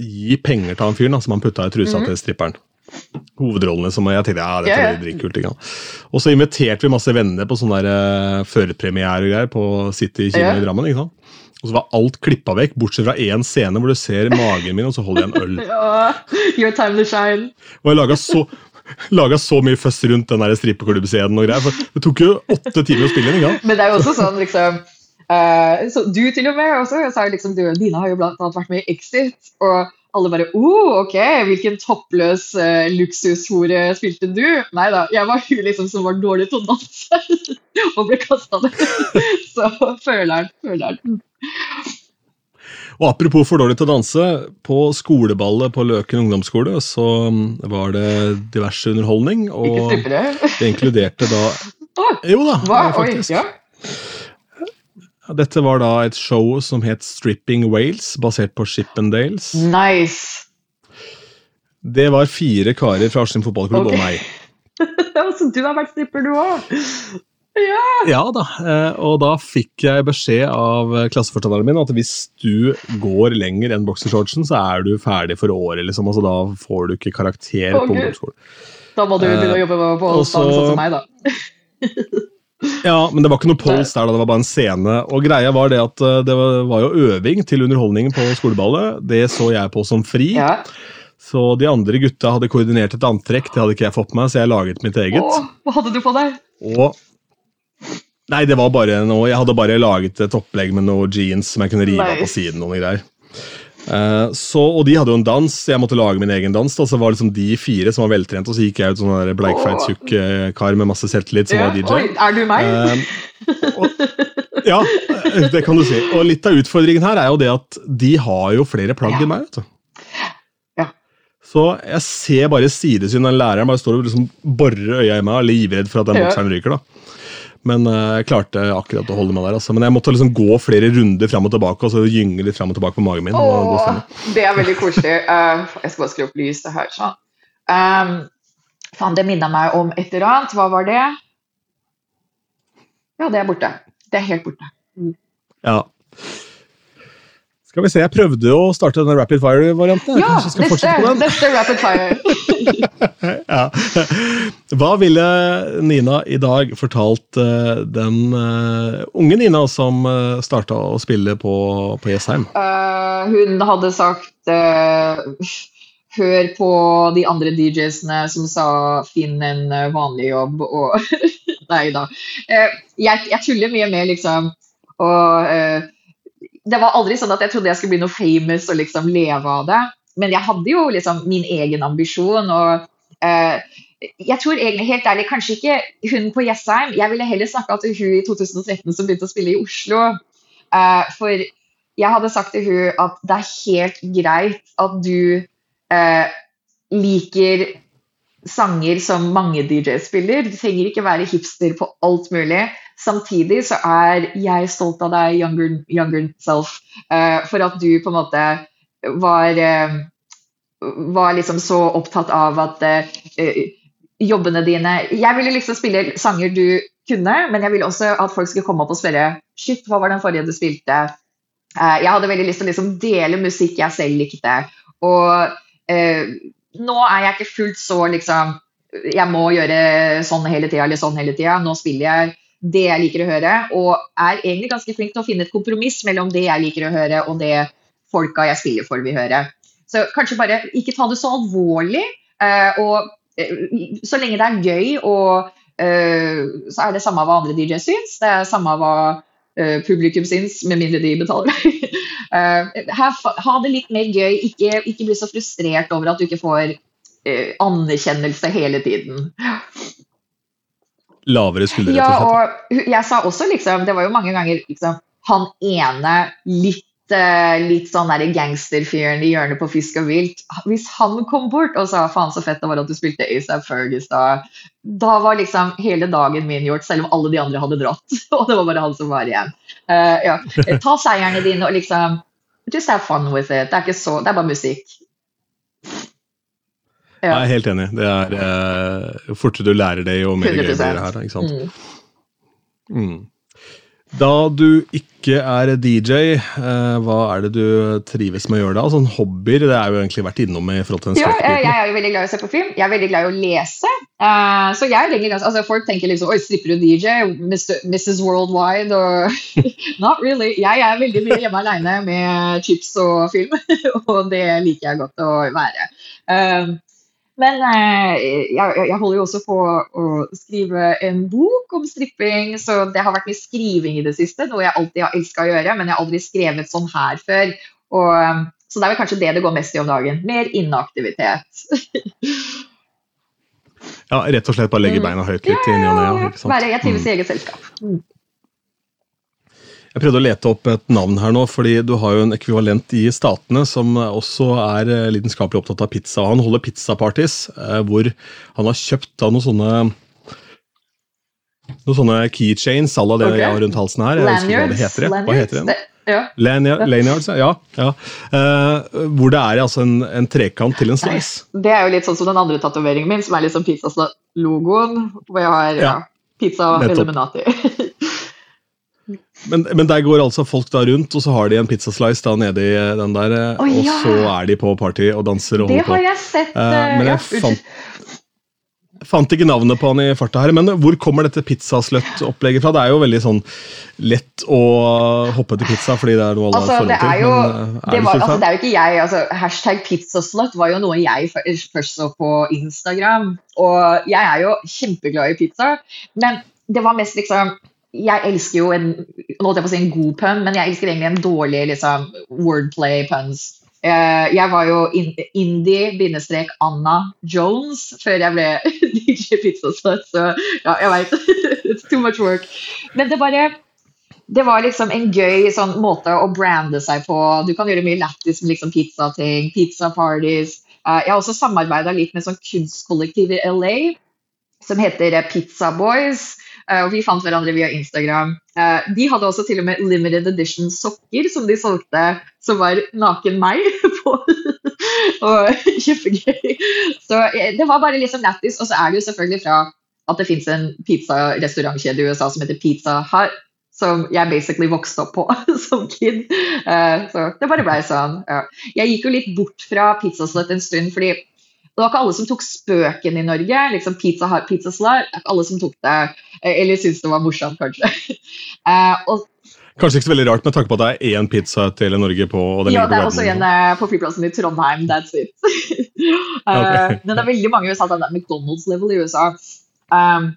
gi penger til han fyren som han putta i trusa Mhm. til stripperen. Hovedrollene som jeg tenkte ja, dette Ja, ja. blir dritkult. ikke? Og så inviterte vi masse venner på sånne der, eh, førpremiere og greier på City kino Ja. i Drammen. ikke sant? Og så var alt klippa vekk, bortsett fra én scene hvor du ser magen min, og så holder jeg en øl. Ja, your time to shine. Og jeg laga så, laget så mye føss rundt den strippeklubbscenen og greier. For det tok jo åtte timer å spille inn. ikke? Men det er jo også sånn, liksom uh, så Du til og med også, sa liksom du, Dina har jo blant annet vært med i Exit, og alle bare oh, ok, hvilken toppløs uh, luksushore spilte du? Nei da, jeg var hun liksom som var dårlig til å danse og ble kasta ned. Så føleren, føleren. Og apropos for dårlig til å danse, på skoleballet på Løken ungdomsskole så mm, var det diverse underholdning, og det. det inkluderte da Jo da, hva? Oi, ja. Dette var da et show som het Stripping Wales, basert på Shippendales. Nice. Det var fire karer fra Askim fotballklubb okay. og meg. Så du har vært stripper, du òg? Ja. Ja da, eh, og da fikk jeg beskjed av eh, klasseforstanderen min at hvis du går lenger enn boksershortsen, så er du ferdig for året, liksom. Altså, da får du ikke karakter oh, på ungdomsskolen. Da må du begynne å jobbe på Eh, og sånn som meg, da. Ja, men det var ikke noe pols der, da, det var bare en scene. Og greia var det at eh, det var, var jo øving til underholdningen på skoleballet. Det så jeg på som fri. Ja. Så de andre gutta hadde koordinert et antrekk, det hadde ikke jeg fått med meg, så jeg laget mitt eget. Åh, hva hadde du på deg? Og Nei, det var bare noe Jeg hadde bare laget et opplegg med noe jeans som jeg kunne rive av på siden. noen greier. Uh, så, og de hadde jo en dans, jeg måtte lage min egen dans. Da, så var liksom de fire som var veltrent, og så gikk jeg ut sånn der bleikfeit, Åh. tjukk kar med masse selvtillit som Ja. var DJ. Oi, er du meg? Uh, og, ja, eh, det kan du si. Og litt av utfordringen her er jo det at de har jo flere plagg Ja. enn meg. vet du. Ja. Så jeg ser bare sidesyn av læreren bare står og liksom borer øya i meg og er livredd for at den bokseren ryker. da. Men eh, jeg klarte akkurat å holde meg der. altså. Men jeg måtte liksom gå flere runder fram og tilbake og så gynge litt fram og tilbake på magen min. Åh, det er veldig koselig. Uh, jeg skal bare skru opp lyset her. sånn. Um, faen, det minner meg om et eller annet. Hva var det? Ja, det er borte. Det er helt borte. Ja. Skal vi se, Jeg prøvde å starte den rapid fire-varianten. Ja, neste, fortsette på den? neste rapid fire. Ja. Hva ville Nina i dag fortalt uh, den uh, unge Nina som uh, starta å spille på, på Jessheim? Uh, hun hadde sagt eh, Hør på de andre DJ-ene som sa 'finn en eh, vanlig jobb' og Nei da. Eh, jeg, jeg tuller mye med liksom og eh, Det var aldri sånn at jeg trodde jeg skulle bli noe famous og liksom leve av det. Men jeg hadde jo liksom min egen ambisjon. og eh, jeg tror egentlig helt ærlig, kanskje ikke hun på Jessheim. Jeg ville heller snakka til hun i 2013 som begynte å spille i Oslo. Eh, for jeg hadde sagt til hun at det er helt greit at du eh, liker sanger som mange DJ-er spiller. Du trenger ikke være hipster på alt mulig. Samtidig så er jeg stolt av deg, younger, younger self, eh, for at du på en måte var eh, var liksom så opptatt av at eh, jobbene dine Jeg ville liksom spille sanger du kunne, men jeg ville også at folk skulle komme opp og spørre Shit, hva var den forrige du spilte? Jeg hadde veldig lyst til å liksom dele musikk jeg selv likte. Og nå er jeg ikke fullt så liksom Jeg må gjøre sånn hele tida eller sånn hele tida. Nå spiller jeg det jeg liker å høre, og er egentlig ganske flink til å finne et kompromiss mellom det jeg liker å høre, og det folka jeg spiller for, vil høre. Så kanskje bare ikke ta det så alvorlig. eh, og eh, så lenge det er gøy, og eh, så er det samme hva andre DJ syns. Det er samme hva publikum syns, med mindre de betaler. Ha det litt mer gøy. Ikke, ikke bli så frustrert over at du ikke får anerkjennelse hele tiden. Lavere skuldre, Ja, rett og slett. og jeg sa også liksom Det var jo mange ganger liksom han ene litt eh, litt sånn gangsterfyren i hjørnet på Fisk og vilt. Hvis han kom bort og sa 'faen, så fett det var at du spilte ASAP Fergus', da, da var liksom hele dagen min gjort, selv om alle de andre hadde dratt. Og det var bare han som var igjen. Uh, ja. Ta seierne dine og liksom Just have fun with it. Det er ikke så, det er bare musikk. Jeg er helt enig. Det er, eh, Jo fortere du lærer det, jo mer gøy blir det her. Ikke sant? Mm. Mm. Da du ikke er DJ, eh, hva er det du trives med å gjøre da? Sånn hobbyer, det er jo egentlig vært innom i forhold til den Ja, jeg, jeg er jo veldig glad i å se på film. Jeg er veldig glad i å lese. Uh, så jeg er ganske, altså Folk tenker liksom Oi, stripper du DJ? Mr. Mrs. Worldwide? Og Not really. Jeg er veldig mye hjemme aleine med chips og film, og det liker jeg godt å være. Eh, men eh, jeg, jeg holder jo også på å skrive en bok om stripping, så det har vært mye skriving i det siste. Noe jeg alltid har elska å gjøre, men jeg har aldri skrevet sånn her før. Og, eh, så det er vel kanskje det det går mest i om dagen. Mer inneaktivitet. Ja, Rett og slett bare legge Mm. beina høyt litt i ny og ne. Jeg trives Mm. i eget selskap. Mm. Jeg prøvde å lete opp et navn her nå, fordi du har jo en ekvivalent i Statene som også er eh, lidenskapelig opptatt av pizza. Han holder pizzaparties eh, hvor han har kjøpt da noen sånne noen sånne keychains à la det okay. jeg har rundt halsen her. Jeg husker hva det heter. det. Hva heter? Det- Ja. Lanyards, ja. ja. Uh, hvor det er altså en, en trekant til en slice. Det er jo litt sånn som den andre tatoveringen min, som er liksom pizzalogoen. Hvor jeg har ja. Pizza Nettopp. Men, men der går altså folk da rundt, og så har de en pizzaslice da nede i eh, den der, oh, ja. og så er de på party og danser og Det holder på. har jeg sett. Uh, men jeg ja, fant, fant ikke navnet på han i farta her. Men hvor kommer dette pizzasløtt-opplegget fra? Det er jo veldig sånn lett å hoppe til pizza fordi det er noe alle Altså, har det er til. jo, men, er det, var, altså, det er jo ikke jeg. altså Hashtag pizzasløtt var jo noe jeg først så på Instagram. Og jeg er jo kjempeglad i pizza, men det var mest liksom Jeg elsker jo en si en god pun, men jeg elsker egentlig en dårlig liksom, wordplay-puns. Eh, jeg var jo indie-Anna Jones før jeg ble DJ Pizzaslut, så ja, jeg veit. It's too much work. Men det bare det var liksom en gøy sånn måte å brande seg på. Du kan gjøre mye lættis med liksom pizzating, pizza-parties. Eh, jeg har også samarbeida litt med sånn kunstkollektiv i LA som heter eh, Pizza Boys. Eh, og vi fant hverandre via Instagram. Eh, de hadde også til og med limited edition sokker som de solgte, som var naken meg på. og kjempegøy. Så eh, det var bare liksom lættis. Og så er det jo selvfølgelig fra at det fins en pizzarestaurantkjede i USA som heter Pizza Hut som jeg basically vokste opp på som kid. Så det bare blei sånn. Jeg gikk jo litt bort fra pizzaslut en stund, fordi det var ikke alle som tok spøken i Norge. liksom Pizza Hut, pizza Slar. Det er ikke alle som tok det, eh, eller syntes det var morsomt, kanskje. Eh, og Kanskje ikke så veldig rart med tanke på at det er én pizza til Norge på og den ja, det er også en eh, på flyplassen i Trondheim. That's it. Eh, Ok. Men det er veldig mange i USA, det er McDonald's-level i USA. Um,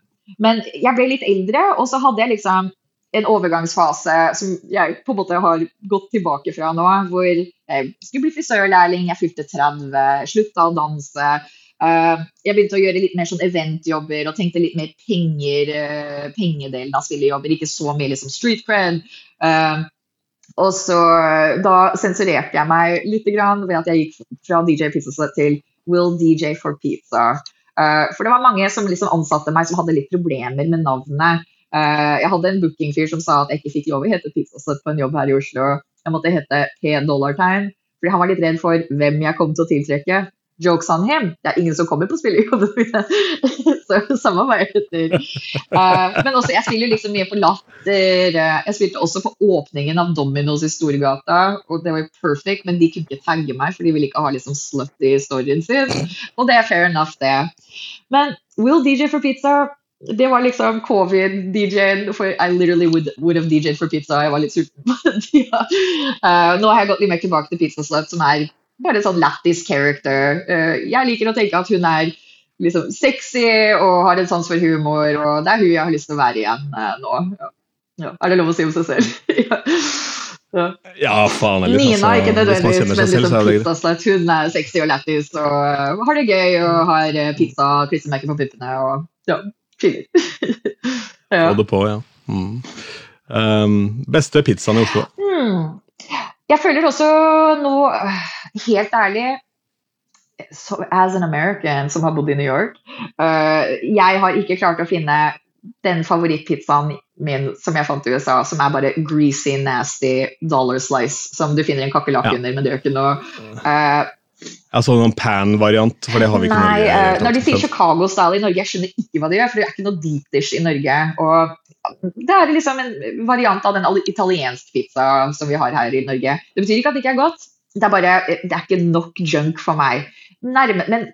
men jeg ble litt eldre, og så hadde jeg liksom en overgangsfase som jeg på en måte har gått tilbake fra nå, hvor jeg skulle bli frisørlærling, jeg fylte 30, slutta å danse. Eh, jeg begynte å gjøre litt mer sånn eventjobber og tenkte litt mer penger, eh, pengedelen av spillejobber, ikke så mye liksom street cred. Eh, og så Da sensurerte jeg meg litt grann ved at jeg gikk fra DJ Pizza til Will DJ for Pizza. Eh, for det var mange som liksom ansatte meg som hadde litt problemer med navnet. Eh, jeg hadde en bookingfyr som sa at jeg ikke fikk lov å hete Pizzaslut på en jobb her i Oslo. Jeg måtte hete P dollartegn, fordi han var litt redd for hvem jeg kom til å tiltrekke. Jokes on him. Det er ingen som kommer på spillejobbene mine. så samme hva jeg heter. Eh, men også, jeg spiller liksom mye på latter. jeg spilte også på åpningen av Domino's i Storgata, og det var jo perfect, men de kunne ikke tagge meg, for de ville ikke ha liksom slutty storyen sin. Og det er fair enough, det. Men Will DJ for pizza det var liksom covid-DJ-en, for I literally would, would have DJ-en for pizza. Jeg var litt sulten den tida. Eh, nå har jeg gått litt mer tilbake til Pizza Slut, som er bare en sånn lættis character. Uh, jeg liker å tenke at hun er liksom sexy og har en sans for humor, og det er hun jeg har lyst til å være igjen uh, nå. Ja. Ja. Er det lov å si om seg selv? ja. Ja. Ja, faen Liksom, Nina er ikke altså, hvis nødvendigvis, men selv, liksom Pizza pizzaslut. Hun er sexy og lættis og uh, har det gøy og har uh, pizza klistremerker på puppene og ja, ja. Få det på, ja. Mm. Um, beste pizzaen i Oslo? Mm. Jeg føler også nå, øh, helt ærlig so, As an American som har bodd i New York, uh, jeg har ikke klart å finne den favorittpizzaen min som jeg fant i USA, som er bare greasy, nasty dollar slice, som du finner en kakerlakk Ja. under, men det gjør ikke noe. Øh, Altså noen pan-variant, for det har vi ikke Nei, Norge. Nei, eh, når de sier Chicago style i Norge, jeg skjønner ikke hva de gjør, for det er ikke noe deep dish i Norge. Og det er liksom en variant av den italiensk pizza som vi har her i Norge. Det betyr ikke at det ikke er godt, det er bare det er ikke nok junk for meg. Nærme, men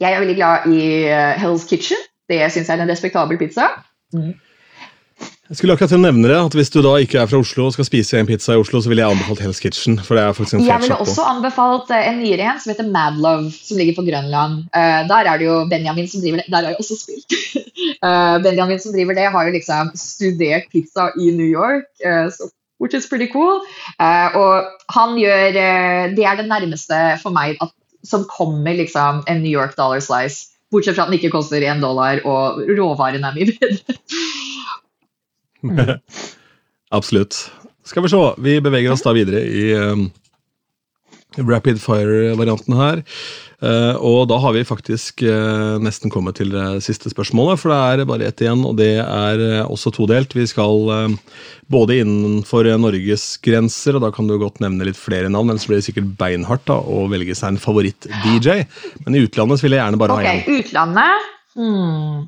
jeg er veldig glad i eh, Hell's Kitchen. Det syns jeg er en respektabel pizza. Jeg skulle akkurat nevne det, at Hvis du da ikke er fra Oslo og skal spise en pizza i Oslo, så ville jeg anbefalt Hell's Kitchen. For det er faktisk en Jeg ville også anbefalt eh, en nyere en som heter Mad Love, som ligger på Grønland. Eh, der er det jo Benjamin som driver det. Der har jeg også spilt. Eh, Benjamin som driver det, har jo liksom studert pizza i New York, så, which is pretty cool. Og han gjør Det er det nærmeste for meg at, som kommer liksom en New York dollar slice. Bortsett fra at den ikke koster én dollar, og råvaren er mye bedre. Absolutt. Skal vi se, vi beveger oss da videre i um, rapid fire-varianten her. Uh, og da har vi faktisk uh, nesten kommet til det siste spørsmålet, for det er bare ett igjen, og det er uh, også todelt. Vi skal både innenfor Norges grenser, og da kan du godt nevne litt flere navn, ellers blir det sikkert beinhardt da, å velge seg en favoritt-DJ. Men i utlandet så vil jeg gjerne bare ha Ok, én. utlandet. Hmm.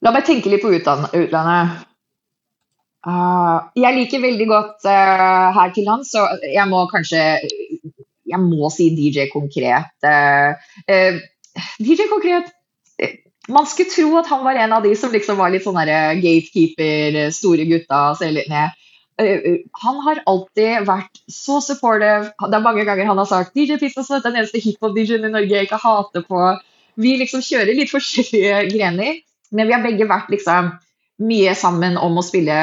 La meg tenke litt på utlandet. Uh, jeg liker veldig godt uh, her til lands, så jeg må kanskje Jeg må si DJ Konkret. Uh, DJ Konkret Man skulle tro at han var en av de som liksom var litt sånn gatekeeper, store gutta, litt ned. han har alltid vært så supportive. Det er mange ganger han har sagt DJ Pizzaslett er den eneste hiphop-DJ-en i Norge jeg ikke hater på. Vi liksom kjører litt forskjellige grener, men vi har begge vært liksom mye sammen om å spille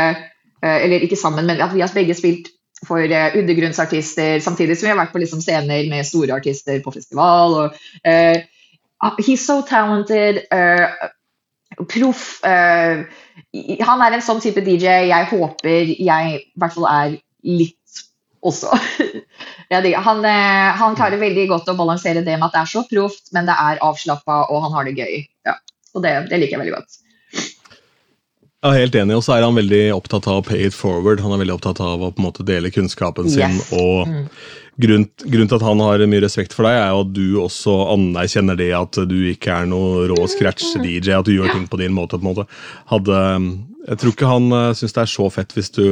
Eller ikke sammen, men at vi har begge spilt for undergrunnsartister, samtidig som vi har vært på liksom scener med store artister på festival. og uh, He's so talented. Uh, Proff. Uh, han er en sånn type DJ jeg håper jeg i hvert fall er litt også. han, han, klarer veldig godt å balansere det med at det er så proft, men det er avslappa, og han har det gøy. Ja, og det, det liker jeg veldig godt. Jeg er helt enig, og så er han veldig opptatt av å pay it forward. Han er veldig opptatt av å på en måte dele kunnskapen sin. Yes. og Mm. grunnen, grunnen til at han har mye respekt for deg, er jo at du også anerkjenner det at du ikke er noe rå scratch-DJ, at du gjør ting på din måte. på en måte. Hadde, jeg tror ikke han uh, syns det er så fett hvis du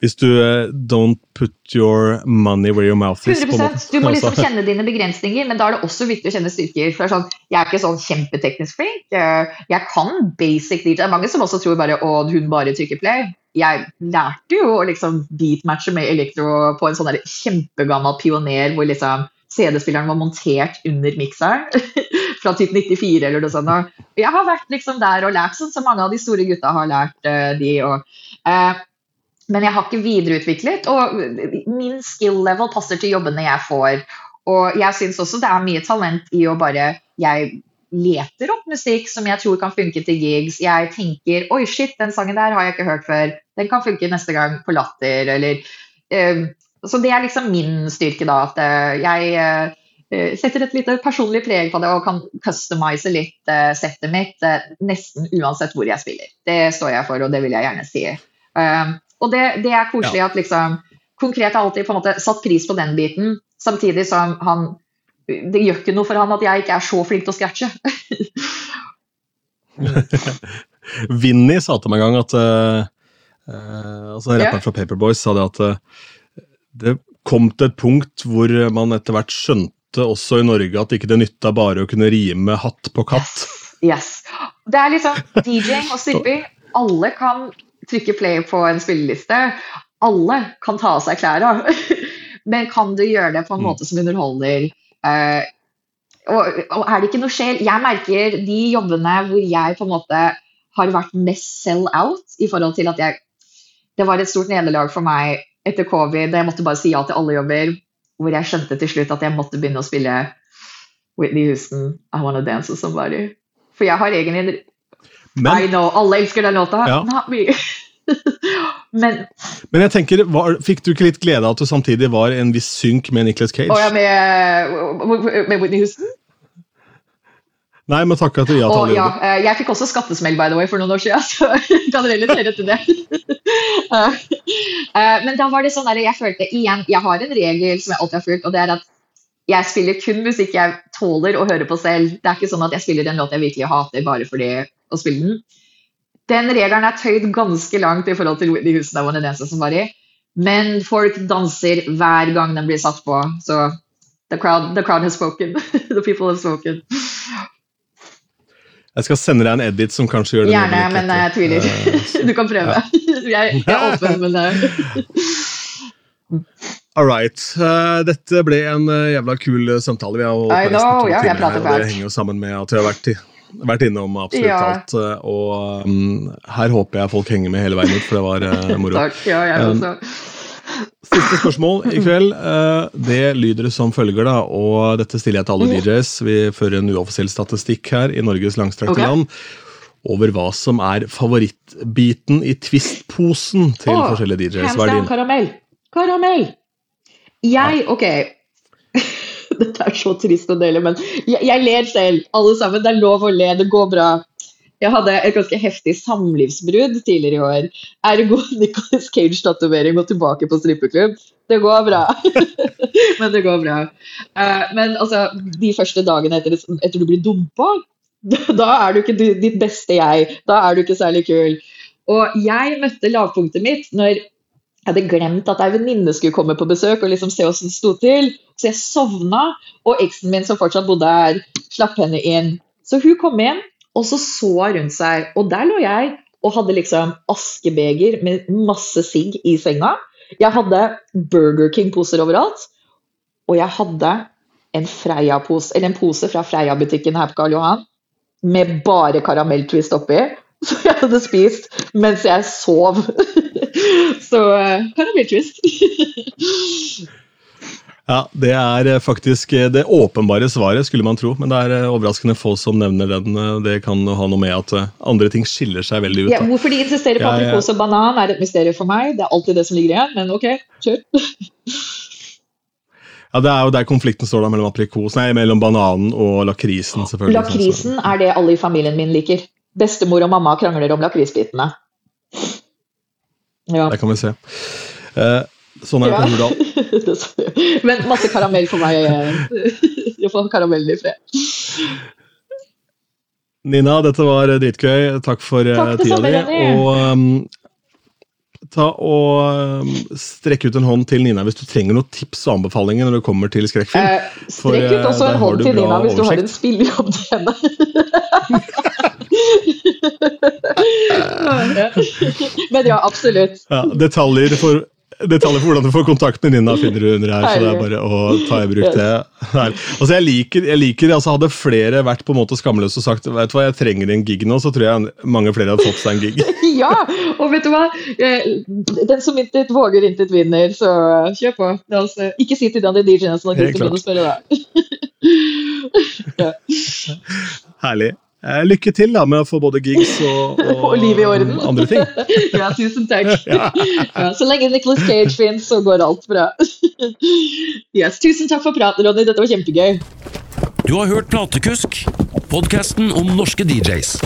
hvis du uh, don't put your money where your mouth is. på en 100 måte. Du må liksom Altså, kjenne dine begrensninger, men da er det også viktig å kjenne styrker. For sånn, Jeg er ikke sånn kjempeteknisk flink. Eh, Jeg kan basic DJ. Det er mange som også tror bare å, hun bare trykker play. Jeg lærte jo å liksom beatmatche med elektro på en sånn kjempegammel pioner hvor liksom CD-spilleren var montert under mikseren. Fra typ 94 eller noe sånt. Og jeg har vært liksom der og lært sånn som mange av de store gutta har lært uh, de. Og, eh, men jeg har ikke videreutviklet, og min skill level passer til jobbene jeg får. Og jeg syns også det er mye talent i å bare Jeg leter opp musikk som jeg tror kan funke til gigs. Jeg tenker oi, shit, den sangen der har jeg ikke hørt før. Den kan funke neste gang på Latter, eller uh, Så det er liksom min styrke, da. At uh, jeg uh, setter et lite personlig preg på det og kan customize litt settet mitt nesten uansett hvor jeg spiller. Det står jeg for, og det vil jeg gjerne si. Um, og det, det er koselig at liksom Konkret har alltid på en måte satt pris på den biten, samtidig som han Det gjør ikke noe for han at jeg ikke er så flink til å scratche. Vinny sa til meg en gang at uh, uh, altså Ja. Rapperen fra Paperboys sa det at uh, det kom til et punkt hvor man etter hvert skjønte også i Norge at ikke det nytta bare å kunne rime hatt på katt. Yes. Det er liksom DJ og stripping. Alle kan trykke play på en spilleliste. Alle kan ta av seg klærne. Men kan du gjøre det på en Mm. måte som underholder? Eh, og, og er det ikke noe sjel Jeg merker de jobbene hvor jeg på en måte har vært mest sell out i forhold til at jeg Det var et stort nederlag for meg etter covid. Jeg måtte bare si ja til alle jobber. Hvor jeg skjønte til slutt at jeg måtte begynne å spille Whitney Houston, I Wanna Dance with Somebody. For jeg har egen... I Men, know, alle elsker den låta. Ja. Men men jeg tenker, var, fikk du ikke litt glede av at du samtidig var en viss synk med Nicholas Cage? Ja, med, med Whitney Houston? Nei, men takk at du ja til alle ja, jeg fikk også skattesmell by the way for noen år siden, så jeg kan relatere til det. Eh, eh, Men da var det sånn der jeg følte igjen Jeg har en regel som jeg alltid har fulgt, og det er at jeg spiller kun musikk jeg tåler å høre på selv. Det er ikke sånn at jeg spiller en låt jeg virkelig hater bare fordi å spille den. Den regelen er tøyd ganske langt i forhold til de husene var den som var i. Men folk danser hver gang den blir satt på. Så the crowd, the crowd has spoken. the people have spoken. Jeg skal sende deg en edit som kanskje gjør det Gjerne, men jeg tviler. Eh, Du kan prøve. Jeg, jeg er åpen, men det All right. Eh, dette ble en eh, jævla kul eh, samtale. Vi har holdt på nesten to timer det henger jo sammen med at vi har vært, i, vært innom absolutt Ja. alt. eh, Og um, her håper jeg folk henger med hele veien ut, for det var uh, moro. Takk. Ja, jeg Um, også. Siste spørsmål i kveld. Uh, det lyder som følger, da, og dette stiller jeg til alle. DJs. Vi fører en uoffisiell statistikk her i Norges langstrakte okay. land over hva som er favorittbiten i Twist-posen til Åh, forskjellige DJs. Hva er din? karamell. Karamell! Jeg Ok. Dette er så trist å dele, men jeg, jeg ler selv. Alle sammen. Det er lov å le. Det går bra. Jeg hadde et ganske heftig samlivsbrudd tidligere i år. Ergo Nicolas Cage-tatovering og tilbake på strippeklubb. Det går bra. men det går bra. Eh, men altså, de første dagene etter, etter du blir dumpa, Da er du ikke ditt beste jeg. Da er du ikke særlig kul. Og jeg møtte lavpunktet mitt når jeg hadde glemt at ei venninne skulle komme på besøk og liksom se hvordan det sto til. Så jeg sovna, og eksen min som fortsatt bodde her, slapp henne inn. Så hun kom inn, og så så rundt seg, og der lå jeg og hadde liksom askebeger med masse sigg i senga. Jeg hadde Burger King-poser overalt, og jeg hadde en eller en pose fra Freia-butikken her på Karl Johan med bare karamelltwist oppi. Så jeg hadde spist mens jeg sov. Så uh, twist. Ja, Det er eh, faktisk eh, det åpenbare svaret, skulle man tro. Men det er overraskende få som nevner den. Det kan ha noe med at andre ting skiller seg veldig ut. Ja, hvorfor de insisterer på aprikos og banan, er et mysterium for meg. Det er alltid det som ligger igjen, men ok, kjør. Ja, Det er jo der konflikten står da mellom aprikos, nei, mellom bananen og lakrisen. selvfølgelig. Lakrisen er det alle i familien min liker. Bestemor og mamma krangler om lakrisbitene. Ja. Der kan vi se. Eh, sånn er det ja. på Hurdal. Men masse karamell for meg. Jeg får karamellen i fred. Nina, dette var dritgøy. Takk for Takk tida di. Og um, ta og strekke strekk ut en hånd til Nina hvis du trenger noen tips og anbefalinger når det kommer til skrekkfilm. Eh, strekk ut også en hånd til Nina hvis du har en spillejobb til henne. Men ja, absolutt. Ja, detaljer for detaljer for hvordan du får kontakt med Nina, finner du under her. så det er bare å ta i bruk det. Her. Altså, jeg liker, jeg liker altså Hadde flere vært på en måte skamløse og sagt vet du hva, jeg trenger en gig nå, så tror jeg mange flere hadde fått seg en gig. ja, og vet du hva? Eh, den som intet våger, intet vinner, så kjør på. Altså, ikke si til de andre DJ-ene som har glemt å spørre deg. ja. Herlig. Eh, lykke til da med å få både gigs og, og, og liv i orden. andre ting. ja, tusen takk. ja, så lenge Nicholas Cage finnes, så går alt bra. yes, tusen takk for praten, Ronny. Dette var kjempegøy. Du har hørt Platekusk, podkasten om norske DJs.